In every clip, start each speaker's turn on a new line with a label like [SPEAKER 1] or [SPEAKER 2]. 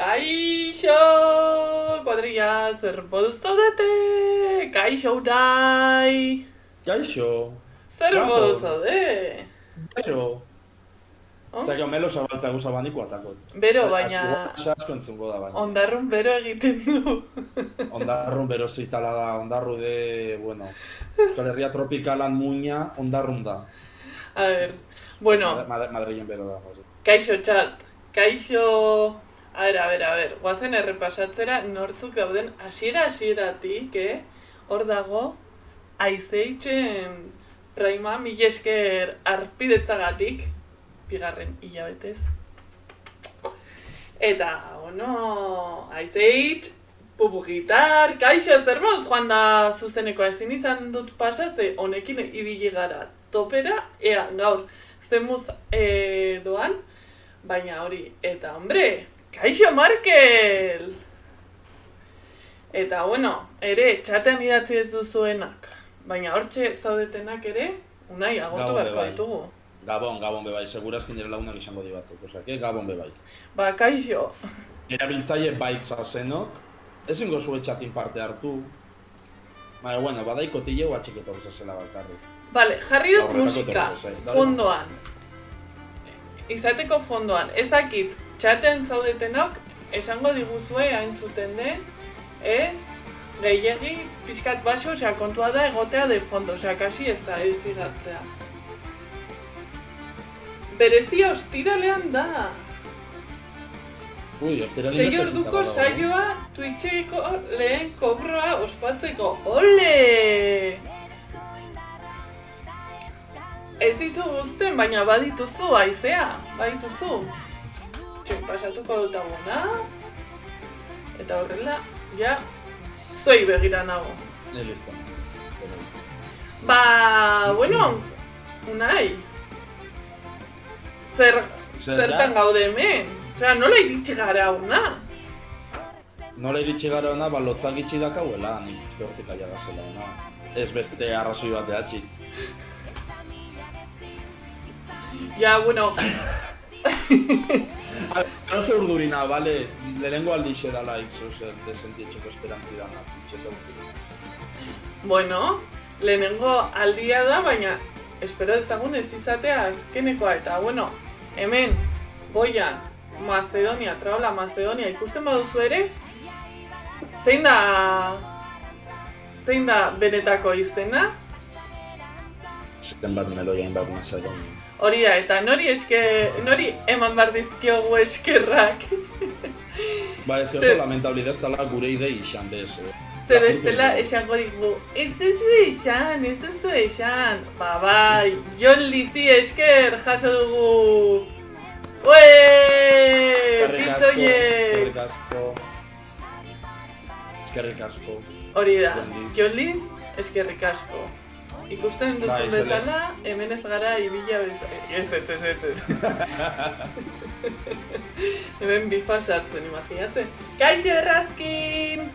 [SPEAKER 1] Kaixo, kuadrilla, zer moduz zaudete? Kaixo unai!
[SPEAKER 2] Kaixo,
[SPEAKER 1] Zer moduz zaude?
[SPEAKER 2] bero.
[SPEAKER 1] Oh?
[SPEAKER 2] Zaka, melo zabaltza guza baniko atakot.
[SPEAKER 1] Bero, baina
[SPEAKER 2] Asko entzungo da baina.
[SPEAKER 1] ondarrun bero egiten du.
[SPEAKER 2] Ondarrun bero zitala da, ondarru de, bueno, Euskal Herria tropikalan muina, ondarrun da.
[SPEAKER 1] A ver, bueno,
[SPEAKER 2] Mad Madrilen bero da.
[SPEAKER 1] kaixo txat, kaixo... A ver, a ver, a ver, guazen errepasatzera nortzuk dauden hasiera hasieratik, eh? Hor dago, aizeitzen praima mil esker arpidetzagatik, bigarren hilabetez. Eta, bueno, aizeitz, pupu gitar, kaixo zer moduz joan da zuzeneko ezin izan dut pasa, ze honekin ibili gara topera, ea gaur zemuz e, doan, baina hori, eta hombre, kaixo Markel! Eta bueno, ere, txatean idatzi ez duzuenak, baina hortxe zaudetenak ere, unai, agortu beharko
[SPEAKER 2] bai.
[SPEAKER 1] ditugu.
[SPEAKER 2] Gabon, Gabon bebai, segurazkin nire lagunak izango di batzuk, osea, que Gabon bebai.
[SPEAKER 1] Ba, kaixo,
[SPEAKER 2] Erabiltzaile baik zazenok, ezingo zue txatin parte hartu. Baina, bueno, badaiko tileu atxiketo zela bakarrik.
[SPEAKER 1] Bale, jarri dut musika,
[SPEAKER 2] eh,
[SPEAKER 1] fondoan. Izateko fondoan, ezakit txaten zaudetenok, esango diguzue hain zuten den, ez, gehiegi pixkat baso, osea, kontua da egotea de fondo, osea, kasi ez da ez igatzea. Berezia ostiralean da.
[SPEAKER 2] Ui,
[SPEAKER 1] Sei orduko saioa Twitcheko lehen kobroa ospatzeko. Ole! Ez dizu guzten, baina badituzu, aizea, badituzu. Txek pasatuko dut aguna. Eta horrela, ja, zuei begira nago. Ba, bueno, unai. Zer,
[SPEAKER 2] Zer
[SPEAKER 1] zertan gaude hemen? Osea, nola iritsi gara una?
[SPEAKER 2] Nola iritsi gara ona, ba, lotzak itxi dakauela, nik hortik aia gazela ona. Ez beste arrazoi bat behatxi.
[SPEAKER 1] Ja, bueno,
[SPEAKER 2] Oso urdurina, bale, lehenengo aldixe dala itzo zer desentietxeko esperantzi dana, itxeko
[SPEAKER 1] bueno, lehenengo aldia da, baina espero dezagun ez izatea azkenekoa eta, bueno, hemen, goian, Macedonia, traola Macedonia ikusten baduzu ere, zein da, zein da benetako izena?
[SPEAKER 2] Ziten bat meloia bat Macedonia.
[SPEAKER 1] Hori da, eta nori eske, nori eman behar dizkiogu eskerrak.
[SPEAKER 2] Ba, ez oso lamentabli dala gure idei izan bez.
[SPEAKER 1] Ze bestela esango digu, ez duzu esan, ez duzu esan. Ba bai, Jon Lizi esker jaso dugu. Ue, pitzoiek!
[SPEAKER 2] Eskerrik asko. Eskerrik asko.
[SPEAKER 1] Hori da.
[SPEAKER 2] Jon Liz
[SPEAKER 1] eskerrik asko. Ikusten duzun
[SPEAKER 2] Bai,
[SPEAKER 1] bezala, hemen ez gara ibila bezala. Ez, ez, ez, ez, ez. hemen bifa sartzen, imaginatzen. Kaixo errazkin!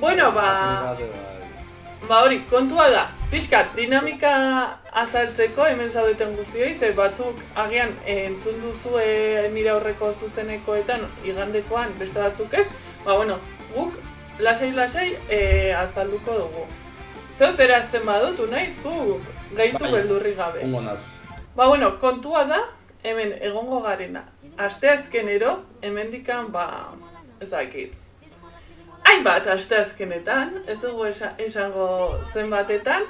[SPEAKER 1] Bueno, ba...
[SPEAKER 2] Bai.
[SPEAKER 1] Ba hori, kontua da, pixkat, dinamika azaltzeko hemen zaudeten guztioi, ze batzuk agian entzun duzue nire aurreko zuzenekoetan igandekoan beste batzuk ez, ba bueno, guk lasai-lasai eh, azalduko dugu. Zeu zera azten badutu nahi, zu gehitu
[SPEAKER 2] Bai.
[SPEAKER 1] beldurri gabe.
[SPEAKER 2] Ongo naz.
[SPEAKER 1] Ba bueno, kontua da, hemen egongo garena. Asteazkenero, hemendikan ba, ez dakit. Hainbat asteazkenetan, ez dugu esa, esango zenbatetan,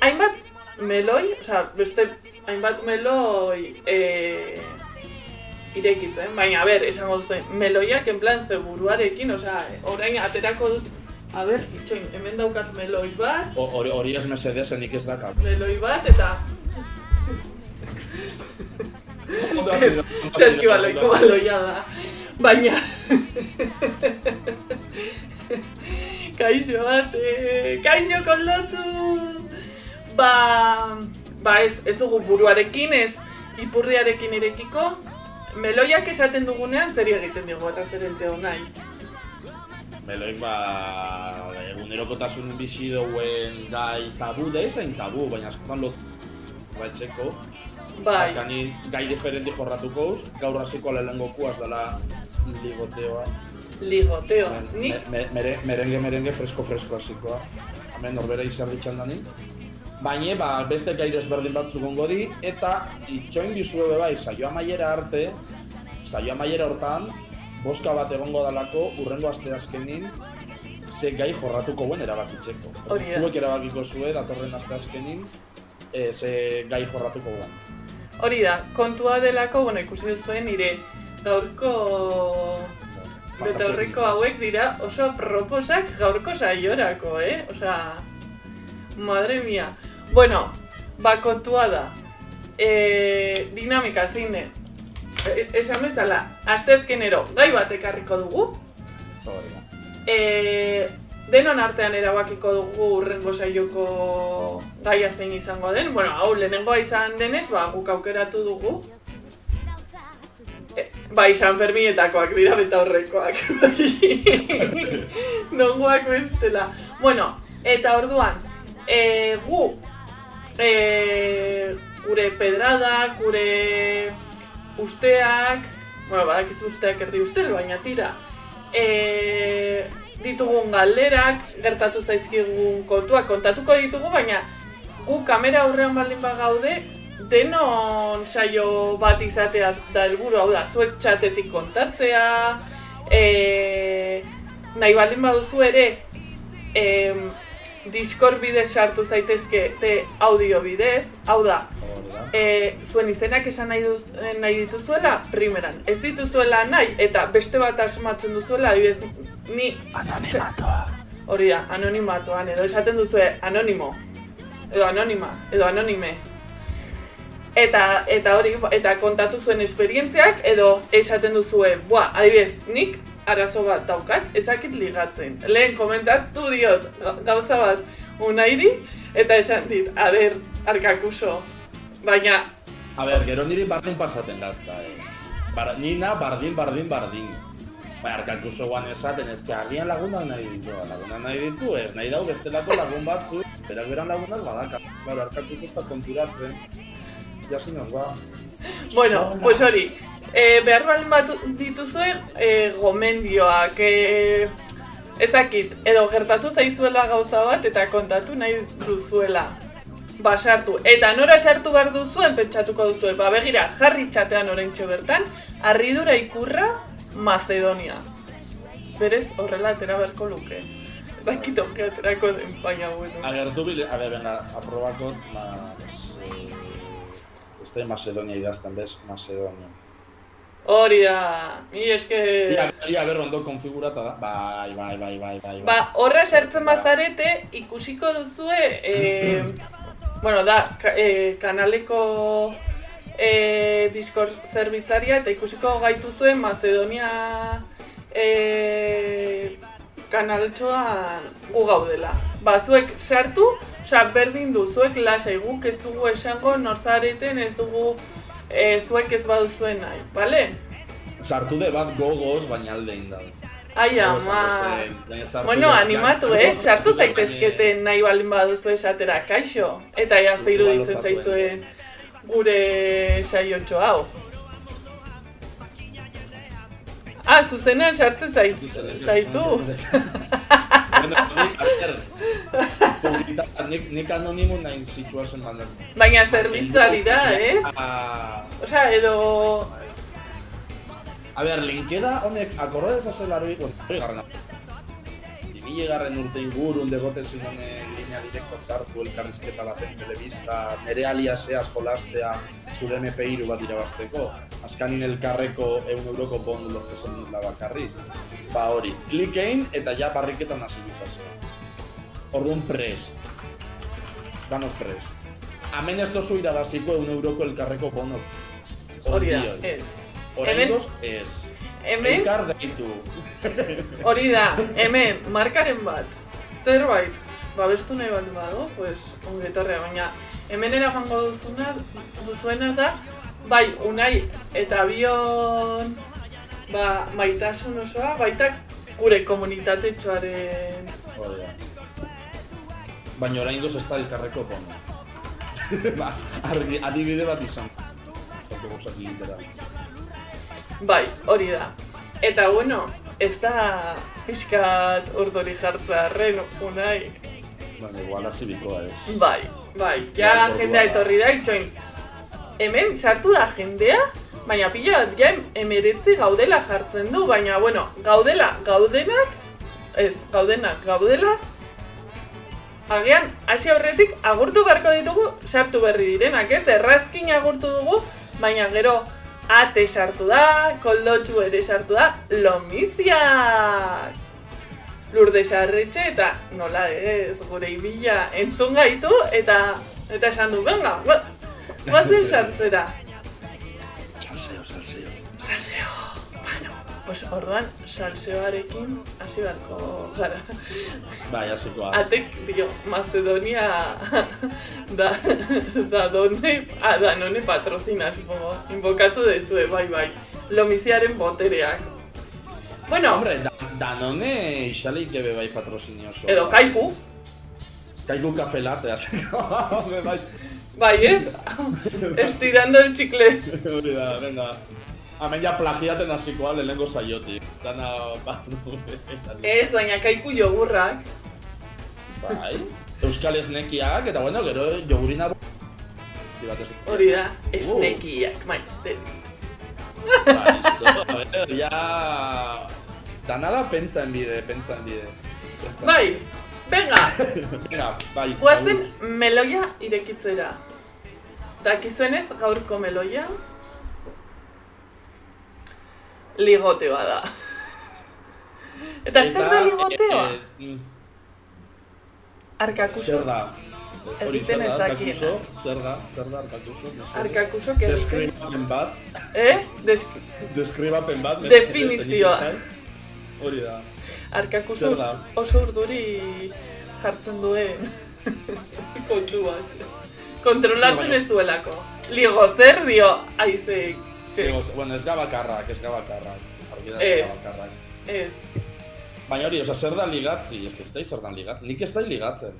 [SPEAKER 1] hainbat meloi, osea, beste hainbat meloi e, irekitzen, baina a ber, esango duzuen, meloiak en plan ze buruarekin, osea, orain aterako dut, a ber, itxoin, hemen daukat meloi bat,
[SPEAKER 2] Hori hori ez mesedezen nik ez dakar.
[SPEAKER 1] meloi bat, eta Saskibaloiko baloia da. Baina... Kaixo bate, kaixo konlotzu! Ba... Ba ez, ez dugu buruarekin, ez ipurdiarekin irekiko. Meloiak esaten dugunean zer egiten digu referentzia nahi.
[SPEAKER 2] Meloik ba, egunerokotasun bizi duen gai tabu da ezain tabu, baina askotan lot baitzeko.
[SPEAKER 1] Bai.
[SPEAKER 2] Azkanin gai diferenti jorratuko uz, gaur hasiko lehenengo kuaz dela ligoteoa.
[SPEAKER 1] Ligoteo.
[SPEAKER 2] Me-
[SPEAKER 1] Nik,
[SPEAKER 2] me- mere- merengue, merengue, fresko, fresko hasikoa. Hemen norbera izan ditxan danin. Baina, ba, beste gai desberdin batzuk gongo di, eta itxoin be bai, saio amaiera arte, saio amaiera hortan, boska bat egongo dalako, urrengo aste azkenin, ze gai jorratuko guen erabakitzeko.
[SPEAKER 1] Hori da.
[SPEAKER 2] Zuek erabakiko zue, datorren aste azkenin, e, ze gai jorratuko guen.
[SPEAKER 1] hori da, kontua delako, bueno, ikusi duzuen nire gaurko betaurreko hauek dira oso proposak gaurko saiorako, eh? Osea, madre mia. Bueno, ba kontua da. E, dinamika zein den. Esan bezala, asteazkenero gai bat ekarriko dugu.
[SPEAKER 2] Hori.
[SPEAKER 1] E, denon artean erabakiko dugu urrengo saioko gaia zein izango den. Bueno, hau lehenengoa izan denez, ba, guk aukeratu dugu. E, bai, San Ferminetakoak dira beta horrekoak. Nongoak bestela. Bueno, eta orduan, e, gu, e, gure pedradak, gure usteak, bueno, badakizu usteak erdi ustel, baina tira, e, ditugun galderak, gertatu zaizkigun kontuak kontatuko ditugu, baina gu kamera aurrean baldin bagaude, denon saio bat izatea da helburu hau da, zuek txatetik kontatzea, e, nahi baldin baduzu ere, em, Discord bidez sartu zaitezke te audio bidez, hau da, e, zuen izenak esan nahi, duz, nahi dituzuela primeran. Ez dituzuela nahi eta beste bat asmatzen duzuela, adibidez, ni
[SPEAKER 2] Anonimatoa.
[SPEAKER 1] hori da, anonimatoan, edo esaten duzue anonimo, edo anonima, edo anonime. Eta, eta hori, eta kontatu zuen esperientziak, edo esaten duzue, bua, adibidez, nik arazo bat daukat, ezakit ligatzen. Lehen komentatu diot ga- gauza bat unairi, eta esan dit, a ber, arkakuso, baina
[SPEAKER 2] A ber, gero niri bardin pasaten gazta, eh. Bar, nina bardin, bardin, bardin. Bai, arkakuso guan esaten, ez que agian lagunak nahi ditu, lagunak nahi ditu, ez nahi dau bestelako lagun batzu, berak beran lagunak badaka. Claro, arkakuso ez da konturatzen. Ya se nos va.
[SPEAKER 1] Bueno, pues hori, e, behar baldin bat dituzue e, gomendioak, e, ez dakit, edo gertatu zaizuela gauza bat eta kontatu nahi duzuela. Ba, sartu. Eta nora sartu behar duzuen pentsatuko duzue. Ba, begira, jarri txatean oraintxe bertan, harridura ikurra Macedonia. Berez, horrela atera beharko luke. Ez dakit aterako den, baina bueno.
[SPEAKER 2] Agertu bile, a ver, venga, aprobako, ma, pues, eh, en Macedonia idazten, bez? Macedonia.
[SPEAKER 1] Hori da, mi eske...
[SPEAKER 2] Ia, ia ber, ondo konfigurata da. Bai, bai, bai, bai, bai.
[SPEAKER 1] Ba, horra sartzen bazarete, ikusiko duzue, e, bueno, da, ka, e, kanaleko e, Discord zerbitzaria, eta ikusiko gaituzue Macedonia e, kanaltxoan gu gaudela. Ba, zuek sartu, osea, berdin du, zuek lasai guk ez dugu esango norzareten ez dugu e, zuek ez baduzuen nahi, bale?
[SPEAKER 2] Sartu de bat gogoz, baina alde indau.
[SPEAKER 1] Ai, ama. Bueno, animatu, eh? Sartu zaitezkete nahi baldin baduzu esatera kaixo. Eta ja ze iruditzen zaizuen gure saiotxo hau. Ah, zuzenean sartzen zait, zaitu.
[SPEAKER 2] Nik, nik, anonimu nahi situazen mandatzen.
[SPEAKER 1] Baina zerbitzari da, ez?
[SPEAKER 2] A,
[SPEAKER 1] Osea, edo...
[SPEAKER 2] a ber, linkeda honek akorde dezazela hori, bueno, hori garrana. Ibile garren urte ingurun degote zinonen linea direkta sartu elkarrizketa baten telebista, nere aliasea jolastea zure MP2 bat irabazteko. Azkanin elkarreko eun euroko bondu lortezen dut bakarri. Ba hori, klikein eta ja barriketan hasi duzazea. Orduan prest. Danos prest. Hemen ez dozu irabaziko eun euroko elkarreko bono.
[SPEAKER 1] Hori da, ez.
[SPEAKER 2] Oraingoz ez.
[SPEAKER 1] Hemen,
[SPEAKER 2] Elkar deitu.
[SPEAKER 1] hori da, hemen, markaren bat, zerbait, babestu nahi baldin badu, pues, ongetorrea, baina hemen joango duzuna, duzuena da, bai, unai eta bion, ba, maitasun osoa, baita gure komunitate txoaren...
[SPEAKER 2] Baina oraingoz ez da elkarreko bono. ba, adibide bat izan. olako gauzak egitera.
[SPEAKER 1] Bai, hori da. Eta bueno, ez da pixkat urdori jartzearen unai.
[SPEAKER 2] Baina, igual hasi bikoa ez.
[SPEAKER 1] Bai, bai, ja jendea etorri da, itxoin. Hemen sartu da jendea, baina pila bat ja emeretzi gaudela jartzen du, baina bueno, gaudela, gaudenak, ez, gaudenak, gaudela, agian, hasi aurretik, agurtu beharko ditugu sartu berri direnak, ez, errazkin agurtu dugu, baina gero, ate sartu da, koldotxu ere sartu da, lomiziak! Lurde sarretxe eta nola ez, gure ibila entzun gaitu eta eta esan du, venga, gua- guazen sartzera.
[SPEAKER 2] Salseo, salseo.
[SPEAKER 1] Salseo, pues orduan salseoarekin hasi beharko gara.
[SPEAKER 2] Bai, hasiko
[SPEAKER 1] Atek, dio, Macedonia da, da done, ah, da none patrocina, supongo. Invokatu dezue, bai, bai. Lomiziaren botereak. Bueno,
[SPEAKER 2] Hombre, da, Danone xaleik ebe bai patrozinio oso.
[SPEAKER 1] edo kaiku,
[SPEAKER 2] Kaiku kafe latte, hasiko. Bai.
[SPEAKER 1] bai ez? Estirando el chicle.
[SPEAKER 2] Hori da, venga. Hemen ja plagiaten hasikoa lehenengo saiotik. Dana, barru.
[SPEAKER 1] Ez, baina kaiku jogurrak.
[SPEAKER 2] Bai. Euskal esnekiak, eta bueno, gero jogurina...
[SPEAKER 1] Hori da, esnekiak, maite.
[SPEAKER 2] Bai, esto, a ver, ja... Dana da pentsan bide, pentsan bide.
[SPEAKER 1] Bai, venga,
[SPEAKER 2] Venga, bai.
[SPEAKER 1] guazen meloia irekitzera. Dakizuenez gaurko meloia ligote bada. Eta zer da ligoteoa?
[SPEAKER 2] eh, eh, mm,
[SPEAKER 1] Arkakuso.
[SPEAKER 2] Zer da?
[SPEAKER 1] Egiten ez
[SPEAKER 2] da, arkakuso? Zer da, zer da arkakuso?
[SPEAKER 1] Arkakuso que
[SPEAKER 2] Deskribapen bat,
[SPEAKER 1] Eh? Desk
[SPEAKER 2] deskribapen bat.
[SPEAKER 1] Definizioa.
[SPEAKER 2] da? Hori da.
[SPEAKER 1] Arkakuso
[SPEAKER 2] da?
[SPEAKER 1] oso urduri jartzen duen kontu bat. Kontrolatzen ez duelako. Ligo zer dio aizek.
[SPEAKER 2] Digo, bueno, ez gabakarrak, ez gabakarrak. Argi da,
[SPEAKER 1] Ez.
[SPEAKER 2] ez.
[SPEAKER 1] Ez.
[SPEAKER 2] Baina hori, oza, zer da ligatzi? Ez ez da zer da ligatzen. Nik ez da ligatzen.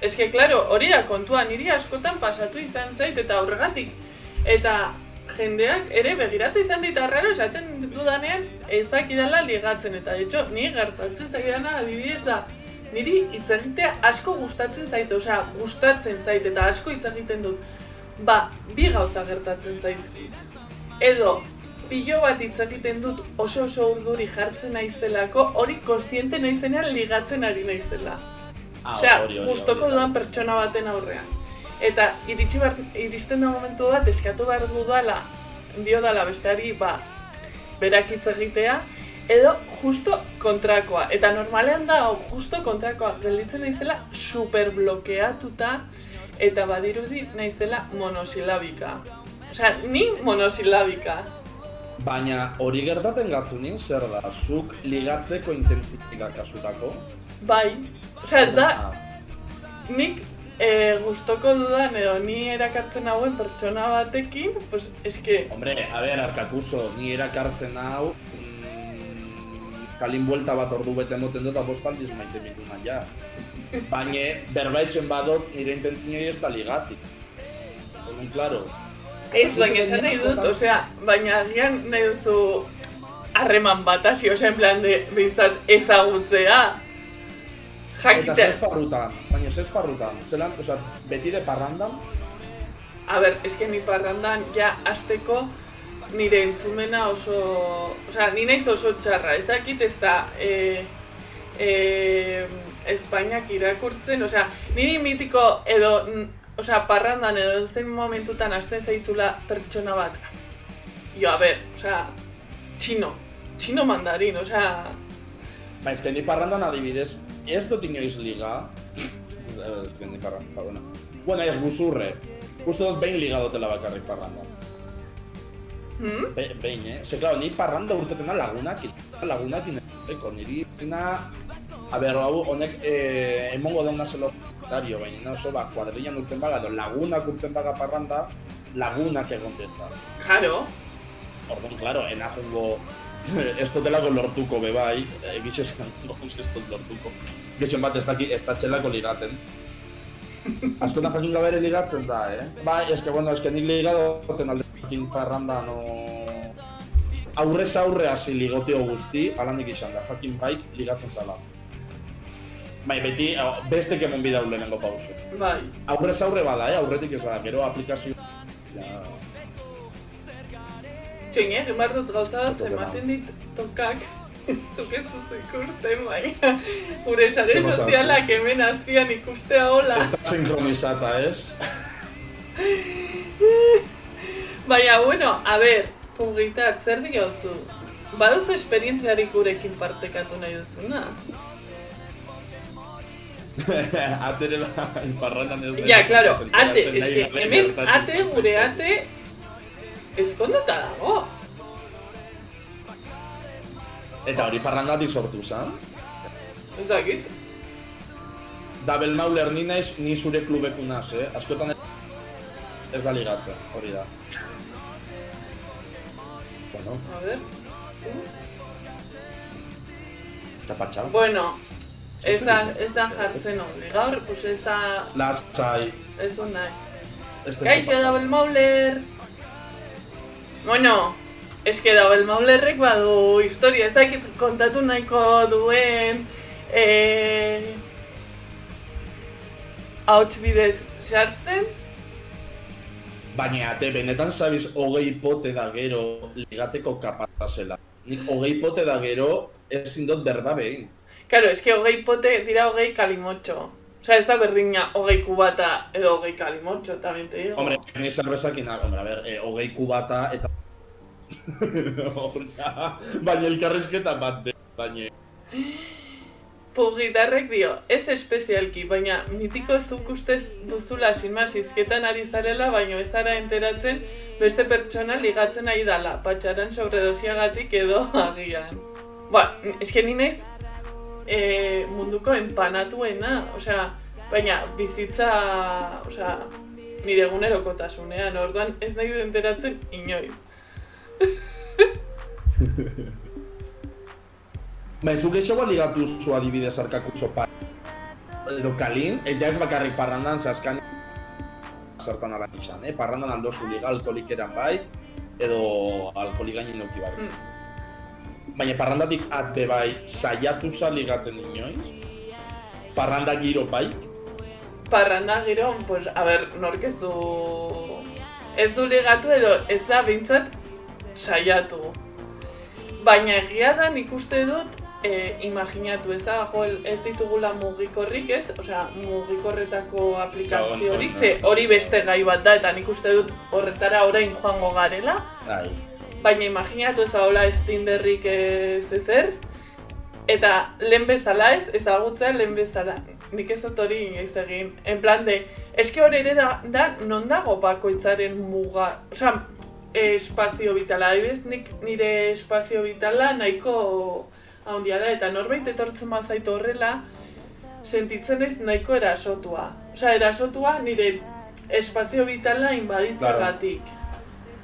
[SPEAKER 1] Ez que, claro, hori da kontua, niri askotan pasatu izan zait eta aurregatik. Eta jendeak ere begiratu izan dit arraro esaten dudanean ez dakidala ligatzen. Eta hecho, ni gertatzen zaidana adibidez da, niri hitz egitea asko gustatzen zait, osea, gustatzen zait eta asko hitz egiten dut. Ba, bi gauza gertatzen zaizkit. Edo, pilo bat hitz egiten dut oso oso urduri jartzen naizelako, hori kostiente naizenean ligatzen ari naizela.
[SPEAKER 2] Ah,
[SPEAKER 1] Osea, gustoko
[SPEAKER 2] hori.
[SPEAKER 1] dudan pertsona baten aurrean. Eta iritsi bar, iristen da momentu bat eskatu behar dudala, dio dala besteari, ba, berak hitz egitea, edo justo kontrakoa. Eta normalean da, hau, justo kontrakoa, gelditzen naizela super blokeatuta, eta badirudi naizela monosilabika. Osea, ni monosilabika.
[SPEAKER 2] Baina hori gertaten gatzunin, zer da? Zuk ligatzeko intentzika kasutako?
[SPEAKER 1] Bai, osea, da,
[SPEAKER 2] Ah,
[SPEAKER 1] nik e, gustoko dudan edo ni erakartzen hauen pertsona batekin, pues eske,
[SPEAKER 2] Hombre, a ber, arkakuso, ni erakartzen hau, mm, kalin buelta bat ordu bete moten dut, eta bost aldiz maite mituna ja. Baina, berbaitzen badot, nire intentzinoi ez da ligatik. Orduan, claro.
[SPEAKER 1] Ez baina esan nahi dut, osea, baina agian nahi duzu harreman bat hasi, osea, en plan de, bintzat ezagutzea.
[SPEAKER 2] Eta
[SPEAKER 1] Jakitea.
[SPEAKER 2] zesparrutan, baina zesparrutan, zelan, oza, beti de parrandan,
[SPEAKER 1] A ber, eske ni parrandan ja azteko nire entzumena oso... Osea, ni naiz oso txarra, ez dakit ez da... E, e, Espainiak irakurtzen, osea, niri mitiko edo... Osea, parrandan edo zein momentutan hasten zaizula pertsona bat. Jo, a ber, osea, txino, txino mandarin, osea...
[SPEAKER 2] Ba, ez ni parrandan adibidez, ez dut inoiz liga. Eh, Ez ni parrandan, ba, bueno. Bueno, ez buzurre. Uste dut behin liga dutela bakarrik parrandan.
[SPEAKER 1] Hmm?
[SPEAKER 2] Be, behin, eh? Ze, claro, ni parranda urtetena lagunak, lagunak ineteko, niri zina... A ber, hau, honek, eh, emongo dauna zelo dario, baina oso, ba, kuadrillan urten baga, edo lagunak urten baga parranda, lagunak egon deta.
[SPEAKER 1] Karo,
[SPEAKER 2] Orduan, claro, enajungo, ez dutelako lortuko be bai, egiz esan, ez dut lortuko. Gehien bat ez daki, ez da txelako ligaten. Askotan jakin gabe ere ligatzen da, eh? Bai, eske, bueno, eske nik ligadoten alde fucking parranda no... Aurrez aurre hasi ligoteo guzti, alanik izan da, fucking bike ligatzen zala. Bai, beti, beste kemon bidau lehenengo pausu.
[SPEAKER 1] Bai.
[SPEAKER 2] Aurrez aurre bada, eh? aurretik ez bada, gero aplikazio... Ja,
[SPEAKER 1] Txoin, eh, gemar dut gauza bat,
[SPEAKER 2] Toke
[SPEAKER 1] ematen dit tokak. Zuk ez dut ikurten, baina gure sare sozialak hemen azpian ikustea hola.
[SPEAKER 2] ez da sinkronizata, ez?
[SPEAKER 1] Baina, bueno, a ber, pugitar, zer diozu? Baduzu esperientziarik gurekin partekatu nahi duzuna?
[SPEAKER 2] Atere bai, parrandan ez
[SPEAKER 1] Ja, claro, ate, eske, hemen ate, gure ate, ezkonduta dago.
[SPEAKER 2] Eta hori parrandatik sortu zen.
[SPEAKER 1] Ez dakit.
[SPEAKER 2] Double Mauler ni naiz, ni zure klubeku naz, eh? Askotan ez, da ligatzen, hori da. Bueno,
[SPEAKER 1] A ver.
[SPEAKER 2] eta patxau.
[SPEAKER 1] Bueno, ez da, ez da jartzen ongi. Gaur, pues ez da,
[SPEAKER 2] Lasai.
[SPEAKER 1] ez un nahi.
[SPEAKER 2] ez da
[SPEAKER 1] Kaixo
[SPEAKER 2] patxau.
[SPEAKER 1] Double Mauler! Bueno, eske Double Maulerrek badu historia, ez dakit kontatu nahiko duen eh, ahots bidez sartzen,
[SPEAKER 2] Baina, ate, benetan zabiz hogei pote da gero ligateko kapata zela. Nik hogei pote da gero ezin dut berba behin.
[SPEAKER 1] Karo, eske hogei pote dira hogei kalimotxo. Osea, ez da berdina hogei kubata edo hogei kalimotxo, también te digo.
[SPEAKER 2] Hombre, ni zerbezakin, hombre, a ver, eh, hogei kubata eta... Baina elkarrizketa bat de, baina...
[SPEAKER 1] Pugitarrek dio, ez espezialki, baina mitiko zuk ustez duzula sinma izketan ari zarela, baina ez zara enteratzen beste pertsona ligatzen nahi dala, patxaran sobredosiagatik edo agian. Ba, eske ni naiz e, munduko empanatuena, osea, baina bizitza, osea, nire egunerokotasunean, orduan ez nahi du enteratzen inoiz.
[SPEAKER 2] Ba, zuk eixo ligatu zu adibidez arkako sopa. Edo kalin, ella ez bakarrik parrandan zaskan zertan ala izan, eh? Parrandan aldo zu liga alkolikeran bai, edo alkolik gainin nuki bai.
[SPEAKER 1] Mm.
[SPEAKER 2] Baina parrandatik ate bai, saiatu za ligaten inoiz. Parranda giro bai,
[SPEAKER 1] Parranda gero, pues, a ber, nork ez du... Ez du ligatu edo ez da behintzat saiatu. Baina egia da nik uste dut, e, imaginatu ez da, jo, ez ditugula mugikorrik ez, osea, mugikorretako aplikaziorik,
[SPEAKER 2] Claro,
[SPEAKER 1] ze hori beste gai bat da, eta nik uste dut horretara orain joango garela.
[SPEAKER 2] bai.
[SPEAKER 1] Baina imaginatu ez hola ez Tinderrik ez ezer, eta lehen bezala ez, ezagutzea lehen bezala. Nik ez dut hori inoiz egin. En plan de, eske hori ere da, da non dago bakoitzaren muga, osea, espazio vitala, adibidez nik nire espazio vitala nahiko handia da, eta norbait etortzen bazait horrela, sentitzen ez nahiko erasotua. Osea, erasotua nire espazio vitala inbaditzagatik.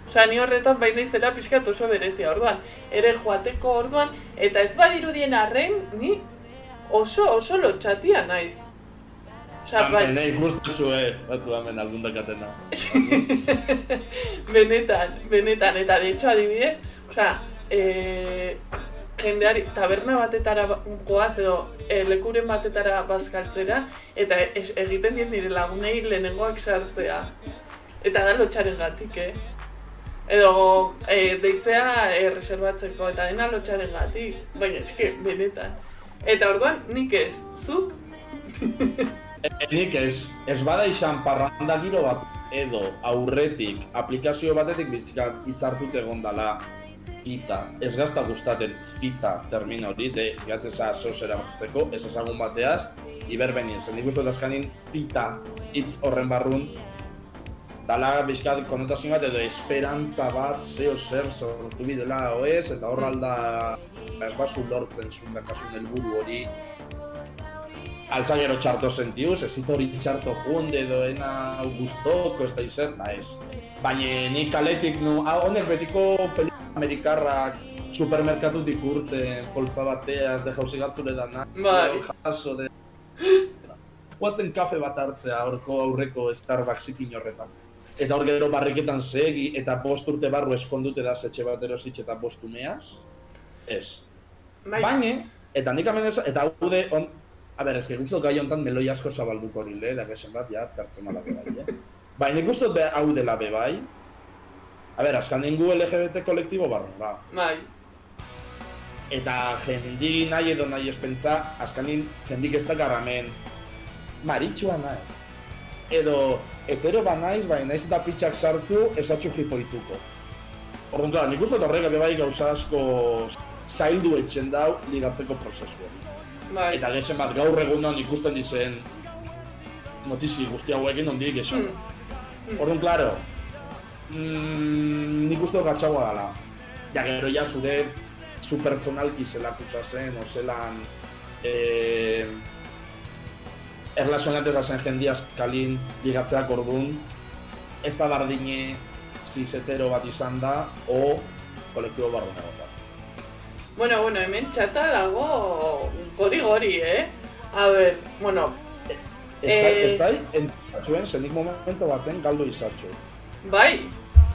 [SPEAKER 1] Osea, ni horretan baina izela pixkat oso berezia orduan. Ere joateko orduan, eta ez badirudien arren, ni oso oso lotxatia naiz. Osea, bai,
[SPEAKER 2] Hemen ikustu eh, batu hemen aldundakatena.
[SPEAKER 1] benetan, benetan, eta de hecho adibidez, osea, e, jendeari taberna batetara ba- goaz edo e, lekuren batetara bazkaltzera, eta es, egiten diet nire lagunei lehenengoak sartzea. Eta da lotxaren gatik, eh? Edo e, deitzea e, reservatzeko, eta dena lotxaren gatik, baina eske, benetan. Eta orduan, nik ez, zuk,
[SPEAKER 2] E, nik ez, ez bada izan parranda giro bat edo aurretik aplikazio batetik bitxika hitzartut egon dala fita, ez gazta gustaten fita termino hori, de gatzeza zozera batzuteko, ez ezagun bateaz, iberbenin, zen nik uste dazkanin fita hitz horren barrun, dala bizkat konotazio bat edo esperantza bat zeo zer sortu bidela o ez, eta hor alda ez bazu lortzen zuen dakasun helburu hori, Alza gero txarto sentiuz, ez hori txarto junde edo ena gustoko, ez da izen, ba ez. Baina nik kaletik nu, ah, honek betiko película amerikarrak supermerkatutik urten, poltza bateaz, de jauzi gatzule dana,
[SPEAKER 1] Bai.
[SPEAKER 2] jaso, de... Guazen kafe bat hartzea horko aurreko Starbucks ikin horretan. Eta hor gero barriketan segi, eta bost urte barru eskondute da etxe bat erositxe eta bost umeaz, ez.
[SPEAKER 1] Bai,
[SPEAKER 2] Baina, eta nik ez, eta hau de, on, a ber, eske guztu gai hontan meloi asko zabalduko horile, da gesen bat, ja, pertsonalak bai, eh? Baina nik guztu be, hau dela be bai, a ber, askan ningu LGBT kolektibo barrun, ba.
[SPEAKER 1] bai,
[SPEAKER 2] Eta jendi nahi edo nahi espentza, azkanin jendik ez da garamen maritxua naiz. Edo hetero ba naiz, baina naiz eta fitxak sartu esatxu jipoituko. Orduan, klar, nik uste dut horrek bai gauza asko zaildu etxen dau ligatzeko prozesu
[SPEAKER 1] bai.
[SPEAKER 2] Eta gexen bat gaur egunon ikusten dizen notizi guzti hauekin ondik esan.
[SPEAKER 1] Hmm.
[SPEAKER 2] Orduan, klaro, mm, nik uste dut gatxagoa dela. Ja, gero ja zure zu pertsonalki zelakusa zen, o zelan eh, erlazionatez zen jendiaz kalin ligatzeak orduan, ez da bardine zizetero bat izan da, o kolektibo barrunago bat.
[SPEAKER 1] Bueno, bueno, hemen txata dago gori-gori, eh? A ber, bueno,
[SPEAKER 2] Ez da,
[SPEAKER 1] Eh.
[SPEAKER 2] ez da, entzatxuen, zenik momento baten galdu izatxo.
[SPEAKER 1] bai,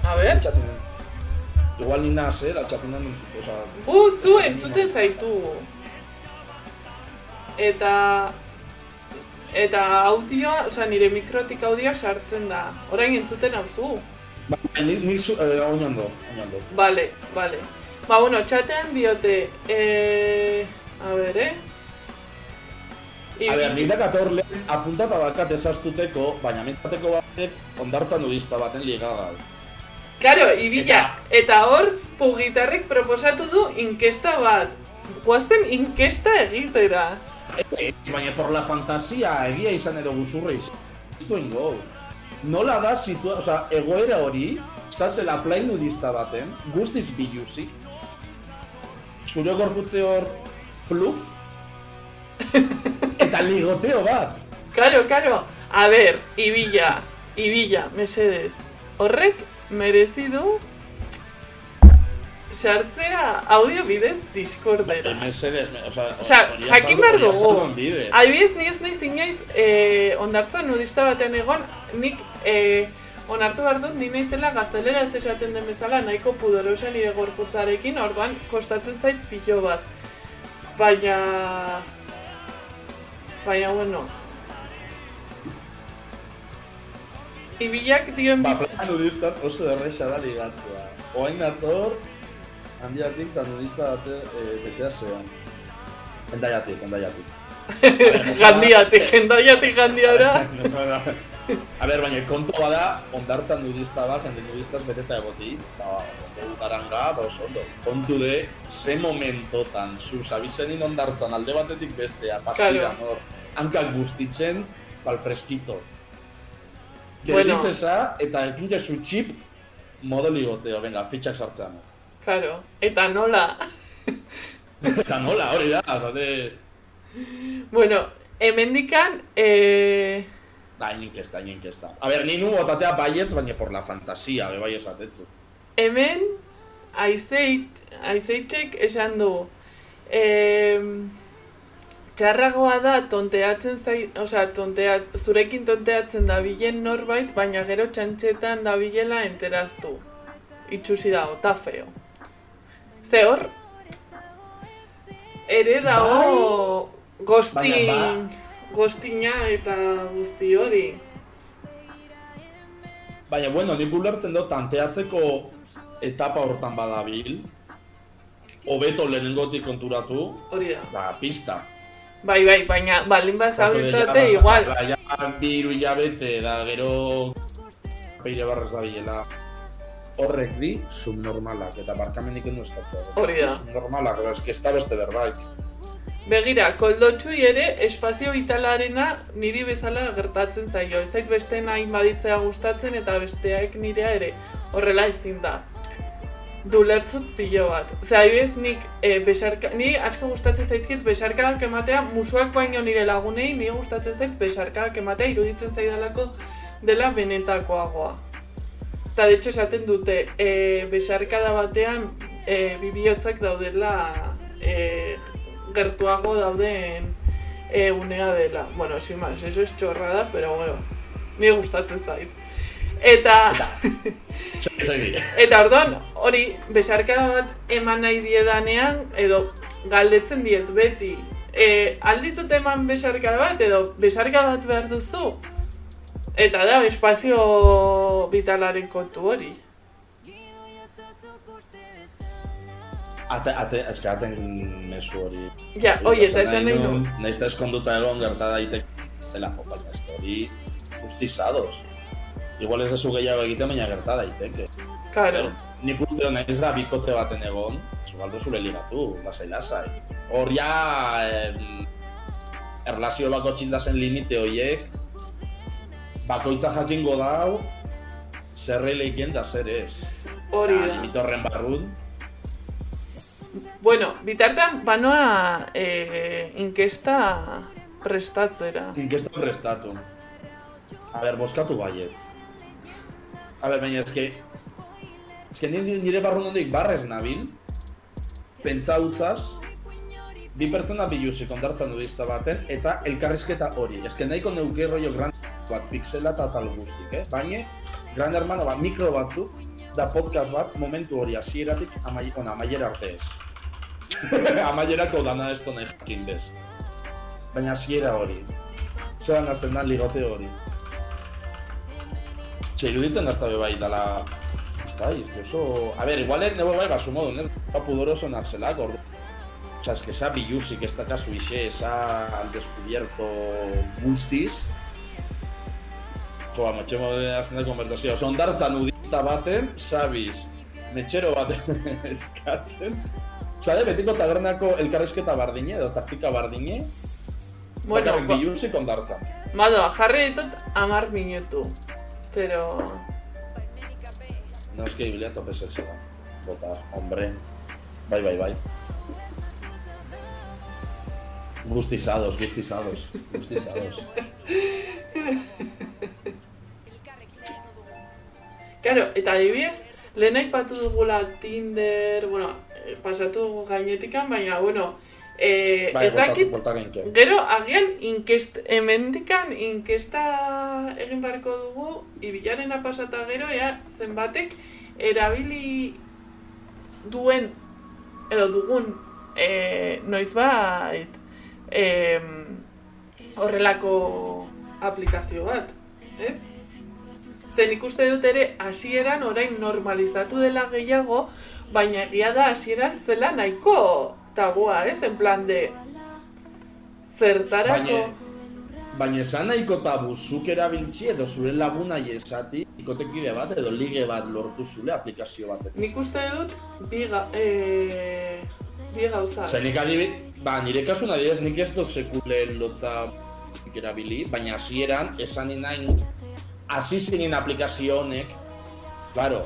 [SPEAKER 1] a ber,
[SPEAKER 2] Txatinen. Igual ni naz, eh, da txatinen, oza,
[SPEAKER 1] gu zu entzuten zaitu. Eta, eta audioa, osea, nire mikrotik audioa sartzen da. Orain entzuten hau zu.
[SPEAKER 2] ba, nik, nik zu, eh, oinando, oinando.
[SPEAKER 1] Vale, vale. Ba, bueno, txatean diote, eh, a ber, eh?
[SPEAKER 2] A ber, nik dakator lehen apuntata dakat ezaztuteko, baina mintateko batek ondartzan nudista baten ligada.
[SPEAKER 1] Karo, ibila, eta hor, pugitarrek proposatu du inkesta bat. Guazen inkesta egitera.
[SPEAKER 2] Ez, baina por la fantasia egia izan edo guzurra izan. Ez duen go. Nola da situa, oza, egoera hori, zazela play nudista baten, guztiz biluzik, zure gorputze hor pluk, eta ligoteo bat.
[SPEAKER 1] Karo, karo. A ber, ibila, ibila, mesedez. Horrek merezi du sartzea audio bidez Discordera.
[SPEAKER 2] Mesedes, me- oza, hori
[SPEAKER 1] jakin behar dugu. Adibidez, ni ez naiz inoiz eh, ondartzan nudista batean egon, nik eh, onartu behar dut, ni naizela gaztelera ez esaten den bezala nahiko pudorosa nire gorputzarekin, orduan kostatzen zait pilo bat. Baina... Baina, bueno... Ibilak dioen
[SPEAKER 2] Ba, plan nudista oso erresa da ligatzea. Oain dator, handiatik eta nudista bate e, betea zean. Endaiatik, endaiatik.
[SPEAKER 1] Gandiatik, gendaiatik gandiara.
[SPEAKER 2] A ber, baina kontu bada, ondartzan nudista bat, jende nudistaz beteta egoti, ba, ondo garanga, ba, oso ondo. Kontu de, ze momentotan, zu, sabizenin ondartzan alde batetik bestea, pasiran,
[SPEAKER 1] Claro.
[SPEAKER 2] hor, hankak guztitzen, bal freskito.
[SPEAKER 1] Bueno.
[SPEAKER 2] Gelditzeza, eta ekintze zu txip, modo ligoteo, venga, fitxak sartzean.
[SPEAKER 1] Karo, eta nola?
[SPEAKER 2] Eta nola, hori da, azate...
[SPEAKER 1] Bueno, hemendikan, eh...
[SPEAKER 2] Da, inkesta, inkesta. A ber, ni nu botatea baietz, baina por la fantasia, be bai esatetzu.
[SPEAKER 1] Hemen, aizeit, aizeitzek esan du, em, txarragoa da tonteatzen zai, osea, tonteat, zurekin tonteatzen dabilen norbait, baina gero txantxetan dabilela enteraztu. Itxusi dago, ta feo. Ze hor, ere dago gostin,
[SPEAKER 2] Baina
[SPEAKER 1] gostina eta guzti hori.
[SPEAKER 2] Baina, bueno, nik ulertzen dut tanteatzeko etapa hortan badabil, hobeto lehenengotik konturatu,
[SPEAKER 1] Hori da.
[SPEAKER 2] da, pista.
[SPEAKER 1] Bai, bai, baina baldin bazabiltzate
[SPEAKER 2] Porque ya
[SPEAKER 1] igual.
[SPEAKER 2] pasa- Ja, bi hiru hilabete, da, gero... Peire barrez da bilela. Horrek di, subnormalak, eta barkamenik enu eskatzea.
[SPEAKER 1] Hori da.
[SPEAKER 2] Subnormalak, que ez da beste berbait.
[SPEAKER 1] Begira, koldotxui ere espazio vitalarena niri bezala gertatzen zaio. Ez zait beste nahi baditzea gustatzen eta besteak nirea ere horrela ezin da. Dulertzut pilo bat. Zer, adibidez, nik e, besarka, ni asko gustatzen zaizkit besarkadak ematea musuak baino nire lagunei, nire gustatzen zait besarkadak ematea iruditzen zaidalako dela benetakoagoa. Eta de hecho esaten dute, e, besarkada batean e, bibihotzak daudela e, gertuago dauden e, unea dela. Bueno, sin más, eso es chorrada, pero bueno, ni gustatzen zait. Eta,
[SPEAKER 2] Segi.
[SPEAKER 1] eta orduan, hori, besarkada bat eman nahi diedanean, edo galdetzen diet beti. E, aldizut eman besarkada bat, edo besarkada bat behar duzu? Eta da, espazio vitalaren kontu hori.
[SPEAKER 2] Ate, ate, eske aten mesu hori.
[SPEAKER 1] Ja, oi, eta esan nahi du.
[SPEAKER 2] Nahiz eta eskonduta egon gerta daitek dela jo, baina eske hori justizados. Igual ez dezu gehiago egiten, baina gerta daiteke.
[SPEAKER 1] Claro.
[SPEAKER 2] Nik uste hon ez da bikote baten egon, zugaldo zure ligatu, lasai lasai. Hor ja, em, erlazio bako txindazen limite horiek, bakoitza jakingo dau, zer leikien da zer ez.
[SPEAKER 1] Hori da.
[SPEAKER 2] Limite horren barrun,
[SPEAKER 1] Bueno, bitartean, banoa e, inkesta prestatzera.
[SPEAKER 2] inkesta prestatu. A ber, boskatu baiet. A ber, baina eske... Eske nire, nire barrun hondik barrez nabil, pentsa utzaz, bi pertsona biluzi kondartzen du dizta baten, eta elkarrizketa hori. Eske nahiko neuke rollo gran bat pixela eta tal guztik, eh? Baina, gran hermano bat, mikro batzuk, da podcast bat, momentu hori hasieratik amai, ona, amaiera arte ez. Amaierako dana ez nahi jakin bez. Baina hasiera hori. Zeran azten da ligote hori. Txe, iruditzen azta bai dala... Ez da, ez que oso... A ber, igual nebo bai basu modu, ne? Ba pudoroso narzelak, ordu. Osa, es que esa biluzik, ez da kasu ixe, esa al descubierto guztiz. Jo, ba, motxemo de azten da konvertazioa. Osa, ondartzan udista baten, sabiz, metxero baten eskatzen. Osa, de, betiko tabernako elkarrezketa bardine, edo taktika bardine,
[SPEAKER 1] Bueno,
[SPEAKER 2] bakarrik
[SPEAKER 1] ba,
[SPEAKER 2] biluzik ondartzan.
[SPEAKER 1] Madoa, jarri ditut amar minutu. Pero...
[SPEAKER 2] No, es que Biblia tope da. Bota, hombre. Bai, bai, bai. Gustizados, gustizados, gustizados.
[SPEAKER 1] Claro, eta adibidez, lehen aipatu dugula Tinder, bueno, eh, pasatu dugu gainetikan, baina, bueno, eh,
[SPEAKER 2] Bai,
[SPEAKER 1] ez dakit, gero agian inkest, hemendikan inkesta egin beharko dugu, ibilarena pasata gero, ea, zenbatek erabili duen, edo dugun, eh, noizbait, eh, horrelako aplikazio bat, ez? Zen ikuste dut ere hasieran orain normalizatu dela gehiago, baina egia da hasieran zela nahiko tabua, ez? En plan de zertarako...
[SPEAKER 2] Baina, baina esan nahiko tabu zuk erabiltzi edo zure laguna esati ikotekide bat edo lige bat lortu zule aplikazio batetik.
[SPEAKER 1] Nik uste dut bi, ga, e, bi gauza.
[SPEAKER 2] Zer nik adibid, ba, nire kasun adibidez nik ez dut sekule lotza erabili, baina hasieran esan nahi hasi zinen aplikazio honek, claro,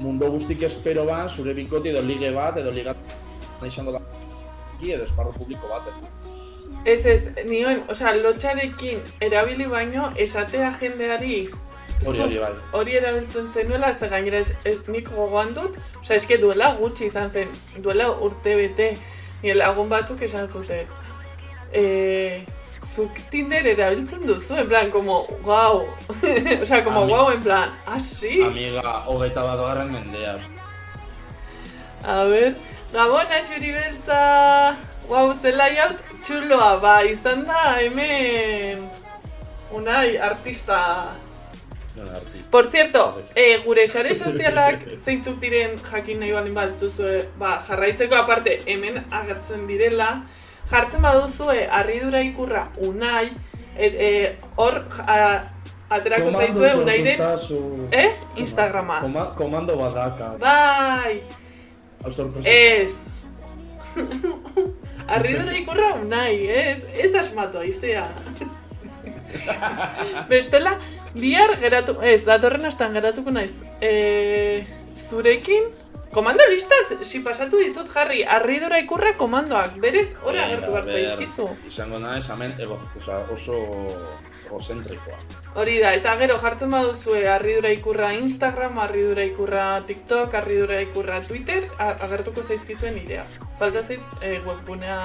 [SPEAKER 2] mundu guztik espero ban, zure bikote edo lige bat, edo ligat nahi izango da edo esparru publiko bat.
[SPEAKER 1] Ez ez, nioen, osea, lotxarekin erabili baino, esatea jendeari
[SPEAKER 2] Hori, hori, bai.
[SPEAKER 1] hori erabiltzen zenuela, ze gainera ez, ez, nik gogoan dut, osea, eske duela gutxi izan zen, duela urte bete, nire lagun batzuk esan zuten. E, zuk Tinder erabiltzen duzu, en plan, como, guau, osea, como
[SPEAKER 2] Ami-
[SPEAKER 1] guau, en plan, ah, sí?
[SPEAKER 2] Amiga, hogeita bat garren mendea.
[SPEAKER 1] A ber, Gabona xuri beltza, guau, zela jaut, txuloa, ba, izan da hemen, unai, artista. Por cierto, eh, gure sare sozialak zeintzuk diren jakin nahi baldin bat duzue, ba, jarraitzeko aparte hemen agertzen direla, jartzen baduzue harridura ikurra unai, et, eh, hor a, aterako zaizue unairen, eh? Instagrama.
[SPEAKER 2] Koma, komando badaka.
[SPEAKER 1] Bai, ez. Harridura ikurra unai, ez? Ez asmatu aizea. Bestela, bihar geratu, ez, datorren astan geratuko naiz. E, zurekin, komando listaz, si pasatu dizut jarri, harridura ikurra komandoak, berez, hori agertu behar zaizkizu.
[SPEAKER 2] Izango naiz, hemen ego, oza, oso egozentrikoa.
[SPEAKER 1] Hori da, eta gero jartzen baduzue harridura ikurra Instagram, harridura ikurra TikTok, harridura ikurra Twitter, agertuko zaizkizuen idea. Falta zait e, webgunea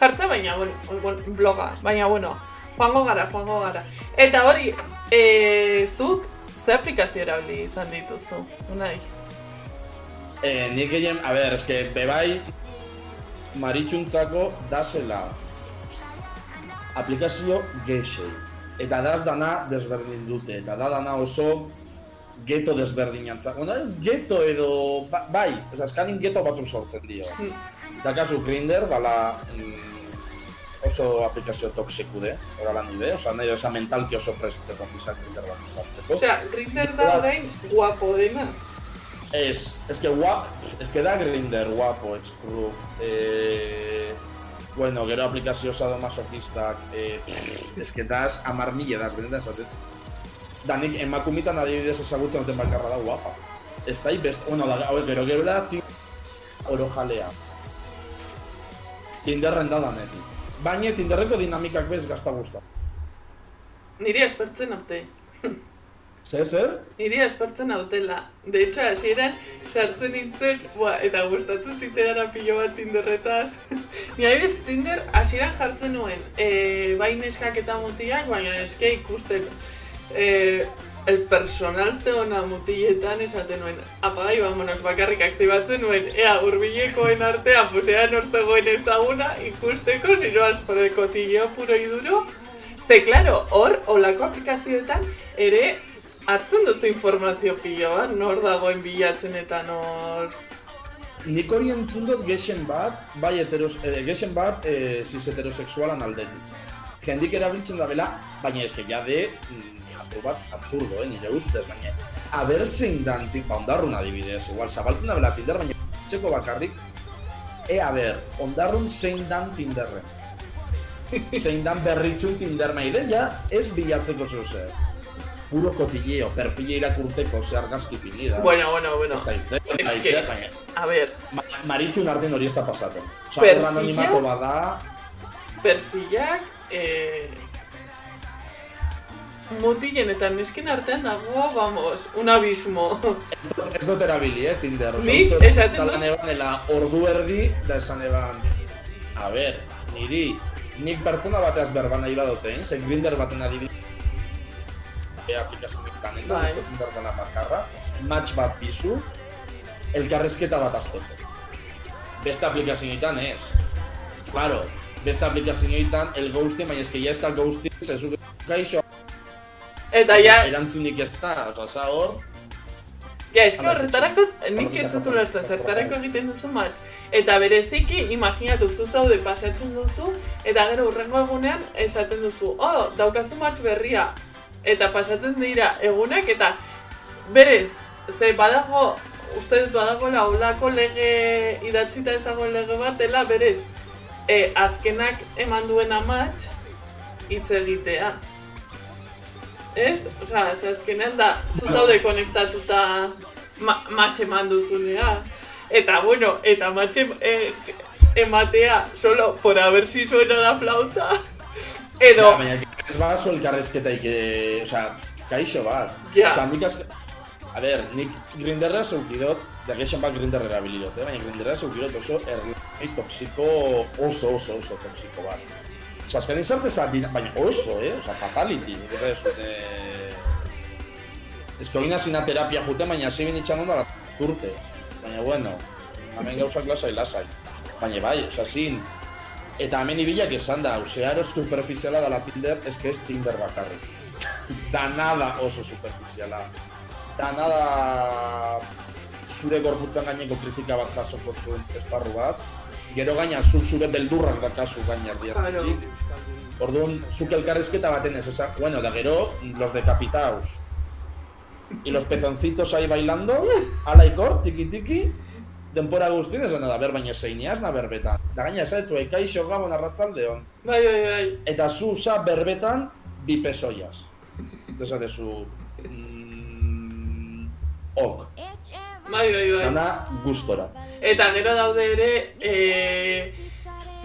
[SPEAKER 1] jartza, baina, bueno, bloga, baina, bueno, joango gara, joango gara. Eta hori, e, zuk ze aplikazio erabili izan dituzu, unai?
[SPEAKER 2] Eh, nik egin, a ber, eske, bebai, maritxuntzako dasela aplikazio gexei. Eta daz dana desberdin dute, eta da dana oso geto desberdinantza. Ona, geto edo, ba- bai, oza, eskanin geto batzuk sortzen dio.
[SPEAKER 1] Hmm.
[SPEAKER 2] Eta kasu Grindr, bala, mm, oso aplikazio toxiku de, horrela nide, oza, nahi oza mentalki oso preste bizak Grindr bat izartzeko.
[SPEAKER 1] Osea, Grindr da orain guapo dena.
[SPEAKER 2] Es, es que guap, es que da Grindr guapo, excru. Eh, bueno, gero aplikazio sadomasochistak, eh, es que das amar mila das, benetan esatet. Da nik emakumitan adibidez ezagutzen duten bakarra da guapa. Ez da best, bueno, da, hau, gero gero da oro jalea. Tinderren da danetik. Baina Tinderreko dinamikak bez gazta guzta.
[SPEAKER 1] Niri espertzen haute.
[SPEAKER 2] Zer, zer?
[SPEAKER 1] Niri espertzen hautela. De hecho, hasieran sartzen nintzen, bua, eta gustatzen zitzaidan pilo bat Tinderretaz. Ni adibidez Tinder hasieran jartzen nuen, e, bai neskak eta mutiak, baina eske ikusten e, el personal zeona mutiletan esaten nuen, apagai, vamonos, bakarrik aktibatzen nuen, ea, urbilekoen artean, pues ea nor zegoen ezaguna, ikusteko, sino alzpore kotilleo puro y duro. Ze, claro, hor, olako aplikazioetan, ere, hartzen duzu informazio pilo bat, nor dagoen bilatzen eta nor...
[SPEAKER 2] Nik hori entzun dut gexen bat, bai heteros, eh, gexen bat eh, cis heterosexualan aldetik. Jendik erabiltzen da bela, baina eske ja de mm, asko bat absurdo, eh, nire ustez, baina aber zein dan, tik, ba, ondarrun adibidez, igual, zabaltzen da bela Tinder, baina txeko bakarrik, e, a ber, ondarrun zein dan Tinderren. zein dan berritxun Tinder maile, ja, ez bilatzeko zuze. Puro kotilleo, perfile irakurteko, ze argazki finida.
[SPEAKER 1] Bueno, bueno, bueno.
[SPEAKER 2] Ez da izen, ez
[SPEAKER 1] que- A ver,
[SPEAKER 2] Ma Maritxun artean hori ez da pasaten. Osa,
[SPEAKER 1] Perfila?
[SPEAKER 2] hor anonimato bada,
[SPEAKER 1] perfilak, eh, mutilen eta nesken artean dago, vamos, un abismo.
[SPEAKER 2] ez dut- ez erabili, eh, Tinder.
[SPEAKER 1] Nik
[SPEAKER 2] dut
[SPEAKER 1] esaten dut-
[SPEAKER 2] eban dela ordu erdi, da esan eban, a ber, niri, nik pertsona bateaz berba nahi badotein, zen Grindr baten adibidez, e, aplikazioik kanen da,
[SPEAKER 1] Bai.
[SPEAKER 2] ez dut Tinder dela bakarra, match bat bizu, elkarrezketa bat azteko. Beste aplikazioetan ez. Claro, beste aplikazioetan el ghosting, baina eske ya ez da ghosting, zezu gaixo,
[SPEAKER 1] Eta ja,
[SPEAKER 2] erantzunik ez da, oza, za hor,
[SPEAKER 1] ja, eske horretarako, nik ez dut ulertzen, zertarako egiten duzu match. Eta bereziki, imaginatu zu zaude pasatzen duzu, eta gero urrengo egunean esaten duzu, oh, daukazu match berria. Eta pasatzen dira egunak, eta berez, ze badago, uste dut badagoela olako lege idatzita ez dagoen lege bat, dela berez, e, azkenak eman duena match, hitz egitea. Ez? Osea, ze azkenean da, zu zaude konektatuta ma match eman duzunea. Eta, bueno, eta match em- eh, ematea solo por a ver si suena la flauta. Edo,
[SPEAKER 2] Ja, baina ez baso elkarrezketaik, eh, osea, kaixo bat.
[SPEAKER 1] Ja.
[SPEAKER 2] Osea, nik azke... A ber, nik Grinderra zeukidot, da gexen bat Grindr erabilidot, eh? baina Grinderra zeukidot oso erri toxiko, oso, oso, oso toxiko bat. Osea, azkenean zarte zati, baina oso, eh? Osea, fatality, nik ez eh... Ez que hori terapia jute, baina hasi bin itxan ondo urte. Baina, bueno, hemen gauzak lasai, lasai. Baina bai, osea, zin, Eta hemen ibilak esan da, osearo superficiala dela Tinder, ez que ez Tinder bakarrik. Da nada oso superficiala. Da nada zure gorputzan gaineko kritika bat jasoko zuen esparru bat. Gero gaina zuk zure beldurrak dakazu gaina erdiatzik. Orduan, zuk elkarrizketa baten ez esa, bueno, da gero, los decapitados. Y los pezoncitos ahí bailando, alaikor, tiki tiki, denpora guztien ez da, ber, baina zeineaz na berbetan. Da gaina esaitu, ekaixo gabon arratzaldeon.
[SPEAKER 1] bai, bai, bai.
[SPEAKER 2] Eta zu za berbetan, bi pesoias. Desatezu, mm, ok.
[SPEAKER 1] Bai, bai, bai.
[SPEAKER 2] Dana gustora.
[SPEAKER 1] Eta gero daude ere, e,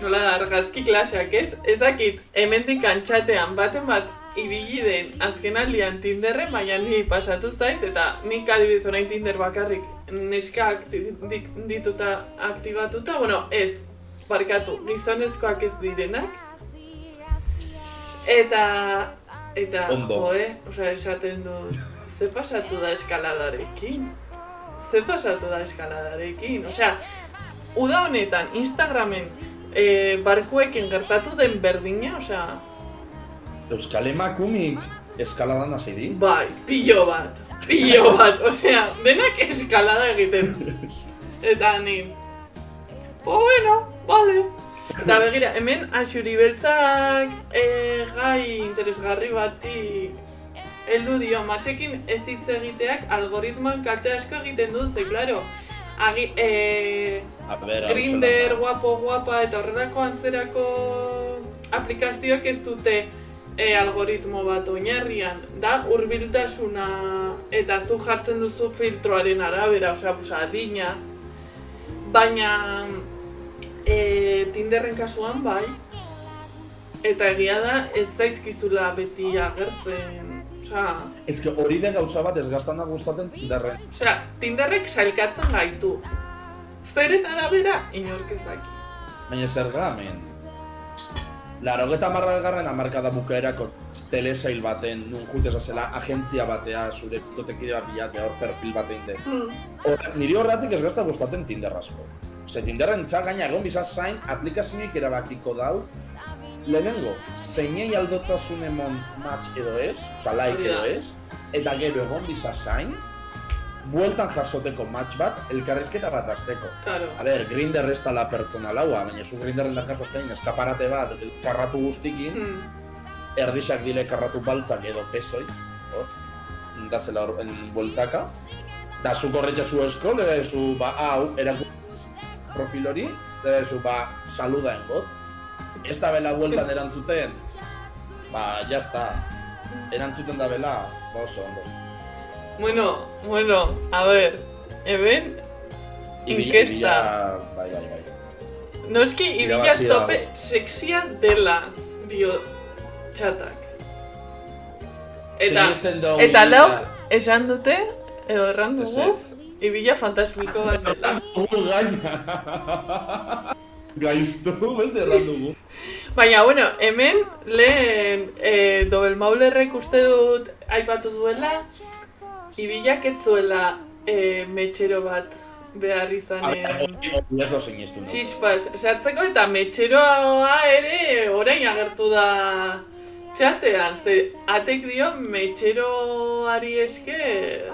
[SPEAKER 1] nola da, argazki klaseak ez? Ezakit, hemendik antxatean baten bat ibili den azken aldian Tinderren, baina ni pasatu zait, eta nik adibidez orain Tinder bakarrik di- dituta aktibatuta, bueno, ez, barkatu, gizonezkoak ez direnak. Eta, eta,
[SPEAKER 2] Ondo.
[SPEAKER 1] jo, eh? Osea, esaten dut, ze pasatu da eskaladarekin? Ze pasatu da eskaladarekin? Osea, uda honetan, Instagramen, e, barkuekin gertatu den berdina, osea,
[SPEAKER 2] Euskal emakumik eskaladan hasi di.
[SPEAKER 1] bai, pilo bat, pilo bat, osea, denak eskalada egiten. Eta ni, oh, bueno, vale. Eta begira, hemen axuri beltzak e, gai interesgarri bati heldu dio matxekin ez hitz egiteak algoritmoan kalte asko egiten du, ze, claro, agi, e,
[SPEAKER 2] ber,
[SPEAKER 1] Grinder, guapo, guapa eta horrelako antzerako aplikazioak ez dute e, algoritmo bat oinarrian. Da, hurbiltasuna eta zu jartzen duzu filtroaren arabera, osea, pues, adina. Baina e, Tinderren kasuan bai, eta egia da ez zaizkizula beti agertzen. Osea,
[SPEAKER 2] Ez que hori da gauza bat ez gaztan da gustaten Tinderren.
[SPEAKER 1] osea, Tinderrek sailkatzen gaitu. Zeren arabera inork ez daki.
[SPEAKER 2] Baina zer gamen. Laro geta marragarren amarkada bukaerako telesail baten, nun jutesa zela agentzia batea, zure putotekide bat bilatea, hor perfil batein de.
[SPEAKER 1] Hmm.
[SPEAKER 2] Hor, niri horretik ez gazta gustaten Tinder asko. Ose, Tinderren txal gaina egon bizaz zain, aplikazioik erabakiko dau, lehenengo, zeinei aldotzasun emon match edo ez, oza, like
[SPEAKER 1] Hori da.
[SPEAKER 2] edo ez, eta gero egon bizaz zain, bueltan jasoteko match bat, elkarrezketa bat azteko.
[SPEAKER 1] Claro.
[SPEAKER 2] A ber, Grindr ez dala pertsonalaua, baina zu Grinderren da kasu azkenin eskaparate bat, karratu guztikin,
[SPEAKER 1] Hmm.
[SPEAKER 2] erdisak dile karratu baltzak edo pesoi, hor, da zela hor, en bueltaka, da zu korretxa zu esko, debe zu, ba, hau, eraku profil hori, debe zu, ba, saluda engot. Ez da bela bueltan erantzuten, ba, jazta, erantzuten da bela, ba oso ondo.
[SPEAKER 1] Bueno, bueno, a ver, hemen Inkesta.
[SPEAKER 2] Bai, bai, bai.
[SPEAKER 1] noski ibila
[SPEAKER 2] Irabazi dago.
[SPEAKER 1] tope sexia dela dio txatak. Eta, eta lauk esan dute, edo erran dugu,
[SPEAKER 2] Ezetz.
[SPEAKER 1] ibila fantasmiko bat dela.
[SPEAKER 2] Gaiztu, beste erran dugu.
[SPEAKER 1] Baina, bueno, hemen lehen e, Dobel Maulerrek uste dut aipatu duela, ibilak ez zuela e, metxero bat behar izanen.
[SPEAKER 2] ez no?
[SPEAKER 1] Txispas, sartzeko eta metxeroa ere orain agertu da txatean, ze atek dio metxeroari esker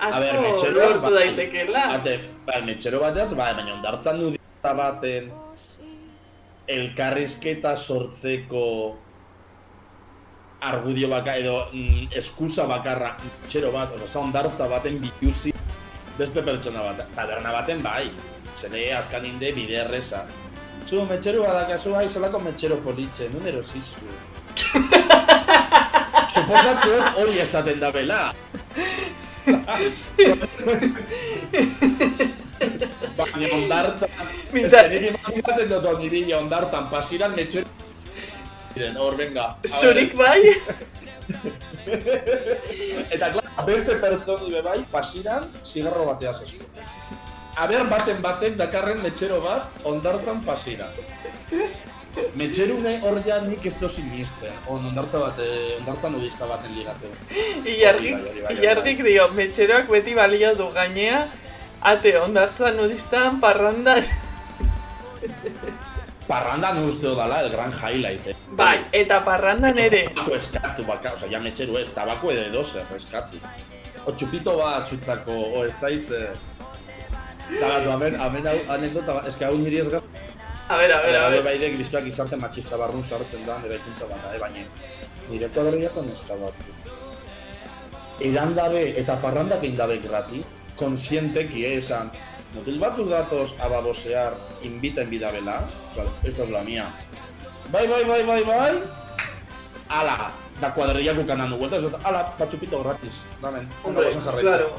[SPEAKER 2] ber,
[SPEAKER 1] asko lortu daitekeela.
[SPEAKER 2] Ate, bai, metxero batez, bai, baina ondartzan nudista baten elkarrizketa sortzeko argudio baka edo mm, eskusa bakarra metxero bat, oza, za ondartza baten bituzi beste pertsona bat, taberna baten bai, zene askan inde bide erreza. Zu, metxero badakazu bai, zelako metxero politxe, nun erosizu. Suposatzu hori esaten da bela. Baina ondartzan,
[SPEAKER 1] Mita-
[SPEAKER 2] ez niri imaginatzen dut niri ondartzan, pasiran metxero Miren, hor, venga.
[SPEAKER 1] Zurik bai?
[SPEAKER 2] Eta, klar, beste pertsoni be bai, pasiran, zigarro batea zazu. Aber, baten batek dakarren metxero bat, ondartzan pasiran. Metxerune hor ja nik ez do sinisten, on ondartza bat, eh, ondartza nudista baten ligatu.
[SPEAKER 1] Ilargik,
[SPEAKER 2] bai, bai, hori
[SPEAKER 1] ilargik dio, metxeroak beti balio du gainea, ate ondartza nudistan parrandan.
[SPEAKER 2] Parrandan uste dala, el gran highlight, eh.
[SPEAKER 1] Bai, eta parrandan ere.
[SPEAKER 2] Tabako eskatu baka, oza, ja metxeru ez, tabako edo edo zer, eskatzi. O txupito bat zuitzako, o ez daiz, eh... Zagatu, amen, amen hau, anekdota, bat, eske hau niri ez gaz...
[SPEAKER 1] A ber, a ber, a ber.
[SPEAKER 2] bai de kristoak izarte machista barrun sartzen da, nire ikuntza bat, eh, baina... Nire kuadriako neska bat. Edan dabe eta parrandak egin dabe grati, konsienteki eh, esan, mutil batzuk datoz a babosear inviten bidabela, oza, esta es la mía. Bai, bai, bai, bai, bai, ala, da kuadriako kananu vueltas, ala, patxupito gratis, damen,
[SPEAKER 1] Hombre, pues claro.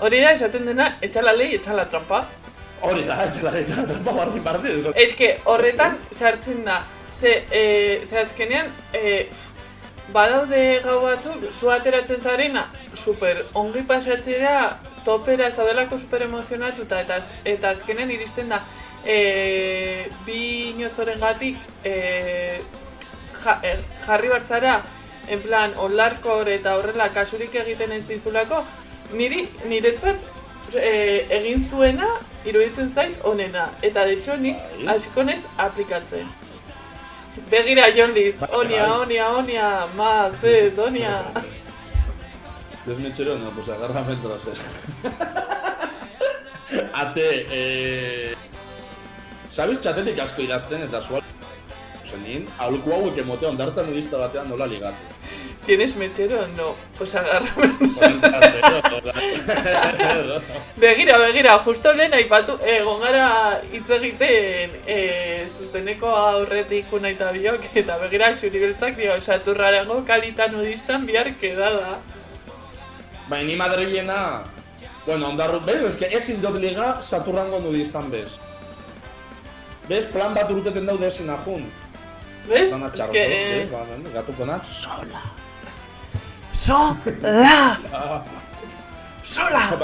[SPEAKER 1] Hori da, esaten dena, etxala lei, etxala trampa.
[SPEAKER 2] Hori da, etxala, etxala, trampa bardin, eso.
[SPEAKER 1] Ez que horretan sartzen da, ze, e, ze azkenean, e, badaude gau batzuk, zu ateratzen zarena, super ongi pasatzera, topera zaudelako super emozionatuta, eta, eta azkenean iristen da, e, bi inozoren gatik, e, ja, e, jarri barzara, en plan, onlarkor eta horrela kasurik egiten ez dizulako, niri, niretzat e, egin zuena iruditzen zait onena. Eta de hecho nik
[SPEAKER 2] Bai.
[SPEAKER 1] hasiko aplikatzen. Begira, Jon
[SPEAKER 2] Bai,
[SPEAKER 1] onia,
[SPEAKER 2] bai.
[SPEAKER 1] onia, onia, ma, ze, donia.
[SPEAKER 2] Desmechero, no, pues agárrame el trasero. Ate, eh... Sabes txatetik asko idazten eta zual... Zenin, aholku hauek emote ondartzan nudista batean nola ligatu.
[SPEAKER 1] ¿Tienes mechero? No. Pues agárrame.
[SPEAKER 2] Trasero,
[SPEAKER 1] Begira, begira, justo lehen aipatu, egon gara hitz egiten e, zuzeneko aurretik unaita biok, eta begira xuri beltzak dio, saturrarango kalita nudistan bihar kedada.
[SPEAKER 2] Baina ni madrilena... Bueno, ondarru, bez, ez que ezin dut liga saturrango nudistan bez. Bez, plan bat urteten daude ezin ajun.
[SPEAKER 1] ¿Ves?
[SPEAKER 2] Zana
[SPEAKER 1] Es
[SPEAKER 2] txarro,
[SPEAKER 1] que...
[SPEAKER 2] eh,
[SPEAKER 1] Eh,
[SPEAKER 2] ba, gatuko na, sola.
[SPEAKER 1] ¡Sola! ¡Sola!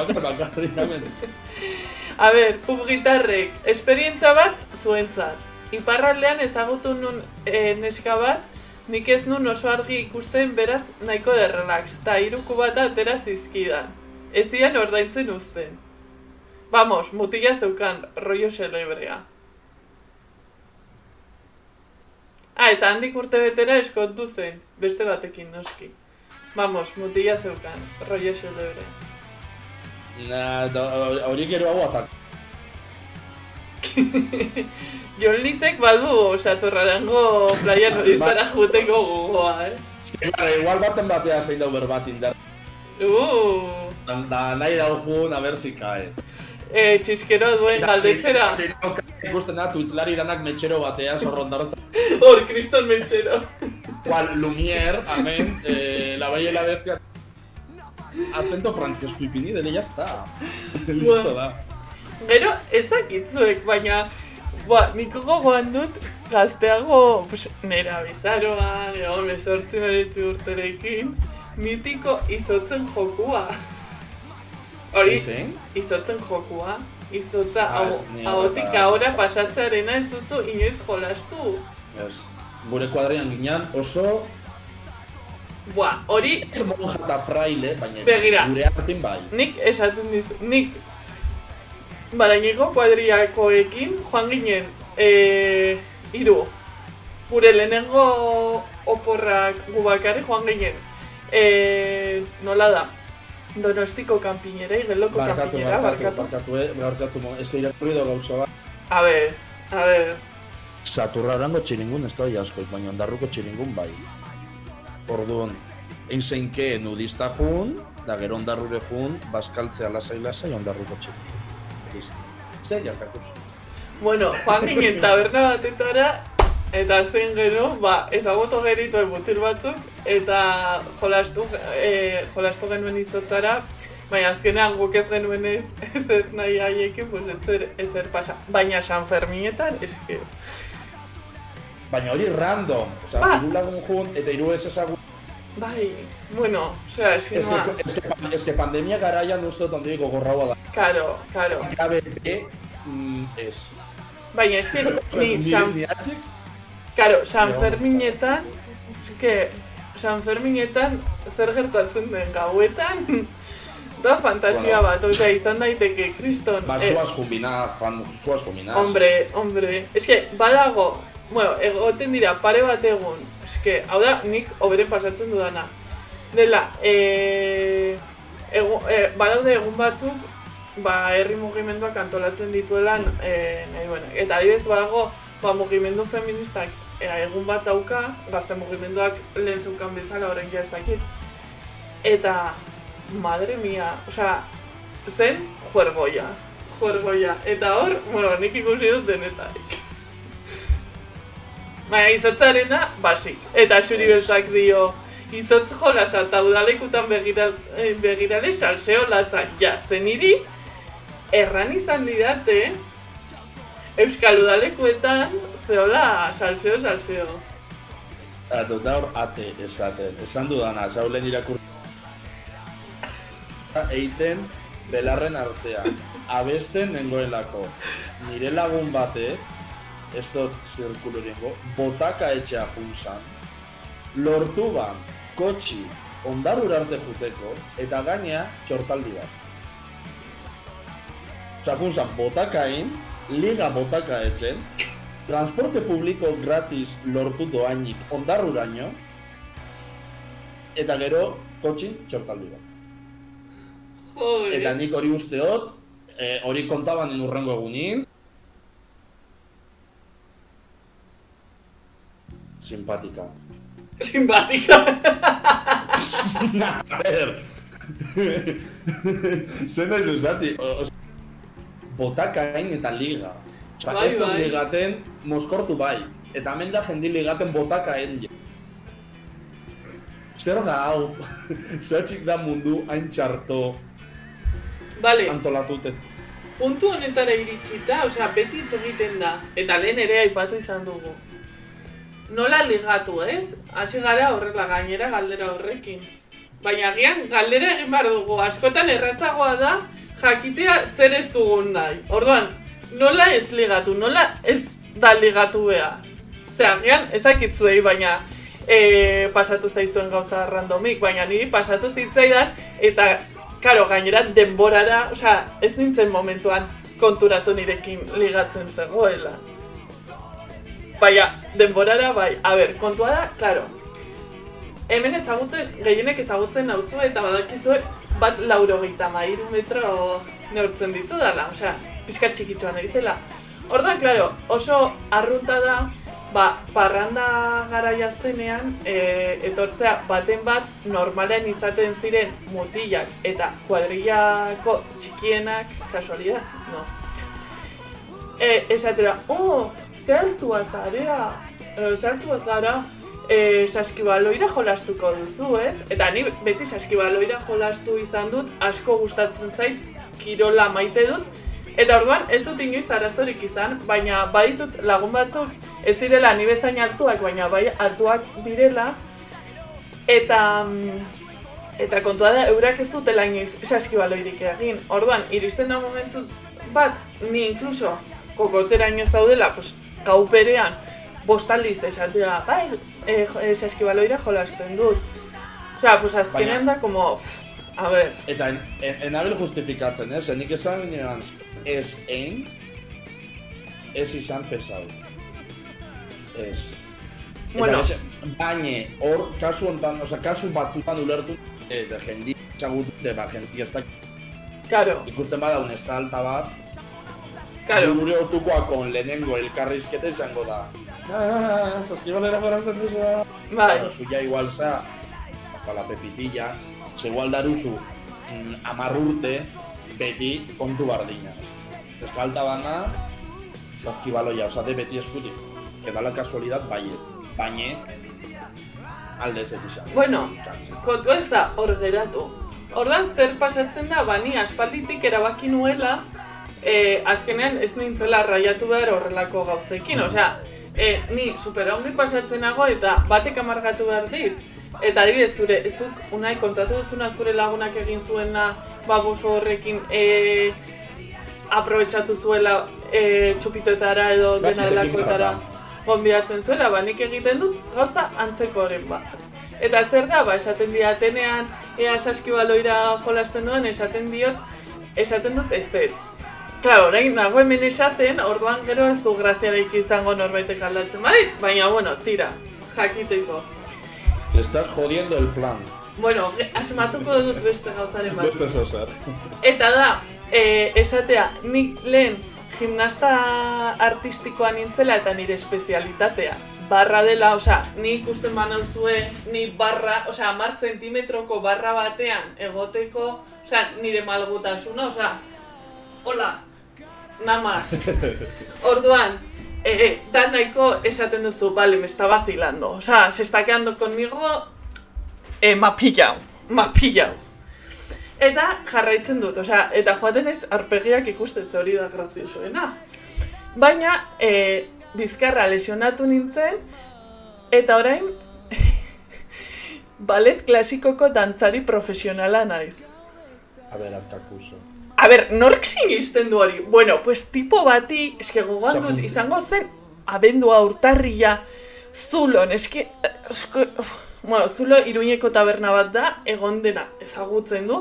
[SPEAKER 1] A ber, pub gitarrek, esperientza bat zuentzat. Iparraldean ezagutu nun e, neska bat, nik ez nun oso argi ikusten beraz nahiko de relax, eta iruku bat atera zizkidan. Ez zian ordaintzen uzten. Vamos, mutila zeukan, rollo celebrea. Ah, eta handik urte betera eskontu zen, beste batekin noski. Vamos, mutila zeukan, rollo celebre.
[SPEAKER 2] Na, hori gero hau atak.
[SPEAKER 1] Jon Lizek badu saturrarango playa nudistara juteko gogoa, eh?
[SPEAKER 2] Bara, igual baten batea zein dau berbat indar.
[SPEAKER 1] Uh,
[SPEAKER 2] Da, nahi daukun, a ber si cae.
[SPEAKER 1] e, txiskero duen galdetzera.
[SPEAKER 2] Zein dauka ikusten da, tuitzlari danak metxero batea, zorrondarra.
[SPEAKER 1] Hor, kriston meltxero.
[SPEAKER 2] Cual Lumière, amén, eh, la bella y la bestia. Acento francesco ipini, dele ya está. Listo da.
[SPEAKER 1] Gero, ezakitzuek, baina, ba, niko gogoan dut, gazteago, pues, nera bizaroan, egon bezortzi meretzi urterekin, mitiko izotzen jokua. Hori, izotzen jokua. Izotza,
[SPEAKER 2] Ah, ez,
[SPEAKER 1] ahotik
[SPEAKER 2] horretan.
[SPEAKER 1] ahora pasatzearena ez duzu inoiz jolastu.
[SPEAKER 2] Ez. Gure kuadrian ginean oso
[SPEAKER 1] Buah, hori
[SPEAKER 2] ez monja eta fraile, baina
[SPEAKER 1] Begira.
[SPEAKER 2] gure artin bai.
[SPEAKER 1] nik esaten dizu, nik baraineko kuadriakoekin joan ginen e, iru. Gure lehenengo oporrak gu bakarrik joan ginen. E, nola da? Donostiko kanpinera, igeldoko kanpinera, barkatu.
[SPEAKER 2] Barkatu, eh, barkatu, mo. Ez que irakurri da gauza bat.
[SPEAKER 1] A ber, a ber.
[SPEAKER 2] Saturrarango txiringun ez da asko, baina ondarruko txiringun bai. Orduan, egin zeinke nudista jun, da gero ondarrure jun, baskaltzea lasai lasai ondarruko txiringun. Listo. Zer.
[SPEAKER 1] Bueno, joan ginen taberna batetara, eta zen gero, ba, ezagutu gerituen mutil batzuk, eta jolastu, e, jolastu genuen izotzara, baina azkenean guk ez genuen ez, ez ez nahi haiekin, pues ez ez zer pasa. Baina San Ferminetan, eske,
[SPEAKER 2] Baina hori random, osea,
[SPEAKER 1] Ba.
[SPEAKER 2] hiru lagun jun, eta hiru ez ezagun.
[SPEAKER 1] bai, bueno, osea,
[SPEAKER 2] Ez
[SPEAKER 1] noa,
[SPEAKER 2] que, es que, es que pandemia garaian uste dut ondiko gorraua da.
[SPEAKER 1] karo, karo.
[SPEAKER 2] KBT, mm, ez.
[SPEAKER 1] Baina eske, ni
[SPEAKER 2] Ni-
[SPEAKER 1] San Karo, San. Ferminetan, eske, San Ferminetan zer gertatzen den gauetan, da fantasia
[SPEAKER 2] Bueno.
[SPEAKER 1] bat, eta izan daiteke, kriston.
[SPEAKER 2] Ba,
[SPEAKER 1] eh,
[SPEAKER 2] zuaz jumbina, fan, zuaz jumbina.
[SPEAKER 1] hombre, hombre, eske, badago, bueno, egoten dira pare bat egun, eske, hau da, nik oberen pasatzen dudana. Dela, e, egu, e, badaude egun batzuk, ba, herri mugimenduak antolatzen dituelan, e, nahi duena. Eta adibidez badago, ba, mugimendu feministak e, egun bat dauka, gazte mugimenduak lehen zeukan bezala ja ez dakit. Eta, madre mia, osea, zen juergoia, juergoia. Eta hor, bueno, nik ikusi dut denetarik. Baina izotzarena, basik. Eta xuri beltzak dio, izotz jolasa eta udalekutan begira, eh, begirale salseo latza. Ja, zeniri, erran izan didate, Euskal udalekuetan, zeola salseo, salseo.
[SPEAKER 2] Eta da ate esaten, esan dudana, zaulen irakur... Eiten belarren artean, abesten nengoelako. Nire lagun bate, ez dut zirkulu egingo, botaka etxea junzan, lortu ban, kotxi ondarur arte juteko, eta gaina txortaldi bat. Osa, punzan, botakain, liga botaka etzen, transporte publiko gratis lortu doainik ondarruraino, eta gero kotxin txortaldi bat.
[SPEAKER 1] Joder.
[SPEAKER 2] Eta nik hori usteot, eh, hori kontaban urrengo egunin. Simpatika.
[SPEAKER 1] Simpatika.
[SPEAKER 2] A ver. Zati, o- o- botakain eta liga. Osa,
[SPEAKER 1] Bai,
[SPEAKER 2] ez
[SPEAKER 1] bai.
[SPEAKER 2] ligaten moskortu bai. Eta hemen da jendi ligaten botakain. Zer da hau? Zertxik da mundu hain txarto
[SPEAKER 1] Vale,
[SPEAKER 2] antolatuten.
[SPEAKER 1] puntu honetara iritsita, osea, beti egiten da, eta lehen ere aipatu izan dugu. Nola ligatu, ez? Hasi gara horrela gainera galdera horrekin. Baina agian galdera egin behar dugu, askotan errazagoa da jakitea zer ez dugun nahi. Orduan, nola ez ligatu, nola ez da ligatu beha. Ze agian ezakitzuei, baina e, pasatu zaizuen gauza randomik, baina niri pasatu zitzaidan, eta, karo, gainera denborara, osea, ez nintzen momentuan konturatu nirekin ligatzen zegoela. Baina, denborara bai, a ber, kontua da, klaro, hemen ezagutzen, gehienek ezagutzen nauzu eta badakizue bat laurogeita mairu metro neurtzen ditu dela, osea, pixka txikitxoa naizela. Orduan, klaro, oso arrunta da, ba, parranda garaia zenean, e, etortzea baten bat normalean izaten ziren mutilak eta kuadrillako txikienak, kasualidad, no. E, esatera, oh, ze altua zarea, e, ze altua zara, e, saskibaloira jolastuko duzu, ez? Eta ni beti saskibaloira jolastu izan dut, asko gustatzen zait, kirola maite dut, Eta orduan ez dut inoiz arazorik izan, baina baditut lagun batzuk ez direla ni bezain altuak, baina bai altuak direla. Eta mm, eta kontua da eurak ez dutela inoiz saskibaloirik egin. Orduan iristen da momentu bat ni incluso kokoteraino zaudela, pues gau berean bostaldiz esatea, bai, e, e, saskibaloira jolasten dut. Osea, pues azkenean da como, pff, a ver,
[SPEAKER 2] Eta en, en, enabil justifikatzen, ez? Nik esan ginean, ez ein, ez izan pesau. Ez. Eta
[SPEAKER 1] Bueno.
[SPEAKER 2] ez, baina, hor, kasu hontan, oza, kasu batzutan ulertu, eta jendi txagutute, ba, jendi ez da,
[SPEAKER 1] claro,
[SPEAKER 2] ikusten bada un estalta bat,
[SPEAKER 1] claro.
[SPEAKER 2] gure otukoakon lehenengo elkarrizketa izango da. Ah, saskibalera jorazten duzu.
[SPEAKER 1] Bai.
[SPEAKER 2] Claro, suya igual za, hasta la pepitilla, ze igual daruzu mm, amar urte, beti kontu bardina. Eskalta bana, zaskibaloia, osate beti eskutik. Que da la casualidad baiet. Baina, alde ez izan.
[SPEAKER 1] Bueno, kontua ez da hor geratu. Ordan zer pasatzen da, bani aspalditik erabaki nuela, e, azkenean ez nintzela raiatu behar horrelako gauzekin. Osea, e, ni super ongi pasatzen nago eta batek amargatu behar dit. Eta adibidez, zure, zuk unai kontatu duzuna zure lagunak egin zuena baboso horrekin e, aprobetxatu zuela e, txupitoetara edo
[SPEAKER 2] Bai,
[SPEAKER 1] dena delakoetara
[SPEAKER 2] tratan.
[SPEAKER 1] gonbidatzen zuela, ba nik egiten dut gauza antzekoren bat. Eta zer da, ba, esaten diatenean, ea saskibaloira jolasten duen, esaten diot, esaten dut ez ez. Claro, orain nago hemen esaten, orduan gero ez du graziarik izango norbaitek aldatzen badit, baina bueno, tira, jakiteko.
[SPEAKER 2] Te estás jodiendo el plan.
[SPEAKER 1] Bueno, asmatuko dut beste gauzaren bat.
[SPEAKER 2] Beste zozer.
[SPEAKER 1] Eta da, e, esatea, nik lehen gimnasta artistikoa nintzela eta nire espezialitatea. Barra dela, osea, ni ikusten banauzue, ni barra, osea, mar zentimetroko barra batean egoteko, osea, nire malgutasuna, osea, hola, namaz. Orduan, e, da nahiko esaten duzu, vale, me está vacilando, osea, se está quedando conmigo, eh, ma pillao, ma pillao. Eta jarraitzen dut, osea, eta joaten ez arpegiak ikusten ze hori da graziosoena. Baina, e, bizkarra lesionatu nintzen, eta orain, ballet klasikoko dantzari profesionala naiz.
[SPEAKER 2] A ver.
[SPEAKER 1] A ber, nork sinisten du hori? Bueno, pues tipo bati, eske gogoan dut, izango zen abendua urtarria, zulon, eske, eske, bueno, zulo iruñeko taberna bat da, egon dena ezagutzen du,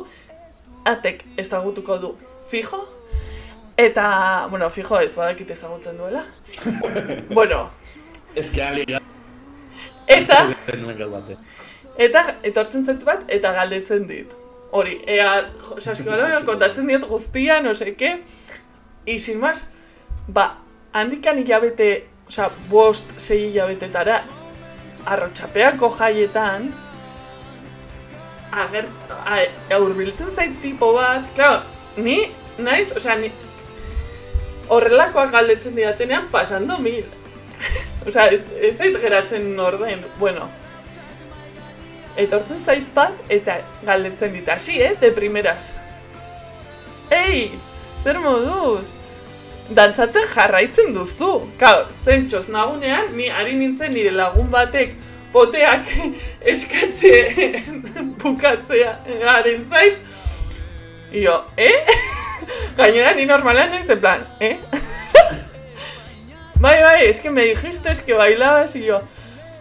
[SPEAKER 1] atek ezagutuko du fijo, eta, bueno, fijo ez, badakit ezagutzen duela. bueno,
[SPEAKER 2] Ez que ali
[SPEAKER 1] eta, eta etortzen zait bat, eta galdetzen dit. Hori, ea, jo, saskibaloian kontatzen diet guztia, no seke, y sin más, ba, handikan hilabete, osea, bost, sei hilabetetara, arrotxapeako jaietan, ager, a, urbiltzen zait tipo bat, claro, ni, naiz, osea, ni, horrelakoak galdetzen didatenean, pasando mil. osea, ez, ez zait geratzen orden, bueno, etortzen zait bat, eta galdetzen dit, hasi, eh, de primeras. Ei, zer moduz? Dantzatzen jarraitzen duzu. Kau, zentxoz nagunean, ni ari nintzen nire lagun batek poteak eskatze bukatzea zait. Io, eh? Gainera ni normalean naiz plan, eh? bai, bai, es que me dijiste que bailabas y yo,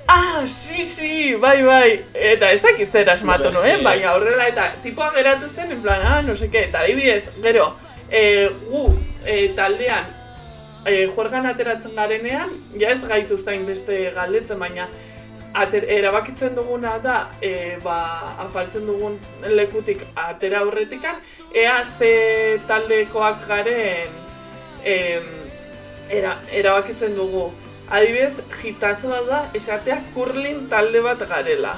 [SPEAKER 1] ah, sí, sí, bai, bai. Eta ez dakit zer asmatu nuen, baina horrela eta tipoa geratu zen, en plan, ah, no sé qué, eta adibidez, gero, e, gu e, taldean e, juergan ateratzen garenean, ja ez gaitu zain beste galdetzen, baina ater, erabakitzen duguna da, e, ba, afaltzen dugun lekutik atera aurretikan, ea ze taldekoak garen em, era, erabakitzen dugu. Adibidez, jitazoa da esatea kurlin talde bat garela.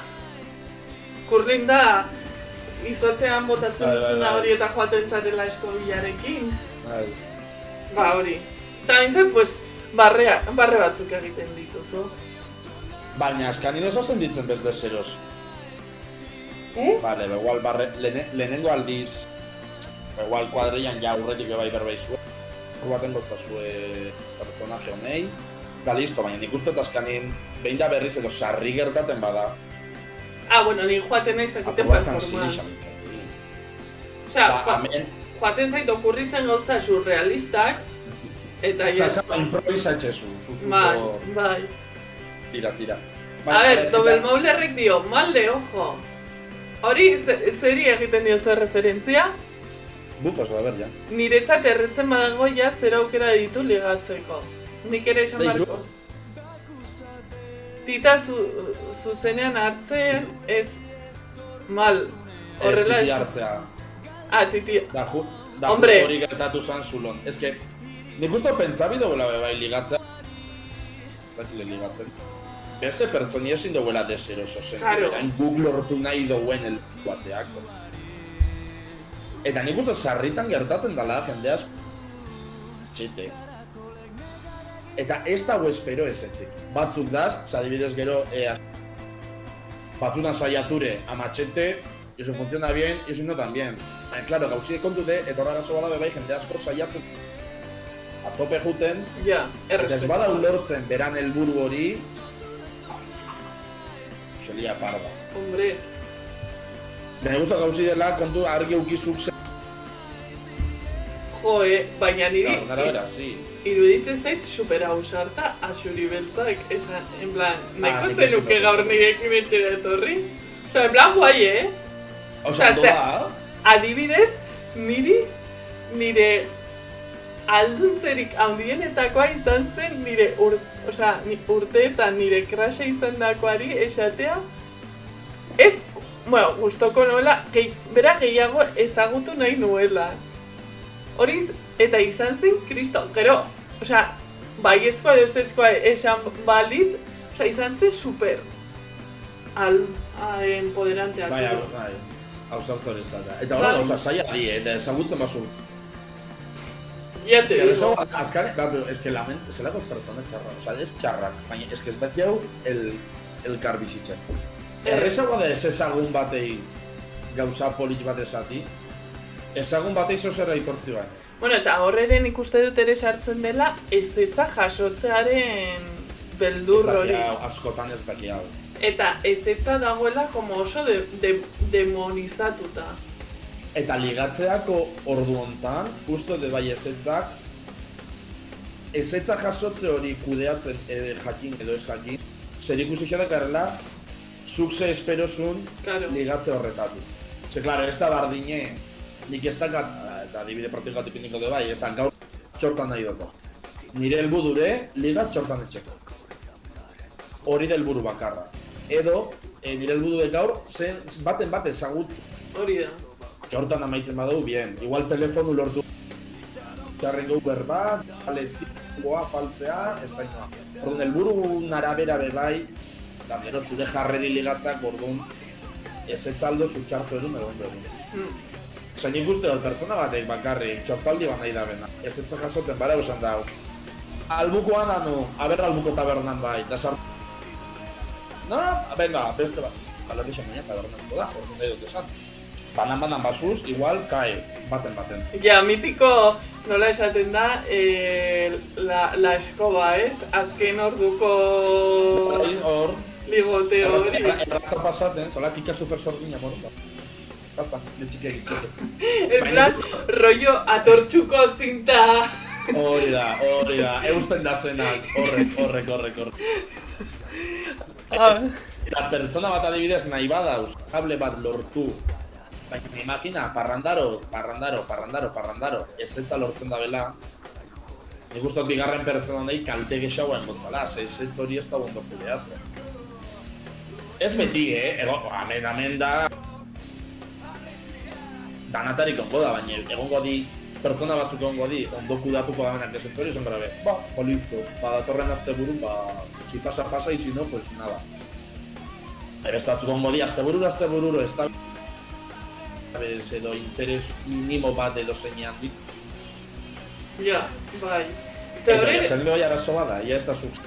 [SPEAKER 1] Kurlin da izotzean botatzen
[SPEAKER 2] Bai, bai,
[SPEAKER 1] duzuna
[SPEAKER 2] bai.
[SPEAKER 1] hori eta joaten zarela eskobilarekin.
[SPEAKER 2] Bai.
[SPEAKER 1] Ba hori. Eta bintzat, pues, barrea, barre batzuk egiten dituzu.
[SPEAKER 2] Baina, askani desazen ditzen bez de zeros.
[SPEAKER 1] Eh?
[SPEAKER 2] Vale, ba, igual barre, lehene, lehenengo aldiz, ba, igual kuadrillan ja urretik bai berbei zuen. Hor baten gotzazue personaje honei. Da listo, baina nik uste askanin behin da berriz edo sarri gertaten bada.
[SPEAKER 1] Ah, bueno, ni joaten naiz
[SPEAKER 2] Aprobatzen
[SPEAKER 1] performance. Osea,
[SPEAKER 2] Ba,
[SPEAKER 1] joaten zait okurritzen gauza surrealistak, eta
[SPEAKER 2] Osa,
[SPEAKER 1] ja,
[SPEAKER 2] esa improvisatxezu,
[SPEAKER 1] bai,
[SPEAKER 2] zuzuko
[SPEAKER 1] bai.
[SPEAKER 2] tira, tira.
[SPEAKER 1] A ver, Dobel Maulerrek dio, malde, ojo. Hori, ze- zeri egiten dio zer referentzia?
[SPEAKER 2] Bufas, a ver, ja.
[SPEAKER 1] Niretzat erretzen badago ja zer aukera ditu ligatzeko. Nik ere esan barko. Tita zu, zuzenean hartzen ez mal. Horrela
[SPEAKER 2] ez.
[SPEAKER 1] ez.
[SPEAKER 2] hartzea.
[SPEAKER 1] Ah, titi.
[SPEAKER 2] Da, ju, da
[SPEAKER 1] Hombre.
[SPEAKER 2] hori gertatu zan zulon. Ez que, nik uste pentsabi duela bai ligatzea. Ez dakile ligatzen. Beste pertsoni ezin duela deseroso zen.
[SPEAKER 1] Claro.
[SPEAKER 2] Berain guk lortu nahi duen el bateak. Eta nik uste sarritan gertatzen dela jende asko. Txite. Eta ez dago espero ez etzik. Batzuk daz, zadibidez gero, ea, batzuna saiature a machete, y eso funciona bien, y eso no tan bien. Baina, claro, gauzi kontute, eta horra gazo bada bebai jende asko saiatzen a tope juten,
[SPEAKER 1] Ja,
[SPEAKER 2] eta ez bada ulertzen beran helburu hori, selia parda.
[SPEAKER 1] Hombre,
[SPEAKER 2] Baina gusta gauzi dela, kontu argi ukizuk zen,
[SPEAKER 1] jo, eh, baina niri
[SPEAKER 2] claro, bera, sí.
[SPEAKER 1] iruditzen zait super ausarta asuri beltzak, esan, en plan, nahiko
[SPEAKER 2] nik
[SPEAKER 1] zenuke gaur
[SPEAKER 2] dut.
[SPEAKER 1] nirekin etxera etorri? Osa, en plan, guai, eh?
[SPEAKER 2] Osa,
[SPEAKER 1] Osea,
[SPEAKER 2] doa,
[SPEAKER 1] Adibidez, niri, nire alduntzerik handienetakoa izan zen nire ur, osea, ni, urteetan nire krasa izan dakoari esatea, ez, bueno, gustoko nola, gehi, bera gehiago ezagutu nahi nuela. Hori, eta izan zen kristo, gero, osea, baiezkoa edo ezezkoa esan balit, osea, izan zen super al, al empoderantea.
[SPEAKER 2] bai, hau- bai, hau sartzen izata. Eta
[SPEAKER 1] Bai.
[SPEAKER 2] gauza saia di, eta ezagutzen basu.
[SPEAKER 1] Ya te digo.
[SPEAKER 2] azkane, claro, es que la mente, zelako pertsona txarra, o sea, ez txarrak, baina ez que ez daki hau el, el kar bizitzen.
[SPEAKER 1] Eh.
[SPEAKER 2] Errezagoa da ez ezagun batei gauza politx bat esati, ezagun batei zozera aitortzi baina.
[SPEAKER 1] Bueno, eta horreren ikuste dut ere sartzen dela ezetza jasotzearen beldur hori.
[SPEAKER 2] askotan ez daki hau.
[SPEAKER 1] Eta ezetza dagoela como oso de, de, demonizatuta.
[SPEAKER 2] Eta ligatzeako ordu hontan, justo de bai ezetzak, ezetza jasotze hori kudeatzen edo jakin edo ez jakin, zer ikusi xedak garela, zuk ze esperosun
[SPEAKER 1] Claro.
[SPEAKER 2] ligatze horretatik. Ze, klaro, ez da bardine, nik ez dakat, eta adibide praktikatik niko de bai, ez da gaur txortan nahi dut. Nire helbudure ligat txortan etxeko. Hori da helburu bakarra. Edo, e, nire helburu de gaur, zen, baten bat ezagut
[SPEAKER 1] Hori da.
[SPEAKER 2] txortan amaitzen badugu, bien. Igual telefonu lortu jarrengo Uber bat, aletzikoa, faltzea, ez da inoa. Orduan, helburu narabera bebai, eta gero zure jarreri ligatzak, orduan, ez etzaldo zutxartu edun egon.
[SPEAKER 1] Mm.
[SPEAKER 2] Zain ikuste dut pertsona batek bakarrik, txortaldi bat nahi da bena. Ez etza jasoten bara esan dau. Albukoan anu, aber albuko tabernan bai, da sar... No, venga, beste bat. Jala que mañana tabernazko da, orduan nahi dut esan. Banan banan basuz, igual, kai, baten baten.
[SPEAKER 1] Ja, mitiko nola esaten da, e, la, la eskoba, ez? Azken orduko
[SPEAKER 2] Hor,
[SPEAKER 1] ligote hori.
[SPEAKER 2] erratza pasaten, zola kika super sordina, bueno, Basta, de txiki egiteko.
[SPEAKER 1] En plan, rollo atortxuko zinta.
[SPEAKER 2] Hori da, hori da, eusten da zenak, horrek, horrek, horrek, horrek.
[SPEAKER 1] Ah,
[SPEAKER 2] Eta pertsona bat adibidez nahi badauz, kable bat lortu. Baina, imagina, parrandaro, parrandaro, parrandaro, parrandaro, ez etza lortzen da bela. Nik uste bigarren pertsona nahi kalte gexaua engontzala, ze ez ez hori ez da bondo kudeatzen. Ez beti, eh? Ego, amen, amen da... Danatarik ongo da, baina egongo di pertsona batzuk egongo di, ondo kudatuko da benak ez ez hori esan grabe. Ba, polizko, ba, datorren azte buru, ba, si pasa, pasa, y si no, pues nada. Pero ez batzuk egongo di, azte bururo, azte bururo, ez da... Bez, edo interes minimo bat edo zeinean dik.
[SPEAKER 1] ja, bai.
[SPEAKER 2] Eta
[SPEAKER 1] hori,
[SPEAKER 2] esan bai arazo bada, ia ez da zuk.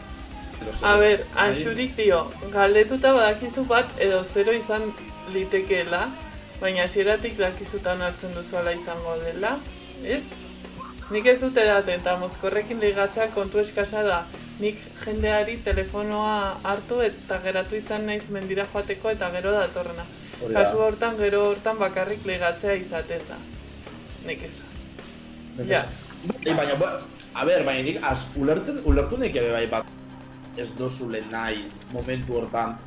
[SPEAKER 1] a ber,
[SPEAKER 2] Bai.
[SPEAKER 1] anxurik dio, galdetuta badakizu bat edo zero izan litekeela, baina hasieratik dakizutan hartzen duzuela izango dela, ez? Nik ez dute daten, eta mozkorrekin ligatzea kontu eskasa da. Nik jendeari telefonoa hartu eta geratu izan naiz mendira joateko eta gero datorrena. Kasu hortan, gero hortan bakarrik ligatzea izaten da. Nik ez. Ja.
[SPEAKER 2] Bai, baina, ba, a ber, baina nik, az, ulertzen, ulertu nik ere bai bat, ez dozule nahi momentu hortan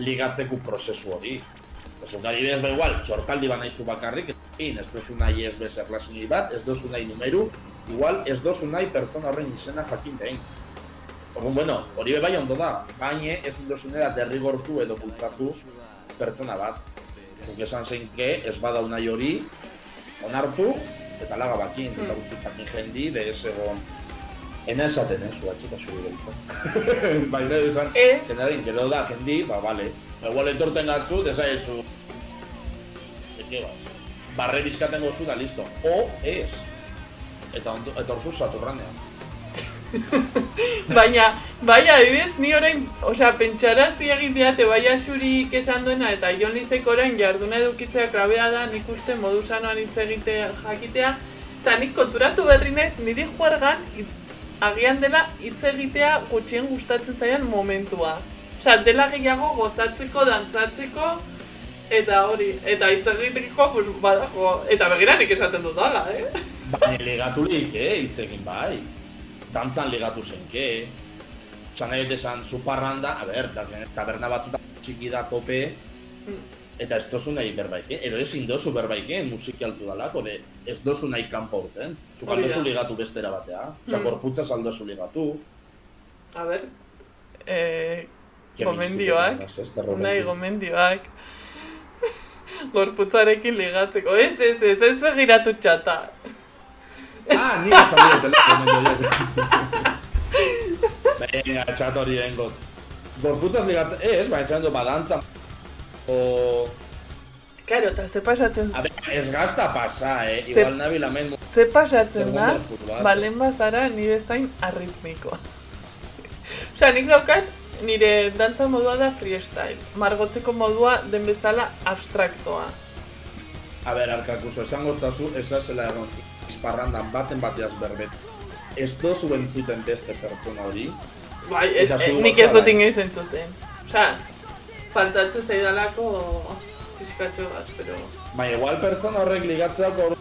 [SPEAKER 2] ligatzeko prozesu hori. Adibidez, ba igual, txortaldi bat nahizu bakarrik, egin, ez dozu nahi ez bez erlazioi bat, ez dozu nahi numeru, igual ez dozu nahi pertsona horren izena jakin behin. Orduan, bueno, hori bai ondo da, baina ez dozunera derrigortu edo bultzatu pertsona bat. Zuk esan zeinke, ez badau nahi hori, onartu, eta laga bakin, eta
[SPEAKER 1] Hmm.
[SPEAKER 2] gutxi jakin jendi, de ez egon... Ena esaten, eh, zua txika zuri beltzen. Baina esan,
[SPEAKER 1] Ez.
[SPEAKER 2] Gero da jendi, ba, bale. Igual etorten gatzu, desaiezu. Eke bat. Barre bizkaten gozu da, listo. O, ez. Eta eta orzu saturranean.
[SPEAKER 1] Baina, bai adibidez, ni orain, osea, pentsarazi egin diate bai xurik esan duena eta Jon Lizek orain jarduna edukitzea grabea da nik uste modu sanoan hitz egitea jakitea eta nik konturatu berri naiz niri juargan agian dela hitz egitea gutxien gustatzen zaian momentua. Osea, dela gehiago gozatzeko, dantzatzeko, eta hori, eta hitz egiteko, pues, badajo, eta begira nik esaten dut dala, eh?
[SPEAKER 2] Baina ligatulik, eh, hitz egin bai. Dantzan ligatu zenke. Osa nahi dut esan, zu parranda, a ber, taberna- batzuta txiki da tope,
[SPEAKER 1] Mm.
[SPEAKER 2] eta ez dozu nahi berbaiken, edo ezin dozu berbaiken musiki altu dalako, de ez dozu nahi kanpo urten. Zu
[SPEAKER 1] Hori da.
[SPEAKER 2] galdozu ligatu bestera batea. Osa,
[SPEAKER 1] Mm.
[SPEAKER 2] gorputza saldozu ligatu.
[SPEAKER 1] A ber, eh, gomendioak, nahi gomendioak, gorputzarekin ligatzeko, ez, ez, ez, ez begiratu txata.
[SPEAKER 2] Ah, ni esan dut telefono Venga, txat hori dengot. Gorputzaz ligatzen, ez, baina esan dut badantza. O...
[SPEAKER 1] Karo, eta ze pasatzen,
[SPEAKER 2] A ber, ez gazta pasa, eh?
[SPEAKER 1] Ze-
[SPEAKER 2] Igual nabil hemen
[SPEAKER 1] ze pasatzen da, balen bazara nire zain arritmiko. Osea, nik daukat, nire dantza modua da freestyle. Margotzeko modua den bezala abstraktoa.
[SPEAKER 2] A ber, arkakuso, esan goztazu, esazela egon izparrandan baten bateaz berbet. Ez dozu entzuten beste pertsona hori.
[SPEAKER 1] Bai, ez,
[SPEAKER 2] zu
[SPEAKER 1] eh, nik ez dut
[SPEAKER 2] bai.
[SPEAKER 1] inoiz entzuten. Osea, faltatzen zaidalako pixkatxo bat, pero...
[SPEAKER 2] Baina igual pertsona horrek ligatzeak hor...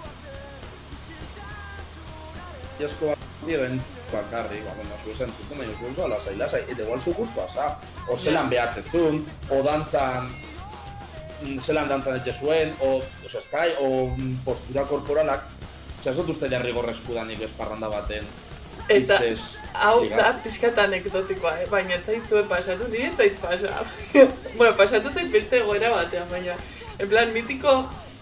[SPEAKER 2] Iasko bat, dio, bakarrik, ba, bueno, zu esan zuten, baina zu oso lasai, lasai, eta igual zu guztua za, o zelan behatzetzun, o dantzan, mm, zelan dantzan etxe zuen, o, oso eskai, o mm, postura korporalak, Osea, ez dut uste derrigorrezku danik esparranda baten
[SPEAKER 1] Eta
[SPEAKER 2] hitzez
[SPEAKER 1] hau da pixkat anekdotikoa, eh? baina ez zaizue pasatu, nire ez zait pasa. bueno, pasatu zait beste egoera batean, baina en plan mitiko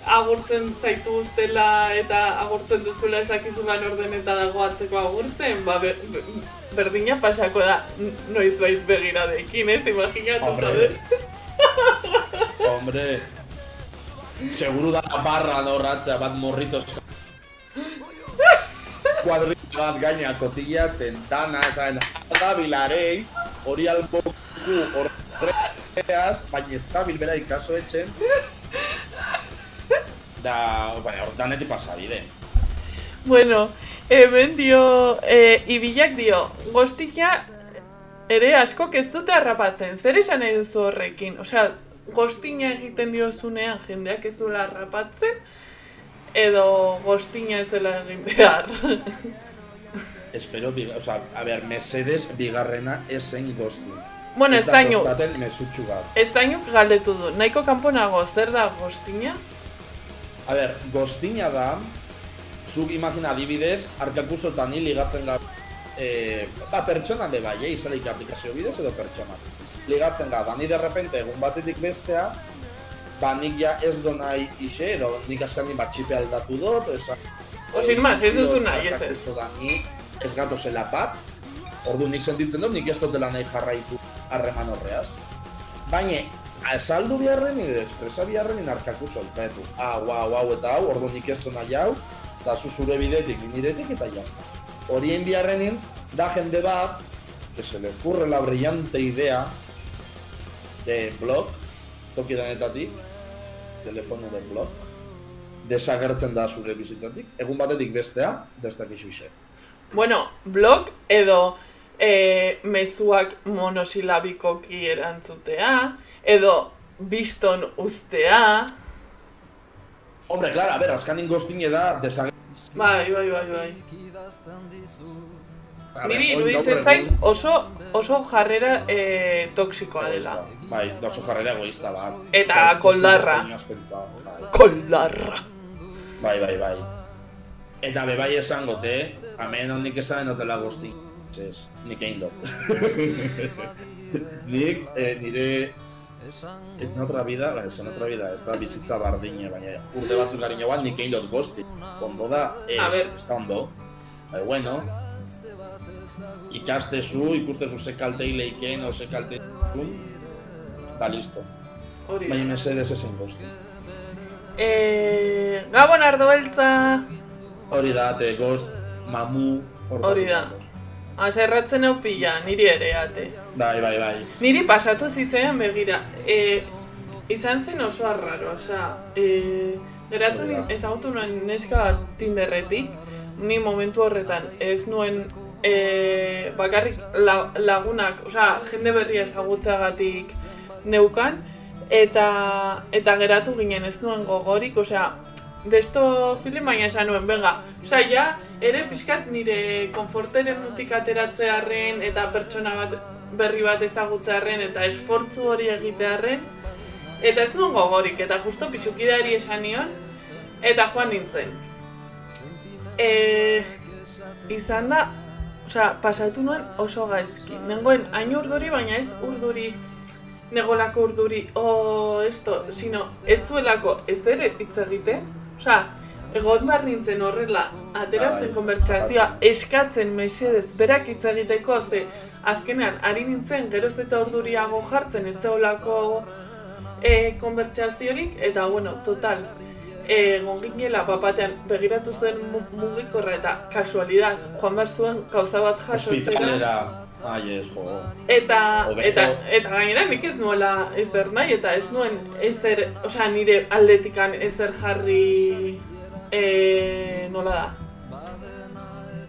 [SPEAKER 1] agurtzen zaitu ustela eta agurtzen duzula ezakizula orden eta dago atzeko agurtzen, ba, be, be, berdina pasako da n- noiz bait begiradekin, ez? Imaginatu
[SPEAKER 2] Hombre. Hombre, seguru da barra horratzea bat morritos kuadrilla bat gaina kotilla, tentana, esan, da bilarei, hori alboku horreaz, baina estabil bera ikaso etxen, da, baina, danetik pasabide.
[SPEAKER 1] Bueno, hemen dio, e, ibilak dio, gostika ere askok ez dute harrapatzen, zer esan nahi duzu horrekin? Osea, gostina egiten diozunean jendeak ez duela harrapatzen, edo gostina ez dela egin behar.
[SPEAKER 2] Espero, bi, oza, a ber, mesedes bigarrena esen gosti.
[SPEAKER 1] bueno, ez daño, ez dañuk galdetu du, nahiko kanpo nago, zer da gostina?
[SPEAKER 2] A ber, gostina da, zuk imagina adibidez, arkakusotan hil ligatzen gara, e, eta pertsona de bai, eh, izaleik aplikazio bidez edo pertsona. Ligatzen gara, da ni de repente egun batetik bestea, ba nik ja ez do nahi ise, edo nik askani bat txipe aldatu dut, esan...
[SPEAKER 1] O, sin más, ez duzu nahi, ez ez.
[SPEAKER 2] Arkakuso ni ez gatozela bat, ordu nik sentitzen dut, nik ez dutela nahi jarraitu harreman horreaz. Baina, esaldu biharren, nire espresa biharren, nire arkakuso, betu, hau, hau, hau eta hau, ordu nik ez du nahi hau, eta zu zure bidetik, ni niretik, eta jazta. Horien biharrenin, da jende bat, que se le ocurre la brillante idea de blog, toki denetatik, telefono de blog, desagertzen da zure bizitzatik, egun batetik bestea, destakixu ise.
[SPEAKER 1] Bueno, blog edo e, mezuak monosilabikoki erantzutea, edo biston ustea,
[SPEAKER 2] Hombre, claro, a ver, azkanin goztine da desagertzen.
[SPEAKER 1] bai, bai, bai, bai.
[SPEAKER 2] Ber,
[SPEAKER 1] Niri iruditzen zait oso, oso jarrera e, toksikoa dela.
[SPEAKER 2] Bai, da oso jarrera egoista bat.
[SPEAKER 1] Eta
[SPEAKER 2] Osea, ez-
[SPEAKER 1] koldarra.
[SPEAKER 2] bai.
[SPEAKER 1] Kolarra!
[SPEAKER 2] Bai, bai, bai. Eta be bai esangote, hemen honik esan dutela gozti. Ez, nik egin dut. nik, eh, nire en otra vida, en otra vida, ez da bizitza bardine, baina urte batzuk gari joan nik egin dut gozti. Ondo da, ez, ez da ondo. Bai, bueno, ikastezu, ikustezu ze kalte hileiken, o ze kalte da listo.
[SPEAKER 1] Hori.
[SPEAKER 2] Baina mesedez ezen gozti.
[SPEAKER 1] E, Gabon Ardoeltza!
[SPEAKER 2] Hori da, te gozt, mamu,
[SPEAKER 1] Hori da. Aserratzen hau pila, niri ere ate.
[SPEAKER 2] Bai, bai, bai.
[SPEAKER 1] Niri pasatu zitzaidan begira. E, izan zen oso arraro, osea, e, geratu ezagutu nuen neska bat Tinderretik, ni momentu horretan ez nuen e, bakarrik la, lagunak, osea, jende berria ezagutzeagatik neukan, eta, eta geratu ginen ez nuen gogorik, osea, desto film baina esan nuen, venga, osea, ja, ere pixkat nire konforteren nutik ateratzearren eta pertsona bat berri bat ezagutzearren eta esfortzu hori egitearren, eta ez nuen gogorik, eta justo pixukideari esan nion, eta joan nintzen. E, izan da, osea, pasatu nuen oso gaizki. Nengoen hain urduri, baina ez urduri, negolako urduri, o esto, sino, ez zuelako ez ere hitz egiten, osea, egon behar nintzen horrela, ateratzen
[SPEAKER 2] Bai.
[SPEAKER 1] konbertsazioa, eskatzen mesedez berak hitz egiteko, ze azkenean, ari nintzen geroz eta urduriago jartzen, ez zeolako e, konbertsaziorik, eta bueno, total, egon ginela papatean begiratu zuen mu- mugikorra eta kasualidad, joan behar zuen gauza bat jasotzera.
[SPEAKER 2] Ai ez, jo.
[SPEAKER 1] Eta, eta, eta gainera nik ez nuela ezer nahi, eta ez nuen ezer, osea nire aldetikan ezer jarri, e, nola da,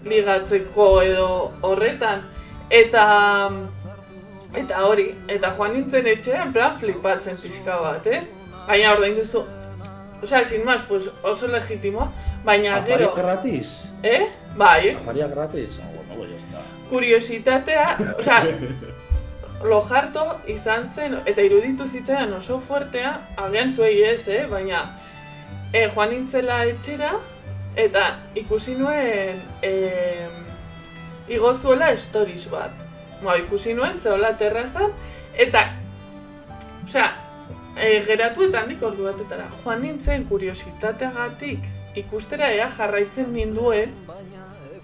[SPEAKER 1] ligatzeko edo horretan. Eta, eta hori, eta joan nintzen etxera, en plan flipatzen pixka bat, ez? Baina ordain duzu, osea, sin más, pues oso legitimo, baina
[SPEAKER 2] Afaria
[SPEAKER 1] gero,
[SPEAKER 2] gratis?
[SPEAKER 1] eh? Bai,
[SPEAKER 2] Afaria gratis? Ah, bueno, pues ya está.
[SPEAKER 1] Kuriositatea, osea, lo jarto izan zen, eta iruditu zitzaidan oso fuertea, agian zuei ez, eh? baina e, joan nintzela etxera, eta ikusi nuen e, igo zuela stories bat. Ba, ikusi nuen, zehola terrazan, eta, osea, e, geratu eta handik ordu batetara, joan nintzen kuriositateagatik ikustera ea jarraitzen ninduen,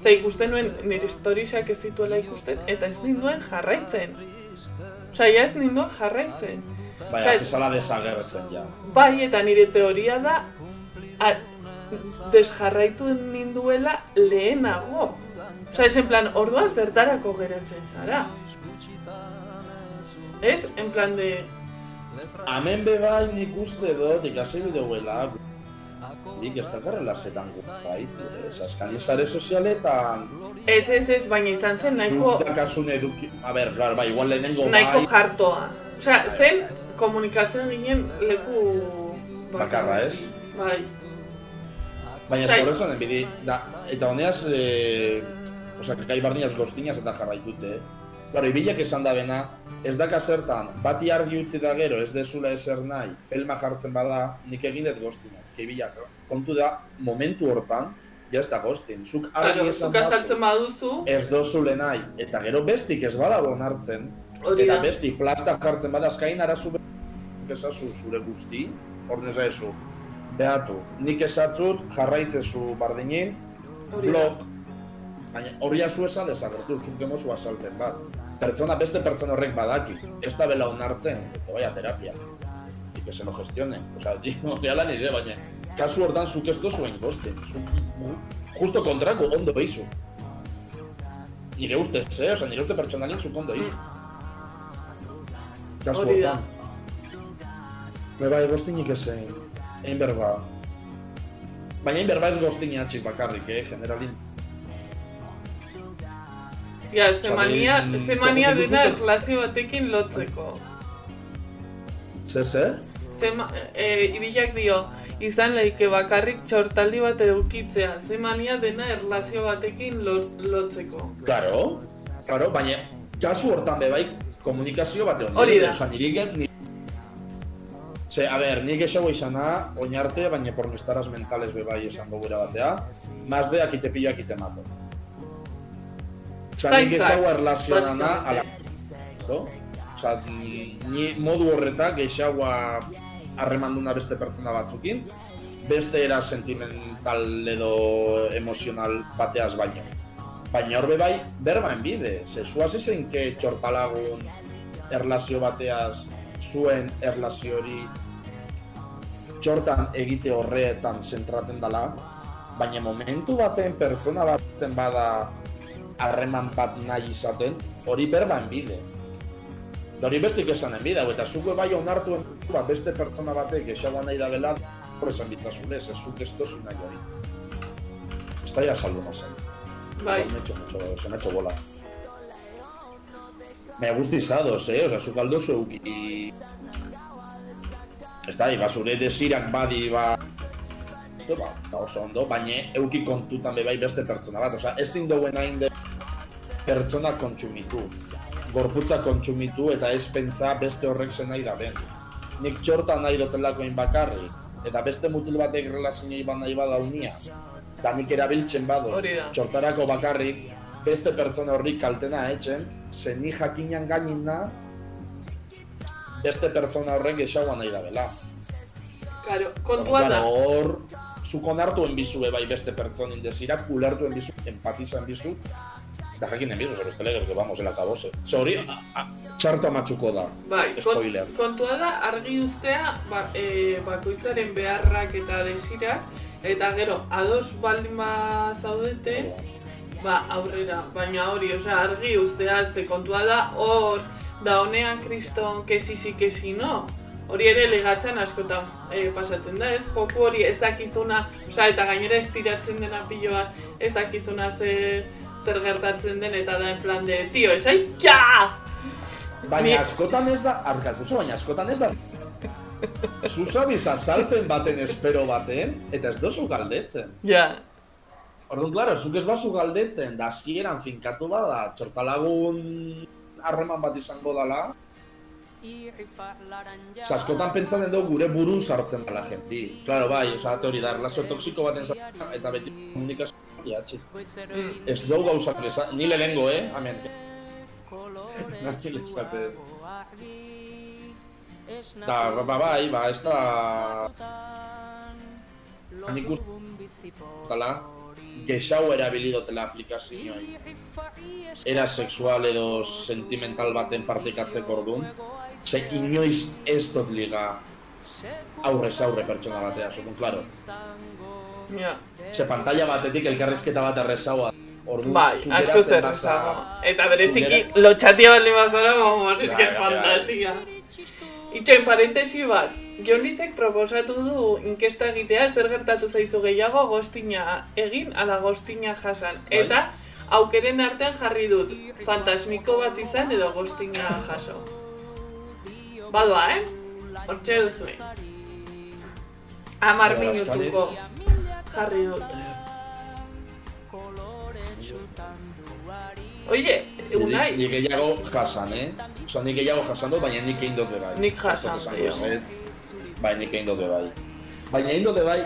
[SPEAKER 1] ze ikusten nuen nire storiesak ez zituela ikusten, eta ez ninduen jarraitzen. Osea, ja ez ninduen jarraitzen.
[SPEAKER 2] Bai,
[SPEAKER 1] Osea,
[SPEAKER 2] hasi zala desagertzen, ja.
[SPEAKER 1] Bai, eta nire teoria da, a, desjarraitu ninduela lehenago. Osea, ez en plan, orduan zertarako geratzen zara. Ez, en plan de,
[SPEAKER 2] Hemen be bai nik uste dut ikasi bideoela Nik ez dakarrela zetan gaitu, ez? Azkani sare sozialetan
[SPEAKER 1] ez, ez, ez, baina izan zen nahiko,
[SPEAKER 2] Zuk dakasun eduki... A ber, klar, bai, igual lehenengo
[SPEAKER 1] nahiko
[SPEAKER 2] bai
[SPEAKER 1] jartoa. Osea, zen komunikatzen ginen leku
[SPEAKER 2] Bakarra, ez?
[SPEAKER 1] Bai.
[SPEAKER 2] Baina ez horrezan, enbidi, da, eta honeaz, e, osea, kai barniaz goztinaz eta jarraitute, Claro, ibilak esan da bena, ez daka zertan, bati argi utzi da gero, ez dezula eser nahi, pelma jartzen bada, nik egin dut goztinak, ibilak, kontu da, momentu hortan, ja ez da goztin, zuk argi
[SPEAKER 1] Claro,
[SPEAKER 2] esan
[SPEAKER 1] azaltzen baduzu,
[SPEAKER 2] ez dozule nahi, eta gero bestik ez bada onartzen,
[SPEAKER 1] hori
[SPEAKER 2] eta bestik plastak jartzen bada, azkain arazu esazu zure guzti, hor nezaezu, behatu, nik esatzut jarraitzezu
[SPEAKER 1] da.
[SPEAKER 2] blog, baina hori azu esan desagertu, zuk emozu azalten bat. Pertsona beste pertsona horrek badaki, ez da bela onartzen, eta baina terapia. Y que se lo gestione. O sea, digo, reala nire, baina kasu hortan zuk ez dozuen gozten. Zuk justo kontrako ondo eizu. Nire ustez, eh? Osa, nire uste pertsonalien zuk ondo eizu. Kasu hortan. Me bai, goztinik ezen. Egin berba. Baina egin berba ez goztin atxik bakarrik, eh? Generalin.
[SPEAKER 1] Ja, zemania, zemania dena erlazio batekin lotzeko.
[SPEAKER 2] Zer, zer?
[SPEAKER 1] Zema, e, ibilak dio, izan leike bakarrik txortaldi bat edukitzea, zemania dena erlazio batekin lo, lotzeko.
[SPEAKER 2] Claro, claro, baina kasu hortan be bai komunikazio bate hon.
[SPEAKER 1] Hori da.
[SPEAKER 2] Osa, niri. Ze, a ber, nik esago izana, oinarte, baina pornistaras mentales be bai esango gura batea, más de aquí te pillo, aquí te mato. Osa, nik
[SPEAKER 1] Zaintzak,
[SPEAKER 2] esago erlazionana, ala... Esto? Osa, ni modu horretak geixagoa harremanduna beste pertsona batzukin, beste era sentimental edo emozional bateaz baino. Baina horbe bai, berba enbide, ze zuaz ezenke txorpalagun erlazio bateaz zuen erlazio hori txortan egite horretan zentraten dela, baina momentu baten pertsona baten bada harreman bat nahi izaten, hori berba enbide. Da hori bestik esan enbide, eta zuke bai onartu ba, beste pertsona batek esagoa nahi da bela, hor esan bitzazule, ez zuk ez dozu nahi hori. Ez da ya saldo mazen.
[SPEAKER 1] Bai,
[SPEAKER 2] se me ha hecho bola. Me gusta izados, eh? Osa, zuk aldo zeuki... Ez da, iba zure desirak badi, ba... Esto, ba, eta oso ondo, baina euki kontutan be bai beste pertsona bat. Osa, ezin duen hain de pertsona kontsumitu. Gorputza kontsumitu eta ez pentsa beste horrek zen nahi da ben. Nik txorta nahi dotelakoin bakarri, eta beste mutil batek relazioi bat nahi bada unia, eta nik erabiltzen bado, txortarako bakarrik, beste pertsona horrik kaltena etxen, ze ni jakinan gainin beste pertsona horrek esagoa nahi da bela.
[SPEAKER 1] Claro, kontua da.
[SPEAKER 2] Hor, zuk onartuen bizu bai beste pertsonin desirak, ulertuen bizu, empatizan bizu, eta jakinen bizu, zer bestele gero, vamos, el acabose. Ze hori, txarto amatxuko da.
[SPEAKER 1] Bai,
[SPEAKER 2] Spoiler.
[SPEAKER 1] kontua da argi uztea ba, e, bakoitzaren beharrak eta desirak, eta gero, ados baldin ba zaudete, ba, aurrera, baina hori, osea, argi uztea, ze kontua da, hor, da honean kriston, kesi si, kesi no. Hori ere legatzen askotan e, pasatzen da, ez? Joku hori ez dakizuna, osea, eta gainera estiratzen dena piloa, ez dakizuna zer, zer gertatzen den, eta da en plan de, tio, esai, ja!
[SPEAKER 2] Baina askotan ez da, arkatuzo, baina askotan ez da. Zuzabiz azalpen baten espero baten, eta ez dozu galdetzen.
[SPEAKER 1] Ja,
[SPEAKER 2] Orduan, klaro, zuk ez bazu galdetzen, da hasieran finkatu bada, txortalagun harreman bat izango dala, Zaskotan pentsatzen dugu gure buru sartzen dela jenti. Claro, bai, oza, hori da, relazio toksiko baten sartzen, eta beti komunikazioa diatxe. Mm. Ez dugu gauzak esan, ni lehengo, eh, amen. Naki lezate. Da, ba, ba, bai, ba, ez da... Nik uste... Gexau erabili dutela aplikazioa. Era sexual edo sentimental baten partekatzeko orduan. Ze inoiz ez dut liga aurrez aurre pertsona batea, sokun, klaro.
[SPEAKER 1] Ja.
[SPEAKER 2] Ze pantalla batetik elkarrezketa bat errezaua. Ordu,
[SPEAKER 1] bai, asko zer Eta bereziki lotxatia bat lima zara, vamos, es que es fantasia. Itxoin, parentesi bat, Jonizek proposatu du inkesta egitea zer gertatu zaizu gehiago gostina egin ala gostina jasan. Bai. Eta aukeren artean jarri dut, fantasmiko bat izan edo gostina jaso. Badoa, eh? Hortxe duzu, eh? Amar minutuko jarri dut. Oye, unai.
[SPEAKER 2] Ni gehiago jasan, eh? Osa, ni gehiago jasan dut, baina nik egin dut bai.
[SPEAKER 1] Nik jasan, gehiago.
[SPEAKER 2] Bai, nik egin dut bai. Baina egin dut bai,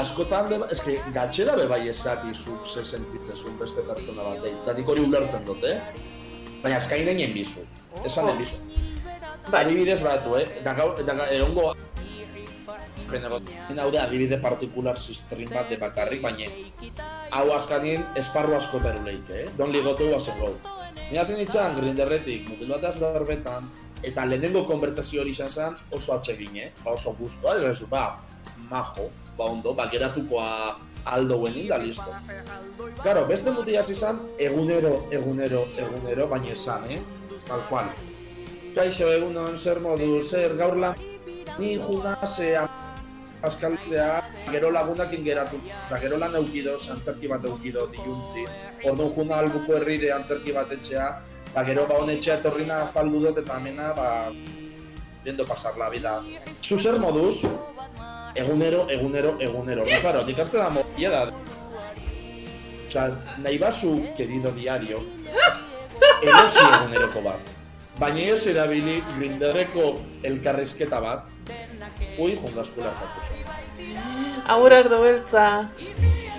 [SPEAKER 2] askotan be, eske, gatxera be bai esati zuk ze sentitzen beste pertsona bat, eh? Da nik hori ulertzen dut, eh? Baina eskain den bizu. Esan den bizu. Bai. Adibidez batu, eh? Gaur, eta egongo... Hau da, adibide partikular sistrin bat de bakarrik, baina hau askanien esparru asko beru eh? Don ligotu guazen gau. Ni hazen itxan, grinderretik, mutil bat berbetan, eta lehenengo konbertsazio hori izan zen oso atsegin, eh? Ba oso guztua, ez ba, ba, majo, ba ondo, ba, geratukoa aldo guenin da, listo. Claro, beste mutil izan, egunero, egunero, egunero, baina esan, eh? Tal cual. Kaixo egunon zer modu, zer gaur lan? Ni juna ze askaltzea gero lagunak ingeratu eta gero lan eukido, antzerki bat eukido diuntzi orduan juna albuko herrire antzerki bat etxea. Ba gero ba honetxea etorrina faldu dut eta amena ba viendo pasar la vida. Zu zer moduz? Egunero, egunero, egunero. No, claro, dikartzen da mokia da. Osa, nahi basu, querido diario, erosi eguneroko bat. Baina ez erabili grinderreko elkarrizketa bat, ui jondazkula hartatu zen.
[SPEAKER 1] Agur ardo beltza.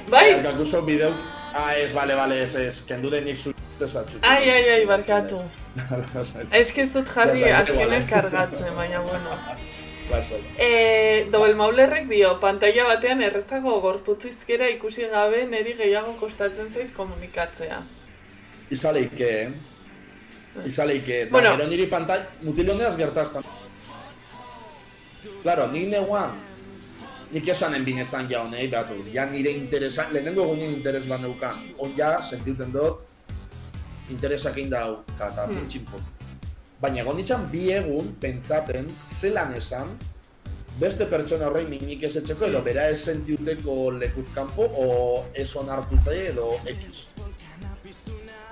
[SPEAKER 1] Bai?
[SPEAKER 2] Hartatu zen bideu, ah ez, bale, bale, ez, ez, kendu denik zu.
[SPEAKER 1] Ai, ai, ai, barkatu. ez que ez dut jarri azkenek kargatzen, baina bueno. E, Dobel Maulerrek dio, pantalla batean errezago gorputzizkera ikusi gabe neri gehiago kostatzen zait komunikatzea.
[SPEAKER 2] Izaleik, eh? Izaleik, eta bueno. gero niri pantai, mutiloneaz gertaztan. Claro, nik neguan, nik esanen binetzan ja honei, behatu, ja nire interesan, lehenengo egunen interes bat neukan, on ja, sentiuten dut, interesak egin dau, kata, hmm. Baina egon ditxan bi egun pentsaten, zelan esan, beste pertsona horrein minik ez etxeko, edo bera ez sentiuteko lekuzkampo, o ez onartute edo X.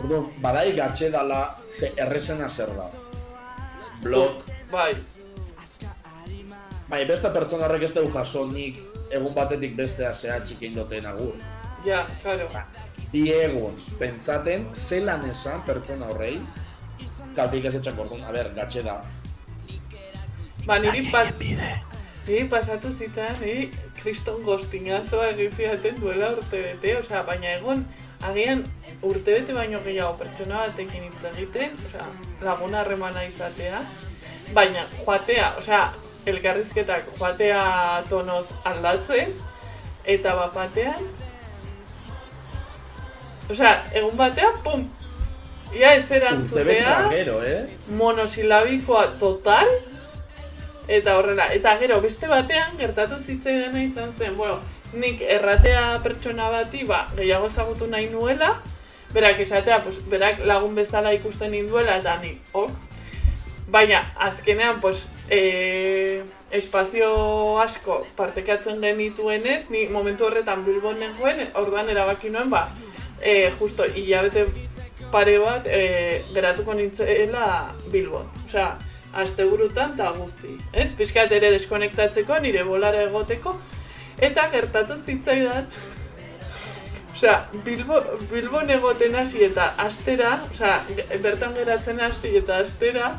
[SPEAKER 2] Orduan, badai gatxe dala ze errezena zer da. Blog.
[SPEAKER 1] Bai.
[SPEAKER 2] Bai, beste pertsona horrek ez dugu jaso nik egun batetik beste asea txikin doten agur.
[SPEAKER 1] Ja, claro. Ba,
[SPEAKER 2] bi egun, pentsaten, zelan esan pertsona horrei, kalpik ez etxak orduan, a ber, gatxe da.
[SPEAKER 1] Ba, niri pat... Niri pasatu zitan, niri kriston gostingazoa egiziaten duela urte bete, osea, baina egon, agian urtebete baino gehiago pertsona batekin hitz egiten, osea, laguna harremana izatea, baina joatea, osea, elkarrizketak joatea tonoz aldatzen, eta bat batean, osea, egun batean, pum, ia ez erantzutea,
[SPEAKER 2] eh?
[SPEAKER 1] monosilabikoa total, eta horrela, eta gero beste batean gertatu zitzaidan izan zen, bueno, nik erratea pertsona bati, ba, gehiago ezagutu nahi nuela, berak esatea, pues, berak lagun bezala ikusten induela, eta ni, ok. Baina, azkenean, pues, e, espazio asko partekatzen genituen ez, ni momentu horretan Bilbon nengoen, orduan erabaki nuen, ba, e, justo, hilabete pare bat, e, geratuko nintzela Bilbon. Osea, aste burutan eta guzti. Ez, pixkat ere deskonektatzeko, nire bolara egoteko, Eta gertatu zitzaidan Osea, Bilbo, Bilbon egoten hasi eta astera, osea, bertan geratzen hasi eta astera,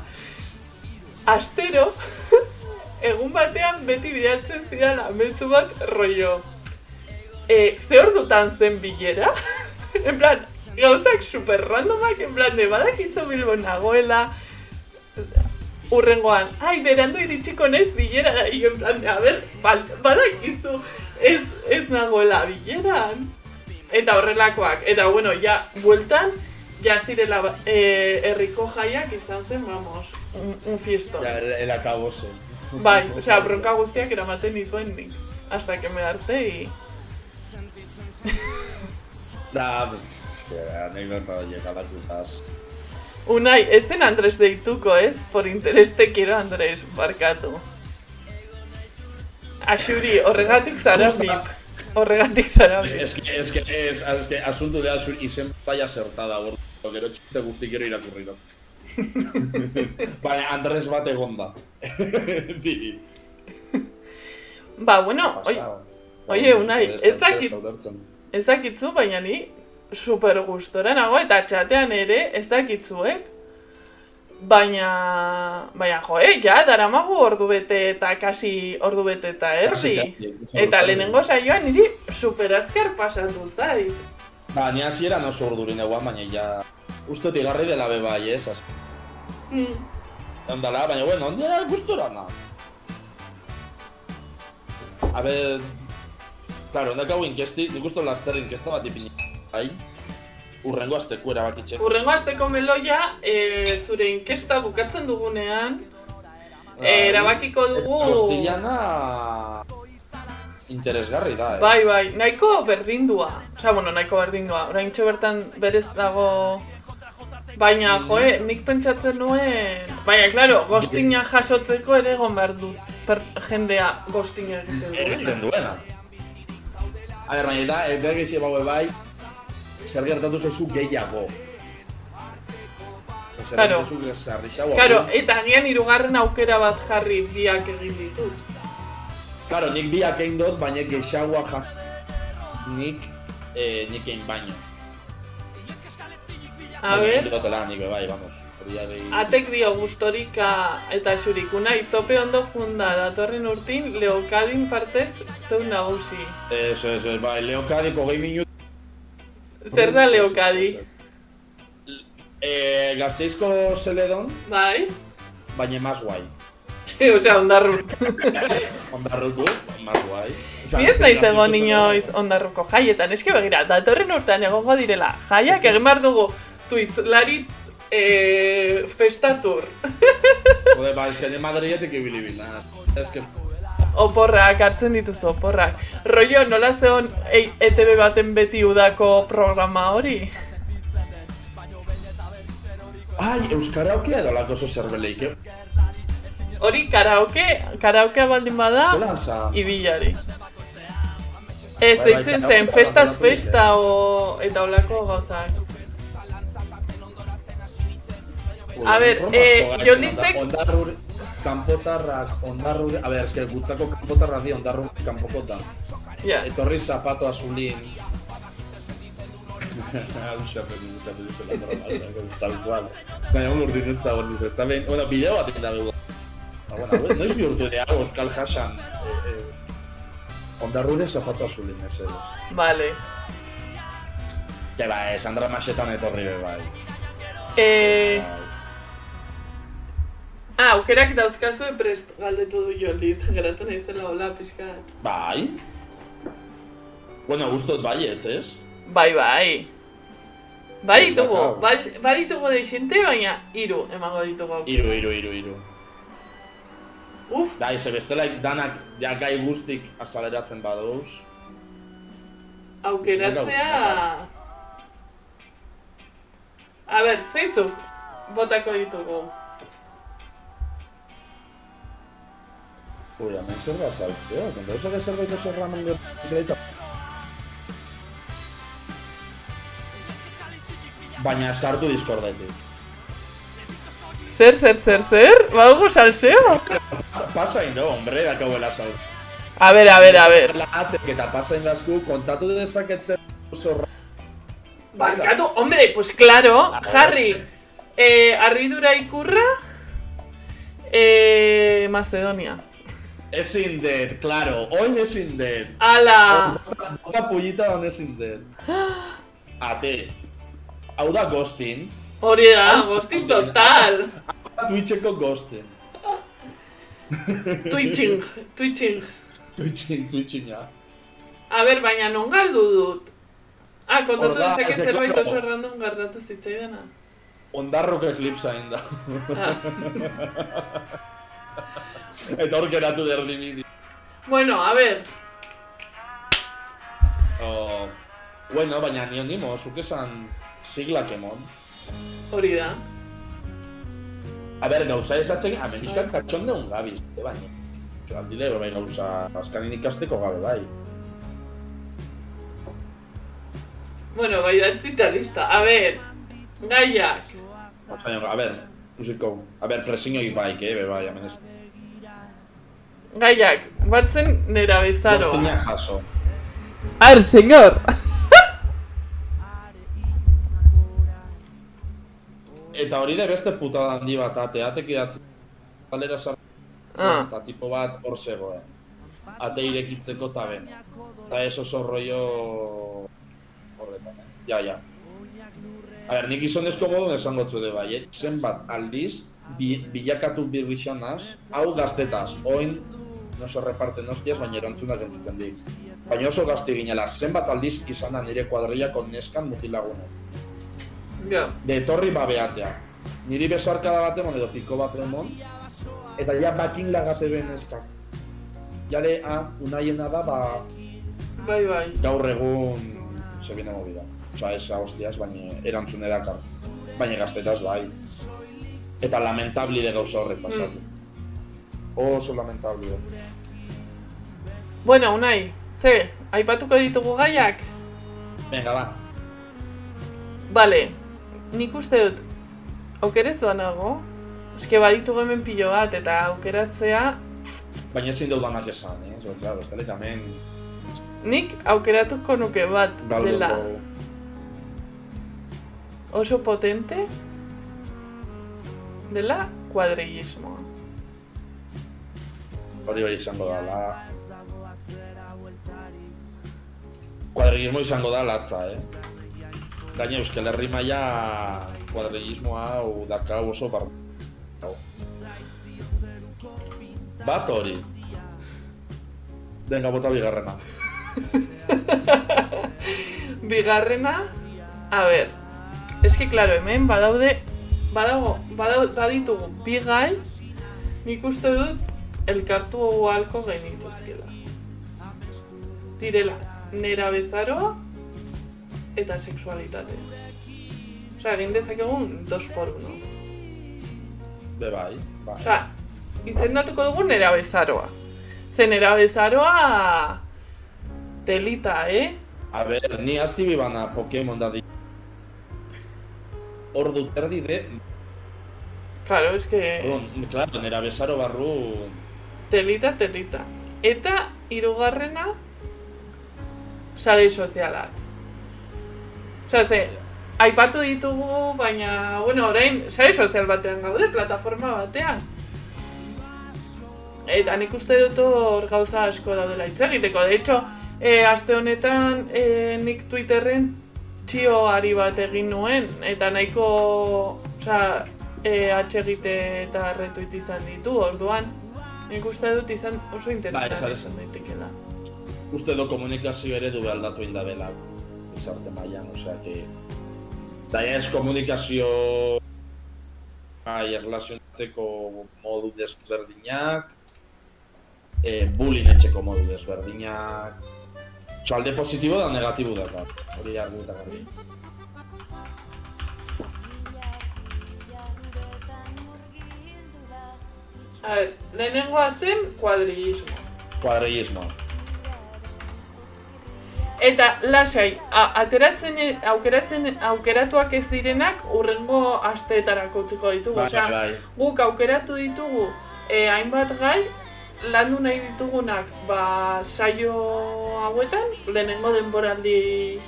[SPEAKER 1] astero, egun batean beti bidaltzen zidan amezu bat rollo. E, ze ordutan zen bilera? en plan, gauzak super randomak, en plan, de badakizu Bilbo nagoela, urrengoan, ai, berandu iritsiko naiz bilera, i en plan, a ber, badakizu, ez, ez nagoela bileran. Eta horrelakoak, eta bueno, ja, bueltan, ja zirela eh, herriko jaiak izan zen, vamos, un, un fiesto.
[SPEAKER 2] Ja, el, acabose.
[SPEAKER 1] Bai, osea, bronka guztiak eramaten nituen nik. Hasta que me arte y...
[SPEAKER 2] Da, pues, es que anécdota llegada cruzas.
[SPEAKER 1] Unai, ez zen Andres deituko, ez? Por interés te quiero, Andres, barkatu. Axuri, horregatik zara bip. Horregatik zara
[SPEAKER 2] Es,
[SPEAKER 1] bip.
[SPEAKER 2] es que, es que, es, es que asunto de Asur izen paia zertada, gordo, gero txiste guzti gero irakurriro. Vale, Andres bat egonda. Bi.
[SPEAKER 1] Ba, bueno, oi, oie, Unai,
[SPEAKER 2] Ez da-
[SPEAKER 1] dakit-
[SPEAKER 2] da
[SPEAKER 1] ez dakitzu, baina ni super gustora nago eta txatean ere ez dakitzuek. Baina, baina jo, eh, ja, daramagu ordu bete eta kasi ordu bete eta erdi. Eta lehenengo saioan niri super azkar pasatu zait.
[SPEAKER 2] Ba, ni hasieran oso urdurin eguan, baina ja... Uste dut igarri dela be bai, ez? Az-
[SPEAKER 1] Mm.
[SPEAKER 2] Ondala, baina, bueno, ondia gustora na. A ver... Claro, ondak hau inkesti, nik uste laster inkesta bat ipini. Bai? Urrengo azteku erabakitxeko.
[SPEAKER 1] Urrengo asteko meloia, e, zure inkesta bukatzen dugunean,
[SPEAKER 2] Bai.
[SPEAKER 1] e, erabakiko dugu...
[SPEAKER 2] Gostillana... Interesgarri da, eh?
[SPEAKER 1] Bai, bai, nahiko berdindua. Osea, bueno, nahiko berdindua. Orain bertan berez dago... Baina, joe, nik pentsatzen nuen... Baina, claro, gostina jasotzeko ere egon behar du per, jendea gostina egiten duena.
[SPEAKER 2] egiten duena. A ber, baina da, ez gexi baue bai, zer gertatu zaizu gehiago. Zer
[SPEAKER 1] Claro.
[SPEAKER 2] zaizu zarrixago.
[SPEAKER 1] Claro, eta agian hirugarren aukera bat jarri biak egin ditut.
[SPEAKER 2] Claro, nik biak egin dut, baina gexagoa ja... Nik, eh, nik egin baino.
[SPEAKER 1] A ber,
[SPEAKER 2] Dotela, nik bai, vamos. Behi...
[SPEAKER 1] atek dio gustorika eta xurikuna, tope ondo junda datorren urtin, leokadin partez zeun nagusi.
[SPEAKER 2] Eso, eso, bai, leokadiko gehi minut...
[SPEAKER 1] Zer da leokadi?
[SPEAKER 2] Eh, gazteizko zeledon,
[SPEAKER 1] Bai?
[SPEAKER 2] baina más guai.
[SPEAKER 1] Osea, ondarrut.
[SPEAKER 2] Ondarruko, más guai. Osea,
[SPEAKER 1] Ni ez naiz
[SPEAKER 2] gazteizko
[SPEAKER 1] egon
[SPEAKER 2] zeledon-
[SPEAKER 1] inoiz ondarruko jaietan, eske begira, datorren urtean egongo direla jaiak egin behar dugu Twitch lari eh, festatur.
[SPEAKER 2] Joder, ba, eske de Madridetik ibili bil, nada. Ez que...
[SPEAKER 1] Oporrak, hartzen dituzu oporrak. Rollo, nola zeon e ETV baten beti udako programa hori?
[SPEAKER 2] Ai, euskaraoke edo lako oso zerbeleik, eh?
[SPEAKER 1] Hori karaoke, karaokea baldin bada, ibilari. Ez,
[SPEAKER 2] Bai, bai,
[SPEAKER 1] deitzen zen, festaz festa o, eta olako gauzak. A ber, eh, Jolizek-
[SPEAKER 2] Ondarrur... Kanpotarrak, ondarrur... A ber, eske gutzako kanpotarra di, ondarrur kanpokota.
[SPEAKER 1] Ja.
[SPEAKER 2] Etorri zapato azulin. Hau xapen gustatu duzela broma, tal cual. Baina un urdin ez da hori, ez da ben... Bueno, bideo bat egin da dugu. Ah, bueno, noiz bihurtu dira Euskal Hasan eh, eh, ondarrure zapato azulin, ez edo.
[SPEAKER 1] Vale.
[SPEAKER 2] Ja, ba, eh, Sandra Masetan etorri be bai.
[SPEAKER 1] Eh, ah, aukerak dauzkazu prest galdetu du Joldiz, geratu nahi zela hola pixka.
[SPEAKER 2] Bai. Bueno, gustot baietz, ez?
[SPEAKER 1] Bai, bai. Bai ditugu, bai, bai ditugu deixente, baina hiru emango ditugu. aukera.
[SPEAKER 2] Iru, iru, iru, iru.
[SPEAKER 1] Uf,
[SPEAKER 2] Da, ize bestela danak jakai guztik azaleratzen badouz.
[SPEAKER 1] aukeratzea... A ber, zeintzuk botako ditugu.
[SPEAKER 2] Ui, hemen zer da saltzea, konta oso zerbait oso ramen gertzeleita. Baina sartu Discordetik.
[SPEAKER 1] Zer, zer, zer, zer? Badugu salseo?
[SPEAKER 2] Pasa, indo, hombre, dakauela saltzea.
[SPEAKER 1] A ber, a ber, a ber.
[SPEAKER 2] La atek eta pasa indazku, kontatu dezaketzen oso ra-
[SPEAKER 1] Barkatu, hombre, pues claro, Harry, eh, arridura ikurra, eh, Macedonia.
[SPEAKER 2] Ezin dut, claro, oin ezin dut.
[SPEAKER 1] Ala,
[SPEAKER 2] Bota pullita on ezin dut. Ate. Hau da ghosting.
[SPEAKER 1] hori da, gosti total.
[SPEAKER 2] Twitcheko ghosting.
[SPEAKER 1] Twitching, twitching.
[SPEAKER 2] Twitching, twitchinga.
[SPEAKER 1] A ber, baina non galdu dut? Ah, kontatu dezaket
[SPEAKER 2] ez
[SPEAKER 1] zerbait oso random gertatu zitzaidana.
[SPEAKER 2] Ondarrok eklipsa egin da.
[SPEAKER 1] Ah.
[SPEAKER 2] Eta hor geratu der limiti.
[SPEAKER 1] Bueno, a ber,
[SPEAKER 2] Oh, bueno, baina ni onimo, zuk esan siglak emon.
[SPEAKER 1] hori da.
[SPEAKER 2] A ber, gauza esatzen, ameniskat katxondeun gabiz, e baina. Aldile, bai gauza, askanin ikasteko gabe bai.
[SPEAKER 1] Bueno, bai da lista. A ber, gaiak.
[SPEAKER 2] A ber, ikusiko, a ber, presiño bai, que be bai, amenez.
[SPEAKER 1] Gaiak, batzen nera bezaroa.
[SPEAKER 2] Gostina jaso.
[SPEAKER 1] Ar, señor!
[SPEAKER 2] Eta hori da beste putada handi bat, ateatek idatzen. Kalera sartzen,
[SPEAKER 1] Ah.
[SPEAKER 2] eta tipo bat hor zegoen. Ate irekitzeko eta ben. Eta ez oso rollo... Horretan, eh? Ja, ja. A ber, nik gizonezko modun esango zude bai, eh? Zenbat aldiz, bi, bilakatu birrixanaz, hau gaztetaz, oin, no se reparten hostias, baina erantzunak entzuten dik. Baina oso gazte ginela, zenbat aldiz izan da nire kuadrillako neskan mutilagunen.
[SPEAKER 1] Jo.
[SPEAKER 2] de etorri babeatea. Niri besarkada bat emon edo piko bat emon, eta ja bakin lagate ben eskak. Jale, ah, unaiena da, ba,
[SPEAKER 1] Bai, bai.
[SPEAKER 2] gaur egun se viene movida. Osa, esa hostias, baina erantzun erakar. Baina gaztetaz, bai. Eta lamentabli de gauza horrek pasatu. Oso lamentabli.
[SPEAKER 1] Bueno, unai, ze, aipatuko ditugu gaiak?
[SPEAKER 2] Venga, ba.
[SPEAKER 1] Vale, nik uste dut, aukerez nago. Eske baditu hemen pilo bat, eta aukeratzea,
[SPEAKER 2] Baina ezin daudanak esan, eh? Zo, claro, ez hemen
[SPEAKER 1] nik aukeratuko nuke bat dela
[SPEAKER 2] galduko...
[SPEAKER 1] oso potente, dela kuadrillismoa.
[SPEAKER 2] Hori bai izango da, la... Kuadrillismo izango da latza, eh? Gaina Euskal Herri maila kuadrillismoa hau dakau oso bar... Bat hori. Denga bota bigarrena.
[SPEAKER 1] Bigarrena, a ber, eski, claro, hemen badaude, badago, badau, baditugu bi gai, nik uste dut elkartu ahalko genituzkela. Direla, nera bezaroa eta sexualitate. Osea, egin dezakegun dos por uno.
[SPEAKER 2] Be bai, bai.
[SPEAKER 1] Osea, izendatuko dugu nera bezaroa. Ze nera bezaroa telita, eh?
[SPEAKER 2] A ber, ni asti bibana Pokemon da di... Ordu terdi de...
[SPEAKER 1] Claro, es que...
[SPEAKER 2] Orduan, claro, nera besaro barru...
[SPEAKER 1] Telita, telita. Eta hirugarrena sare sozialak. Osea, ze, aipatu ditugu, baina, bueno, orain, sare sozial batean gaude, plataforma batean. Eta nik uste dut hor gauza asko daudela hitz egiteko. De hecho, e, aste honetan e, nik Twitterren txioari bat egin nuen, eta nahiko, osea, e, atxegite eta retweet izan ditu, orduan. Nik uste dut izan oso
[SPEAKER 2] Bai,
[SPEAKER 1] interesgarri
[SPEAKER 2] esan
[SPEAKER 1] izan daitekela.
[SPEAKER 2] uste do komunikazio eredu aldatu inda dela izarte mailan, osea que da ez komunikazio bai, erlazionatzeko modu desberdinak, e, bullying etxeko modu desberdinak, Oso, alde positibo da negatibo da, hori argi eta garbi.
[SPEAKER 1] A ver, lehenengoa zen kuadrillismo.
[SPEAKER 2] Kuadrillismo.
[SPEAKER 1] Eta lasai, ateratzen, aukeratzen, aukeratuak ez direnak urrengo asteetarako utziko ditugu.
[SPEAKER 2] Bai,
[SPEAKER 1] Osea,
[SPEAKER 2] bai.
[SPEAKER 1] guk aukeratu ditugu e, hainbat gai, landu nahi ditugunak ba, saio hauetan, lehenengo denboraldi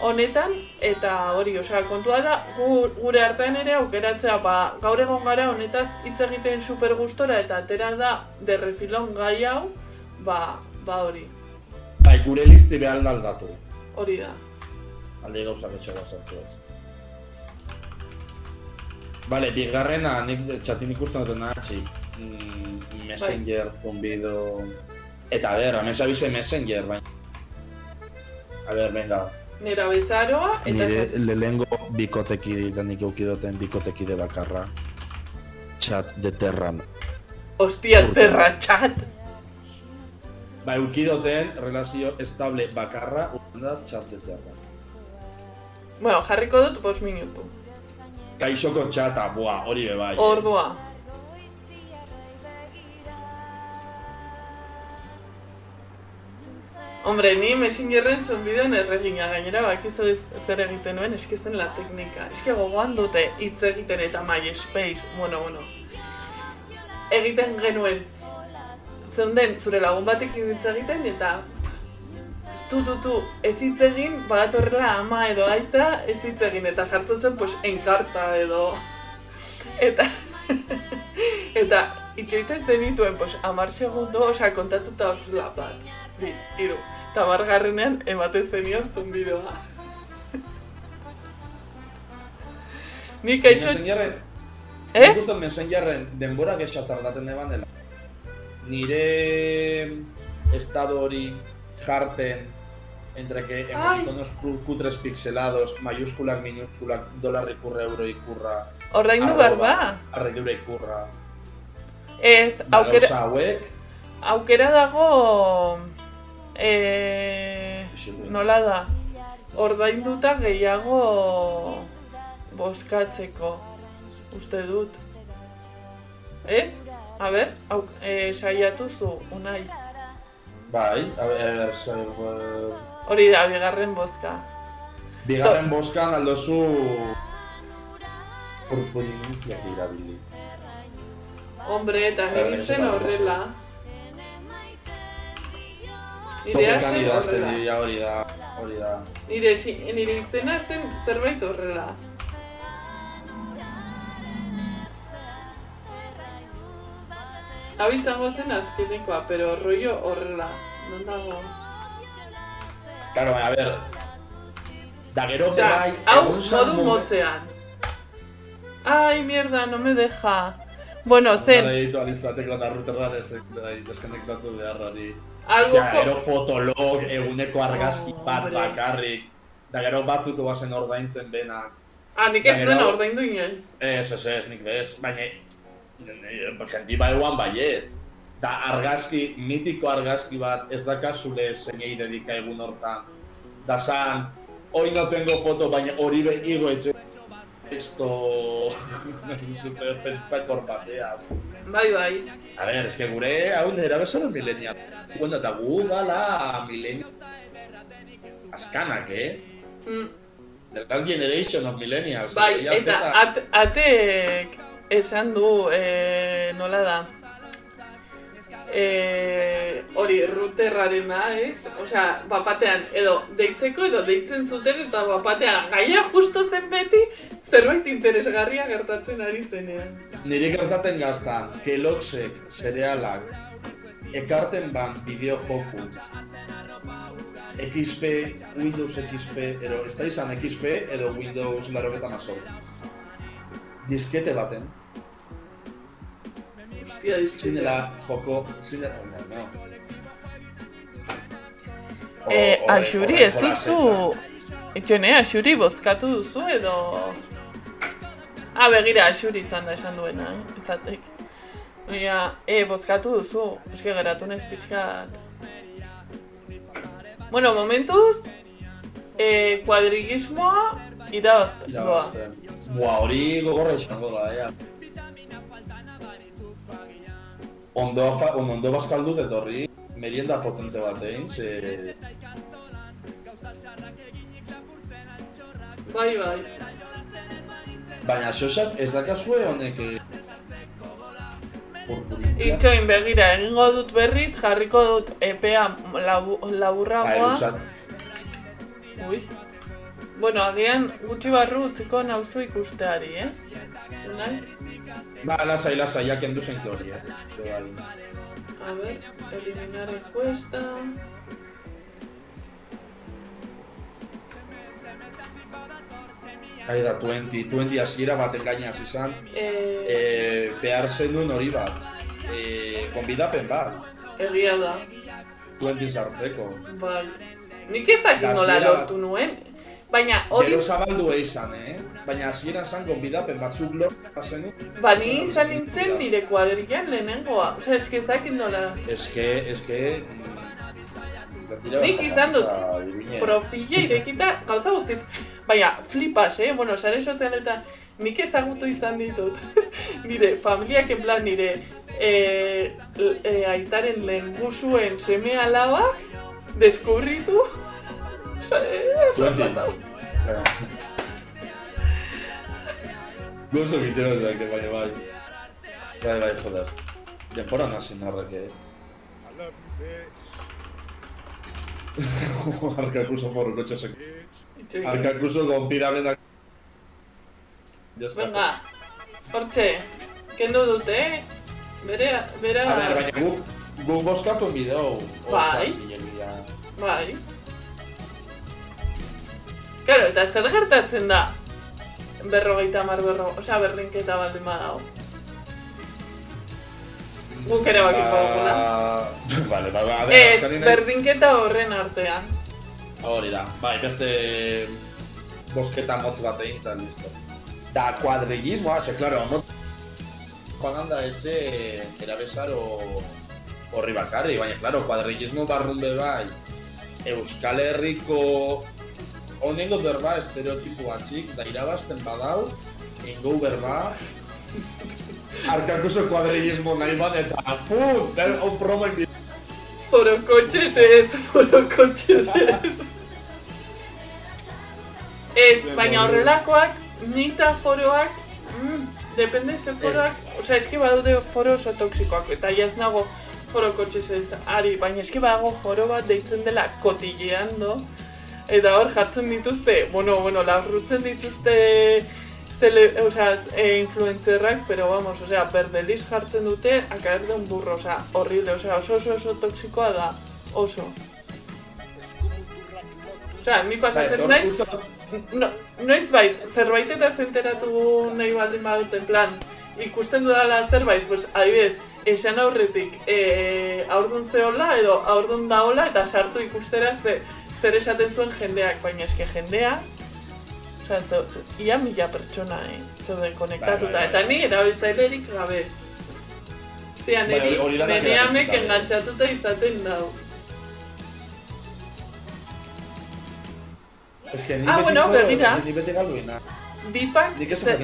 [SPEAKER 1] honetan, eta hori, osea, kontua da, gu, gure artean ere aukeratzea, ba, gaur egon gara honetaz hitz egiten super gustora eta atera da de refilon gai hau, ba, ba hori,
[SPEAKER 2] Bai, gure listi behar da aldatu.
[SPEAKER 1] hori da.
[SPEAKER 2] Alde gauzak etxega sartu ez. Bale, bigarrena, nik txatin ikusten duten natxi. Mm, messenger, zumbido... Eta, a ber, amesa bize messenger, baina... A ber, venga.
[SPEAKER 1] Nera bezaroa, eta
[SPEAKER 2] Nire
[SPEAKER 1] esaten-
[SPEAKER 2] lehengo bikoteki da nik eukidoten bikoteki de bakarra. Chat de terran.
[SPEAKER 1] Hostia, terra txat!
[SPEAKER 2] Ba, eukidoten relazio estable bakarra, da chat de terran.
[SPEAKER 1] Bueno, jarriko dut bost minutu.
[SPEAKER 2] Kaixoko txata, boa, hori be bai.
[SPEAKER 1] Ordua. Hombre, ni Messengerren zunbidean erregina gainera bakizu ez- zer egiten nuen, eski zen la teknika. Eski gogoan dute hitz egiten eta MySpace, bueno, bueno. Egiten genuen, zeunden zure lagun batekin hitz egiten eta tu, tu, tu, ez hitz egin, badatorrela ama edo aita, ez hitz egin, eta jartzen zen, pues, enkarta edo... Eta... eta itxoiten zenituen, pues, amar segundo, osea, kontatuta horrela bat, bi, hiru. Eta margarrenean ematen zenion zumbidoa. Nik aixo...
[SPEAKER 2] Messengerren,
[SPEAKER 1] Eh?
[SPEAKER 2] Nik Messengerren denbora gehiago tardaten eban dela. Nire estado hori jarten entre que cru- cutres pixelados, mayúsculak, minúsculak, dolar ikurra, euro ikurra,
[SPEAKER 1] Ordaindu behar
[SPEAKER 2] arregura ikurra.
[SPEAKER 1] Ez, aukera,
[SPEAKER 2] hauek,
[SPEAKER 1] aukera dago... Eh,
[SPEAKER 2] Isildu.
[SPEAKER 1] nola da? Ordainduta gehiago bozkatzeko, uste dut. Ez? A ber, au, eh, saiatu zu, unai.
[SPEAKER 2] bai, a ber, zer,
[SPEAKER 1] Hori da, bigarren bozka.
[SPEAKER 2] bigarren boskan aldozu purpurinunziak irabili.
[SPEAKER 1] Hombre, eta niritzen
[SPEAKER 2] esan
[SPEAKER 1] horrela. Nire
[SPEAKER 2] Topekan
[SPEAKER 1] zen
[SPEAKER 2] idazten
[SPEAKER 1] horrela.
[SPEAKER 2] dira, hori da, hori da.
[SPEAKER 1] Nire, si- nire izena zen zerbait horrela. Hau izango zen azkenekoa, pero rollo horrela. Non dago?
[SPEAKER 2] Claro, a ver. Da gero
[SPEAKER 1] hau modu
[SPEAKER 2] momen-
[SPEAKER 1] motzean. Ai, mierda, no me deja. Bueno, zen,
[SPEAKER 2] Ditu alizateko beharrari.
[SPEAKER 1] Algo
[SPEAKER 2] Ostia, gero fotolog, eguneko argazki
[SPEAKER 1] Oh,
[SPEAKER 2] bat bakarrik. Da gero batzuk bazen ordaintzen benak.
[SPEAKER 1] Ah, nik ez
[SPEAKER 2] Da, gero-
[SPEAKER 1] ordaindu inoiz.
[SPEAKER 2] Ez, ez, ez, nik bez. Baina, jendi baiuan baiet. Da argazki, mitiko argazki bat, ez dakazule zeinei dedika egun hortan. Da zan, hoy no tengo foto, baina hori be igo etxe texto super pentsakor bateaz.
[SPEAKER 1] Bai, bai.
[SPEAKER 2] A ver, es que gure hau nera bezala millennial. Bueno, eta gu gala millennial. Azkanak, eh?
[SPEAKER 1] Mm,
[SPEAKER 2] The last generation of millennials.
[SPEAKER 1] bai,
[SPEAKER 2] Ja,
[SPEAKER 1] eta at, atek esan du, eh, nola da, eh, hori routerrarena, ez? Osea, bapatean, edo deitzeko edo deitzen zuten eta bapatean gaia justo zen beti zerbait interesgarria gertatzen ari zenean.
[SPEAKER 2] Nire gertaten gaztan, Kellogg'sek, cerealak, ekarten ban bideo joku, XP, Windows XP, edo ez da izan XP edo Windows laro eta Diskete baten,
[SPEAKER 1] Hostia,
[SPEAKER 2] zinela joko, zinela, no, no.
[SPEAKER 1] Eh,
[SPEAKER 2] O- horre-
[SPEAKER 1] Axuri,
[SPEAKER 2] horre
[SPEAKER 1] ez duzu... Itxene, Axuri bozkatu duzu edo... Ah, begira, Axuri izan da esan duena, eh? Izatek. Ia, e, bozkatu duzu, eske geratu nez pixkat. Bueno, momentuz, e, kuadrigismoa irabazte, doa.
[SPEAKER 2] Irabazten. Boa, hori gogorra izango da, ea. Ondo, fa, on, ondo bazkaldut etorri, merienda potente bat egin, ze...
[SPEAKER 1] Bai, bai.
[SPEAKER 2] Baina xosak ez dakazue honek... eh.
[SPEAKER 1] Itxoin begira, egingo dut berriz, jarriko dut epea labu,
[SPEAKER 2] Bai,
[SPEAKER 1] laburragoa. Ui, Bueno, agian gutxi barru utziko nauzu ikusteari, eh? Unai?
[SPEAKER 2] Ba, lasai, lasai, ya kendu zen hori, eh? Bai.
[SPEAKER 1] A ver, eliminar encuesta.
[SPEAKER 2] Hai da, 20, 20 hasiera baten gaina hasi izan.
[SPEAKER 1] Eh,
[SPEAKER 2] Eh, behar zenuen hori bat. Eh, konbidapen bat.
[SPEAKER 1] egia da,
[SPEAKER 2] 20 sartzeko.
[SPEAKER 1] bai. Nik ez dakit nola
[SPEAKER 2] Hasiera-
[SPEAKER 1] lortu nuen, baina hori,
[SPEAKER 2] Gero zabaldu izan, eh? Baina hasieran zan konbidapen batzuk lortu zenu.
[SPEAKER 1] ba ni izan nintzen nire kuadrilan lehenengoa. Osa, eski ez dakit nola.
[SPEAKER 2] Eske, eske...
[SPEAKER 1] Nik izan dut
[SPEAKER 2] Pro...
[SPEAKER 1] profila irekita gauza guztit. Baina, flipas, eh? Bueno, sare sozialetan nik ezagutu izan ditut. nire familiak en plan nire eh, eh, aitaren lehengusuen seme alabak deskubritu. Osa, eh, zapatau.
[SPEAKER 2] Gozo egitero ezak, baina bai. Bai, bai, joder. Denpora nazi narrek, eh? Arkakuso porro kotxasek.
[SPEAKER 1] Itxoin.
[SPEAKER 2] Arkakuso gonpiramen da...
[SPEAKER 1] Venga, hortxe, kendu dute, eh? Bere, bera,
[SPEAKER 2] A ver, baina guk, guk boskatu bideu.
[SPEAKER 1] Bai. bai. Claro, eta zer gertatzen da berrogeita hamar berro, osea berdinketa baldin badago. Guk ere bakiko dugula.
[SPEAKER 2] Vale, ba, ba, a ver,
[SPEAKER 1] Ez,
[SPEAKER 2] azkenean-
[SPEAKER 1] berdinketa horren artean.
[SPEAKER 2] Hori da, bai, beste bosketa motz bat egin eta listo. Da, kuadrillismoa, ze, claro, no... Propaganda etxe erabezaro horri bakarri, baina, claro, kuadrillismo barrun be bai, Euskal Herriko honengo berba estereotipo batxik, da irabazten badau, ingo berba, Arkakuso kuadrillismo nahi ban, eta pum, der, hau promo egin
[SPEAKER 1] Foro kotxez ez, foro kotxez ez. Ez, baina horrelakoak, nita foroak, mm, depende ze foroak, osea, eski badude foro oso toksikoak, eta jaz nago foro kotxez ez ari, baina eski badago foro bat deitzen dela kotilleando, eta hor jartzen dituzte, bueno, bueno, laburrutzen dituzte zele, osea, e, influencerrak, pero vamos, osea, berdeliz jartzen dute, a caer de un burro, osea, horrible, osea, oso oso oso toksikoa da, oso. Osea, ni pasatzen naiz, no, noiz bait, zerbait eta zenteratu nahi baldin badut, en plan, ikusten dudala zerbait, pues, adibidez, esan aurretik, e, aurdun zehola edo aurdun daola eta sartu ikustera ze, zer esaten zuen jendeak, baina eske jendea, osea, ze, ia mila pertsona, eh, zeude konektatuta,
[SPEAKER 2] Bai, bai, bai.
[SPEAKER 1] eta ni erabiltzailerik gabe. Ostia,
[SPEAKER 2] Bai,
[SPEAKER 1] niri,
[SPEAKER 2] erabiltzen gabe.
[SPEAKER 1] engantzatuta izaten dau.
[SPEAKER 2] Que ni
[SPEAKER 1] Ah,
[SPEAKER 2] beti
[SPEAKER 1] bueno, begira.
[SPEAKER 2] Ni beti galduena. Ez
[SPEAKER 1] zer-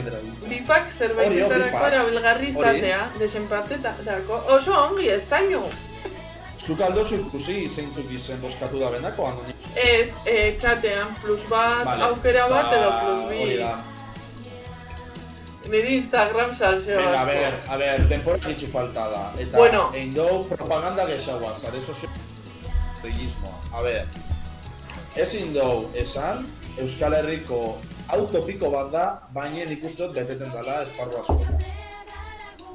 [SPEAKER 1] bipak zerbaitetarako erabilgarri izatea, desenpartetarako. Oso ongi, ez daño.
[SPEAKER 2] Zuk aldozu ikusi zeintzuk izen boskatu da benako, anonim.
[SPEAKER 1] Ez, e, txatean, plus bat,
[SPEAKER 2] Vale.
[SPEAKER 1] aukera bat
[SPEAKER 2] Ba,
[SPEAKER 1] edo plus bi.
[SPEAKER 2] da.
[SPEAKER 1] Niri Instagram salseo
[SPEAKER 2] Venga, a ver, a ver, denpora gitxi falta da. Eta
[SPEAKER 1] Bueno.
[SPEAKER 2] egin dugu propaganda gehiagoa, zare sozio... Regismoa. A ver, ezin dugu esan, Euskal Herriko autopiko bat da, baina nik uste dut beteten dela esparru asko.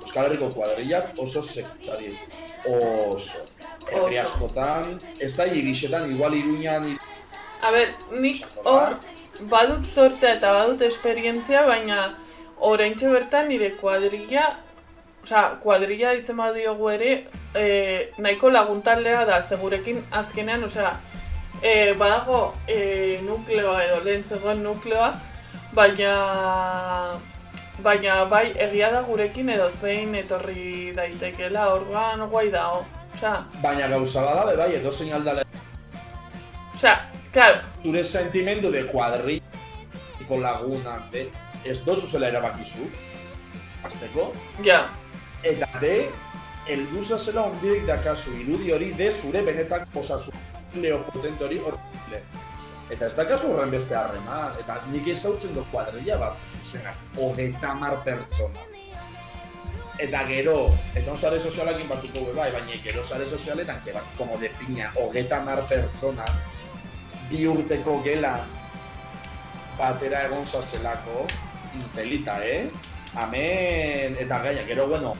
[SPEAKER 2] Euskal Herriko kuadrillak oso sektari. Oso. Herri askotan, ez da irisetan, igual iruñan,
[SPEAKER 1] A ber, nik hor badut sortea eta badut esperientzia, baina oraintxe bertan nire kuadrilla, osea, kuadrilla ditzen badiogu ere, e, nahiko laguntaldea da, ze gurekin azkenean, osea, e, badago e, nukleoa edo lehen zegoen nukleoa, baina baina bai egia da gurekin edo zein etorri daitekeela, orduan guai dago. Osea,
[SPEAKER 2] baina gauza bada, be bai, edo zein aldale
[SPEAKER 1] osea, claro,
[SPEAKER 2] zure sentimendu de kuadrillako lagunak, de, ez dozu zela erabakizu, azteko,
[SPEAKER 1] ja,
[SPEAKER 2] eta de, elduza zela ondiek dakazu, irudi hori de zure benetak osasun potente hori horrele. Eta ez dakazu horren beste harreman, eta nik ezautzen du kuadrilla bat, zena, hogeita mar pertsona. Eta gero, eta sare sozialekin batuko be bai, baina gero sare sozialetan, que bat, como de piña, hogeita mar pertsona, bi urteko gela, batera egon zazelako, intelita, eh? Amen, eta gaina, gero, bueno,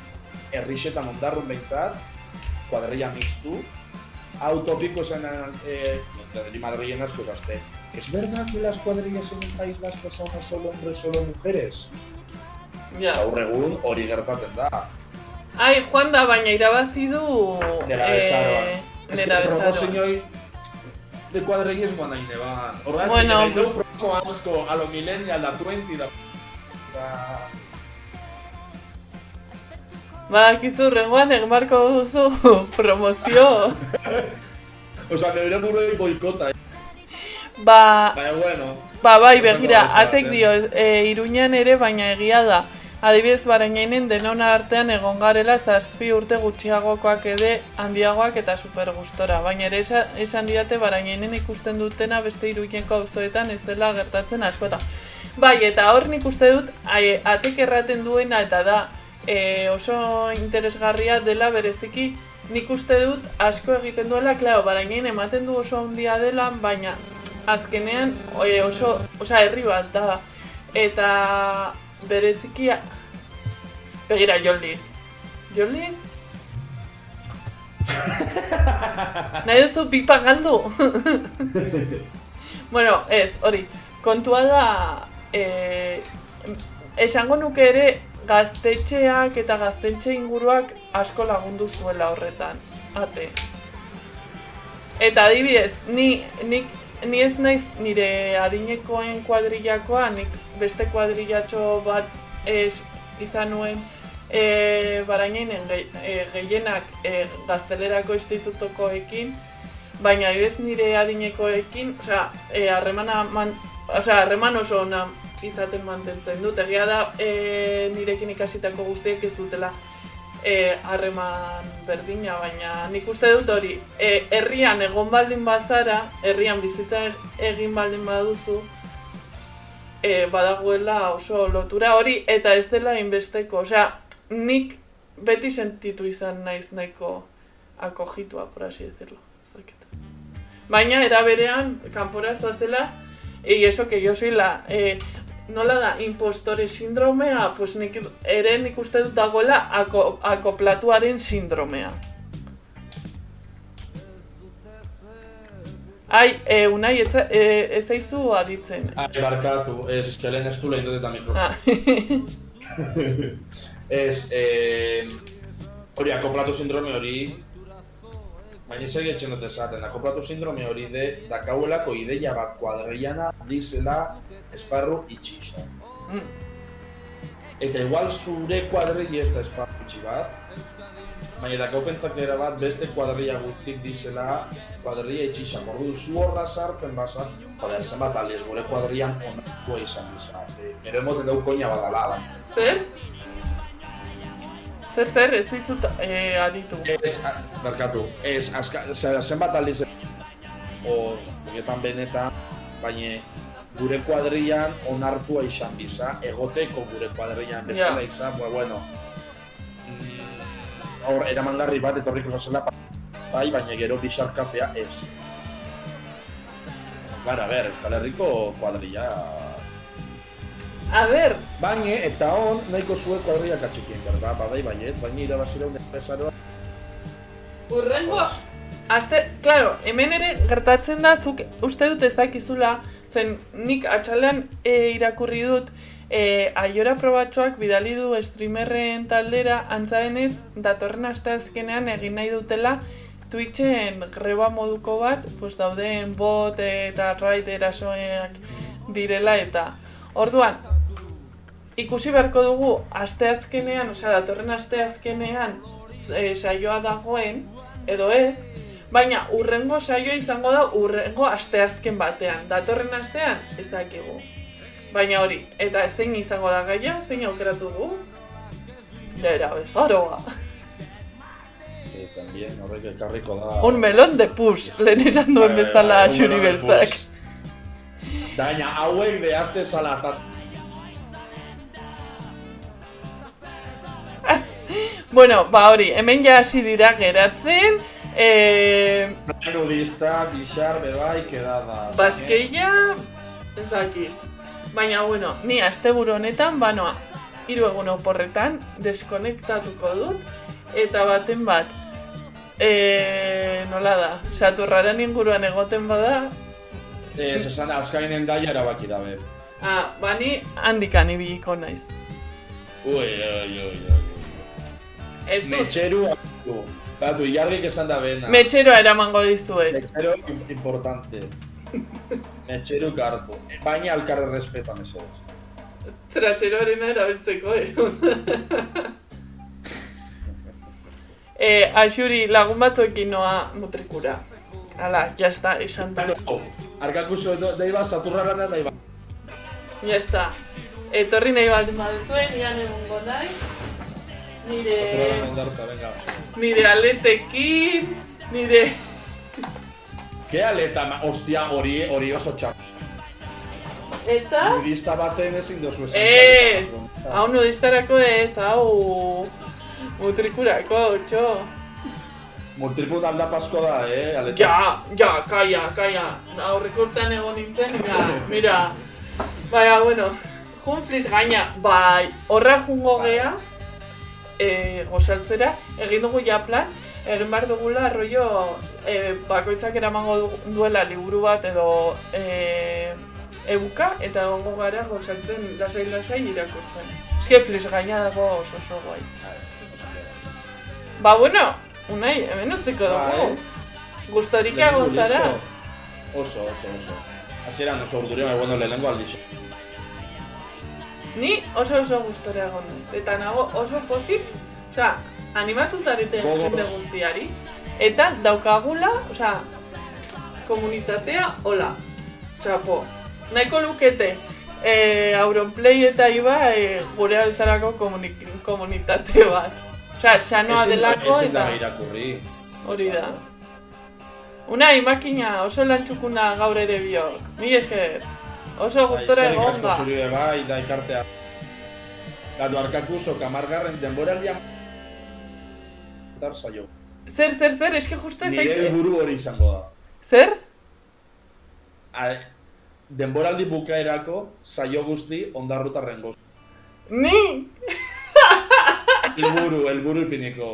[SPEAKER 2] errixetan ondarrun behintzat, kuadrilla mixtu, autopiko esan, eh, de Madrid asko zazte. ¿Es verdad que las cuadrillas en el País Vasco son solo hombres, solo mujeres?
[SPEAKER 1] Ja.
[SPEAKER 2] Gaur egun hori gertaten da.
[SPEAKER 1] Ai, Juan da, baina irabazi du...
[SPEAKER 2] Nera
[SPEAKER 1] eh,
[SPEAKER 2] bezaroa. Ez que
[SPEAKER 1] Nera bezaroa.
[SPEAKER 2] proposinoi de cuadrillas guan nahi neban. Horregatik,
[SPEAKER 1] Bueno, pues-
[SPEAKER 2] promo asko a lo millennial, da 20, da... da...
[SPEAKER 1] Badakizu, rengoan egin barko duzu promozio.
[SPEAKER 2] Osa, nire burroi boikota, eh?
[SPEAKER 1] Ba,
[SPEAKER 2] Baina, bueno.
[SPEAKER 1] ba bai, begira, atek dio, e, iruñan ere, baina egia da. Adibidez, barainainen denona artean egon garela zazpi urte gutxiagokoak ede handiagoak eta super gustora. Baina ere esa- esan didate barainainen ikusten dutena beste iruñeko auzoetan ez dela gertatzen askota. Bai, eta hor nik uste dut, ai, atek erraten duena eta da e, oso interesgarria dela bereziki nik uste dut asko egiten duela, klaro, barainen ematen du oso handia dela, baina azkenean e, oso, osea, herri bat da. Eta bereziki begira Joldiz. Joldiz? Nahi duzu pipa galdu? bueno, ez, hori, kontua da, e, esango nuke ere gaztetxeak eta gaztetxe inguruak asko lagundu zuela horretan, ate. Eta adibidez, ni, nik, ni ez naiz nire adinekoen kuadrillakoa, nik beste kuadrillatxo bat ez izan nuen e, barainainen ge, e, gehienak e, gaztelerako institutokoekin, baina adibidez nire adinekoekin, osea, e, harremana man, osea, harreman oso ona izaten mantentzen dut. Egia da e, nirekin ikasitako guztiek ez dutela e, harreman berdina, baina nik uste dut hori, e, herrian egon baldin bazara, herrian bizitza egin baldin baduzu, e, badagoela oso lotura hori, eta ez dela inbesteko, osea, nik beti sentitu izan naiz nahiko akogitua, por así decirlo. Baina, era berean, kanpora zoazela, y eso que yo soy la... Eh, nola da, impostore sindromea, pues nik, ere nik uste dut dagoela ako, akoplatuaren sindromea. Ai, e, unai, ez, e, ez zaizu aditzen.
[SPEAKER 2] Ai, barkatu, ez, que lehen ez du lehen dut eta mikro.
[SPEAKER 1] Ah.
[SPEAKER 2] Ez, eh, hori, akoplatu sindrome hori, baina ez egitzen dut esaten, akoplatu sindrome hori de, dakauelako ideia bat kuadrilana dizela esparru itxixa.
[SPEAKER 1] Mm.
[SPEAKER 2] Eta igual zure kuadrilla ez da esparru itxi bat, baina dakau pentsakera bat beste kuadrilla guztik dizela kuadrilla itxixa. Ordu zu horra sartzen basa, joder, zenbat aliez gure kuadrillan onartua izan bizan. Gero emoten dugu koina badala, baina.
[SPEAKER 1] Zer? Zer, zer, ez ditut e, aditu.
[SPEAKER 2] Ez, a- barkatu, ez, azka, zenbat aldiz o, benetan, baina gure kuadrillan onartua izan biza, egoteko gure kuadrillan bestela
[SPEAKER 1] Ja.
[SPEAKER 2] izan, pues bueno, mm, hor, eramangarri bat etorriko zazela, bai, baina gero bixar kafea ez. Gara, ber, Euskal Herriko kuadrilla...
[SPEAKER 1] A ber,
[SPEAKER 2] Baina, eta hon, nahiko zuen kuadrilla katxikien, berda, badai baiet, baina irabazira un enpresaroa
[SPEAKER 1] urrengo... Aste, claro, hemen ere gertatzen da, zuk uste dut ez dakizula, zen nik atxalean e, irakurri dut, e, aiora probatxoak bidali du streamerren taldera, antza denez, datorren asteazkenean egin nahi dutela, Twitchen greba moduko bat, pues dauden bot eta raid erasoak direla eta orduan ikusi beharko dugu asteazkenean, osea datorren asteazkenean e, saioa dagoen edo ez, baina urrengo saioa izango da urrengo asteazken batean. Datorren astean ez dakigu. Baina hori, eta zein izango da gaia, zein aukeratu dugu? Nera bezaroa.
[SPEAKER 2] Eh, también horrek ekarriko da...
[SPEAKER 1] Un melon de pus, lehen esan duen bezala xuri
[SPEAKER 2] pus. Baina hauek de aste salatat.
[SPEAKER 1] Bueno, ba hori, hemen ja hasi dira geratzen, e,
[SPEAKER 2] Nudista, bixar, bebai, quedada.
[SPEAKER 1] baskeia, ez dakit. Baina, bueno, ni asteburu honetan, banoa, hiru egun oporretan, deskonektatuko dut, eta baten bat, e, nola da, saturraren inguruan egoten bada,
[SPEAKER 2] Ez, esan azkainen daia erabaki dabe.
[SPEAKER 1] ah, bani handikan ibiliko naiz.
[SPEAKER 2] Ui, ui, ui, ui.
[SPEAKER 1] Ez dut,
[SPEAKER 2] Metxeru, du. Batu, ilargik esan da bena.
[SPEAKER 1] metxeroa eramango dizuet.
[SPEAKER 2] Metxero im- importante. Metxeru garbo. Baina alkarre respetan eso.
[SPEAKER 1] Traseroarena erabiltzeko, eh? eh, Axuri, lagun batzuekin noa mutrikura. Hala, jazta, esan dut.
[SPEAKER 2] Arkakuso daiba, saturrarana daiba.
[SPEAKER 1] Jazta. Etorri nahi bat baduzue, nian egongo nahi.
[SPEAKER 2] Saturrarana ondarta, venga.
[SPEAKER 1] nire aletekin, nire...
[SPEAKER 2] Ke aleta, ostia, hori, hori oso txak.
[SPEAKER 1] Eta...
[SPEAKER 2] Nudista baten ezin dozu esan.
[SPEAKER 1] Ez! Hau nudistarako ez, hau... Mutrikurako, txo.
[SPEAKER 2] Multipu aldapasko da, eh? Aleta.
[SPEAKER 1] Ja, ja, kaia, kaia. Aurreko urtean egon nintzen, ja, mira. Baina, bueno, junfliz gaina, bai, horra jungo gea, e, gozaltzera, egin dugu ja plan, egin behar dugula, rollo, e, bakoitzak eramango du- duela liburu bat edo e, ebuka, eta egongo gara gozaltzen lasai-lasai irakurtzen. Eske fliz gaina dago oso oso guai. Ba, bueno, unai, hemen utziko dugu. Gustorika
[SPEAKER 2] Lehenengo
[SPEAKER 1] gozara.
[SPEAKER 2] Oso, oso, oso. Hasieran oso urdurian egon lehenengo aldiz.
[SPEAKER 1] Ni oso oso gustora egon naiz. Eta nago oso pozik, osea, animatu zarete jende guztiari. Eta daukagula, osea, komunitatea, hola, txapo. Nahiko lukete, e, Auronplay eta iba e, gure bezalako komunik- komunitate bat. Osea, sanoa delako
[SPEAKER 2] Ezin
[SPEAKER 1] eta
[SPEAKER 2] irakurri.
[SPEAKER 1] hori da. Unai, makina, oso lantxukuna gaur ere biok. Mi esker, oso gustora
[SPEAKER 2] Bai, eskerrik
[SPEAKER 1] egon ba.
[SPEAKER 2] zuri bai, da ikartea. Gatu arkakuso, kamargarren denboraldia... Dar saio.
[SPEAKER 1] Zer, zer, zer, eske justo ez
[SPEAKER 2] Nire helburu hori izango da.
[SPEAKER 1] Zer?
[SPEAKER 2] A, denboraldi bukaerako saio guzti ondarrutarren goz.
[SPEAKER 1] Ni!
[SPEAKER 2] Helburu, helburu ipiniko.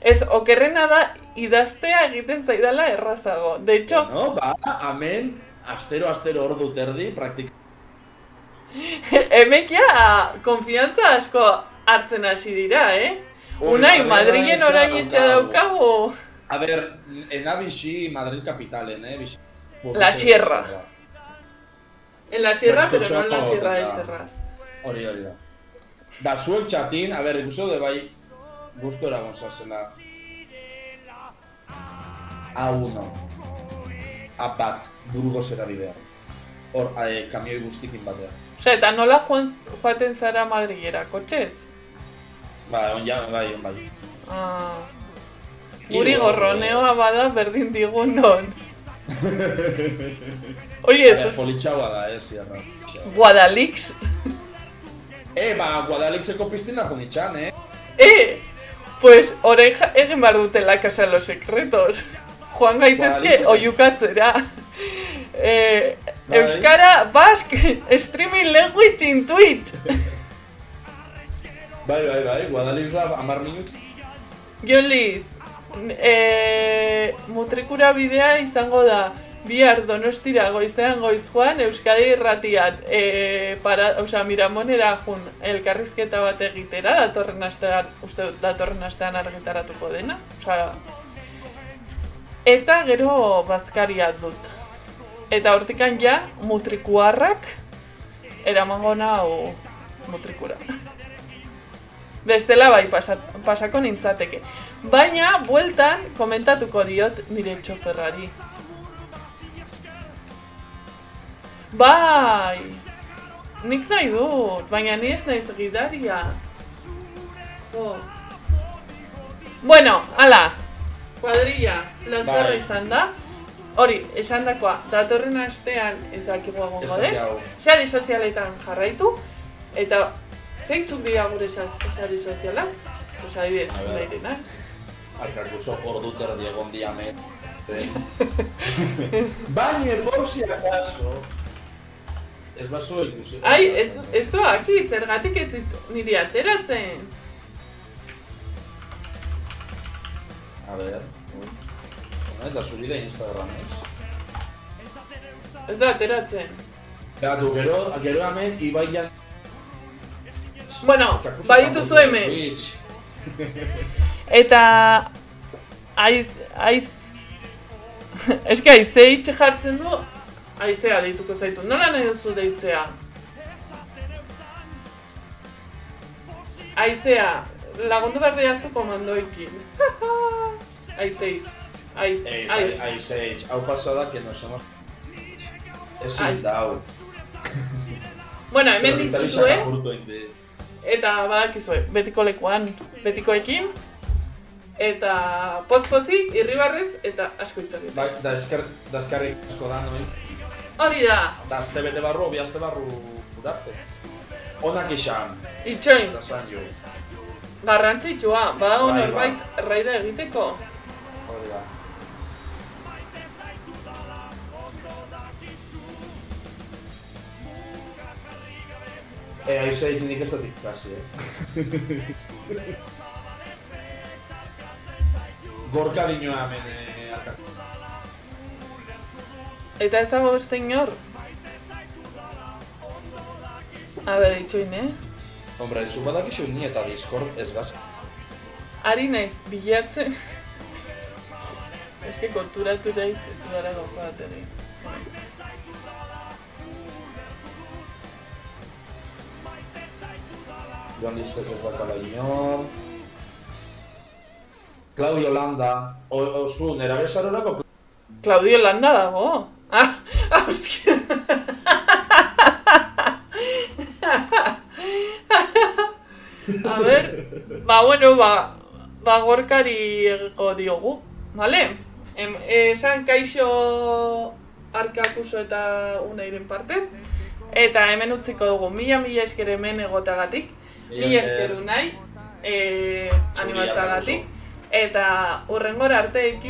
[SPEAKER 1] Ez, okerrena da idaztea egiten zaidala errazago. De hecho,
[SPEAKER 2] No, ba, amen, astero, astero ordu terdi, praktik...
[SPEAKER 1] emekia konfiantza asko hartzen hasi dira, eh?
[SPEAKER 2] Hori,
[SPEAKER 1] Unai,
[SPEAKER 2] Madrilen
[SPEAKER 1] orain etxea
[SPEAKER 2] daukagu. A ber, ena bixi Madrid kapitalen, eh? Bixi...
[SPEAKER 1] La Sierra. En la sierra, pero no en la sierra de
[SPEAKER 2] eta-
[SPEAKER 1] Serra.
[SPEAKER 2] Hori, hori da. Da, zuek txatin, a ber, ikuso de bai, gusto eragon zazela. A1. A bat, Burgos erabidea. Hor, eh, kamioi guztikin batean.
[SPEAKER 1] Osea, eta nola joan, joaten zara Madrilera, kotxez?
[SPEAKER 2] Ba, on ja, bai, on bai.
[SPEAKER 1] Ah. Guri gorroneoa bada berdin digun non. Oie, ez
[SPEAKER 2] politxaua da, eh, Sierra.
[SPEAKER 1] Guadalix.
[SPEAKER 2] Eh, ba, Guadalixeko piztina jonitxan, eh?
[SPEAKER 1] Eh, pues orain egin behar dute la casa de los secretos. Joan gaitezke
[SPEAKER 2] Guadalix.
[SPEAKER 1] oiukatzera. Eh,
[SPEAKER 2] Bai.
[SPEAKER 1] Euskara Basque Streaming Language in Twitch.
[SPEAKER 2] Bai, bai, bai, Guadalix da, amar minut.
[SPEAKER 1] Jon Liz, eh, mutrikura bidea izango da bihar donostira goizean goiz joan Euskadi irratian eh, para, osea, Miramonera jun elkarrizketa bat egitera datorren astean, uste datorren astean argitaratuko dena, osea, eta gero bazkaria dut. Eta hortikan ja mutrikuarrak eramango nau mutrikura. Bestela bai pasat, pasako nintzateke. Baina, bueltan, komentatuko diot nire txoferrari. Bai! Nik nahi dut, baina ni ez naiz gidaria. Jo. Bueno, ala, kuadrilla, plazarra
[SPEAKER 2] Bai.
[SPEAKER 1] izan da. Hori, esan dakoa, datorren astean ez dakigu egongo den. Sari sozialetan jarraitu, eta zeintzuk dira gure sari sozialak? Pues adibidez,
[SPEAKER 2] A ber.
[SPEAKER 1] leirenak.
[SPEAKER 2] Alkarkuso ordu terdi egon diame. Baina, por si acaso, Ez bazu ikusi.
[SPEAKER 1] Ai, ez, ez doakit, zergatik ez dit niri ateratzen.
[SPEAKER 2] A ver. Ona, eta zuri da Instagram, ez?
[SPEAKER 1] Ez da ateratzen.
[SPEAKER 2] Gatu, gero, gero hemen, Ibaian...
[SPEAKER 1] Bueno, badituzu hemen.
[SPEAKER 2] Twitch.
[SPEAKER 1] Eta... Aiz... Aiz... Eske aizea itxe jartzen du, aizea deituko zaitu. Nola nahi duzu deitzea? Aizea, lagundu behar diazu komandoekin. Aizeit. Aiz,
[SPEAKER 2] Aiz,
[SPEAKER 1] aiz.
[SPEAKER 2] aiz, aiz. Hau pasada que no somos... Ez da hau.
[SPEAKER 1] Bueno, hemen dituzue, eta badakizue, betiko lekuan, betikoekin, eta poz-pozik, irribarrez, eta asko itzak
[SPEAKER 2] Bai, da esker, da eskerrik asko da, noi.
[SPEAKER 1] Hori da,
[SPEAKER 2] Da azte bete barru, bi azte barru urarte. Onak izan,
[SPEAKER 1] itxoin,
[SPEAKER 2] da zan jo.
[SPEAKER 1] garrantzitsua, badago
[SPEAKER 2] Bai,
[SPEAKER 1] norbait raida egiteko.
[SPEAKER 2] E, aiz egin nik ez dut ikasi, eh? Gorka dinoa hemen, eh, arkatu.
[SPEAKER 1] Eta ez dago beste inor. A ber, itxoin, eh?
[SPEAKER 2] Hombre, zu badakizu ni eta Discord ez gaz.
[SPEAKER 1] Ari naiz, bilatzen. Eske konturatu naiz ez dara gauza bat egin.
[SPEAKER 2] Joan dizkez ez dakala inor. Claudio Landa. O, o zu, nera bezarorako
[SPEAKER 1] Claudio Landa dago. Ah, ah, hostia. A ber, ba, bueno, ba, ba gorkari ego diogu, vale? Em, esan kaixo arkakuso eta unairen partez. Eta hemen utziko dugu, mila mila esker hemen egotagatik, mila esker unai, e, animatzagatik. Eta urrengora arte ekip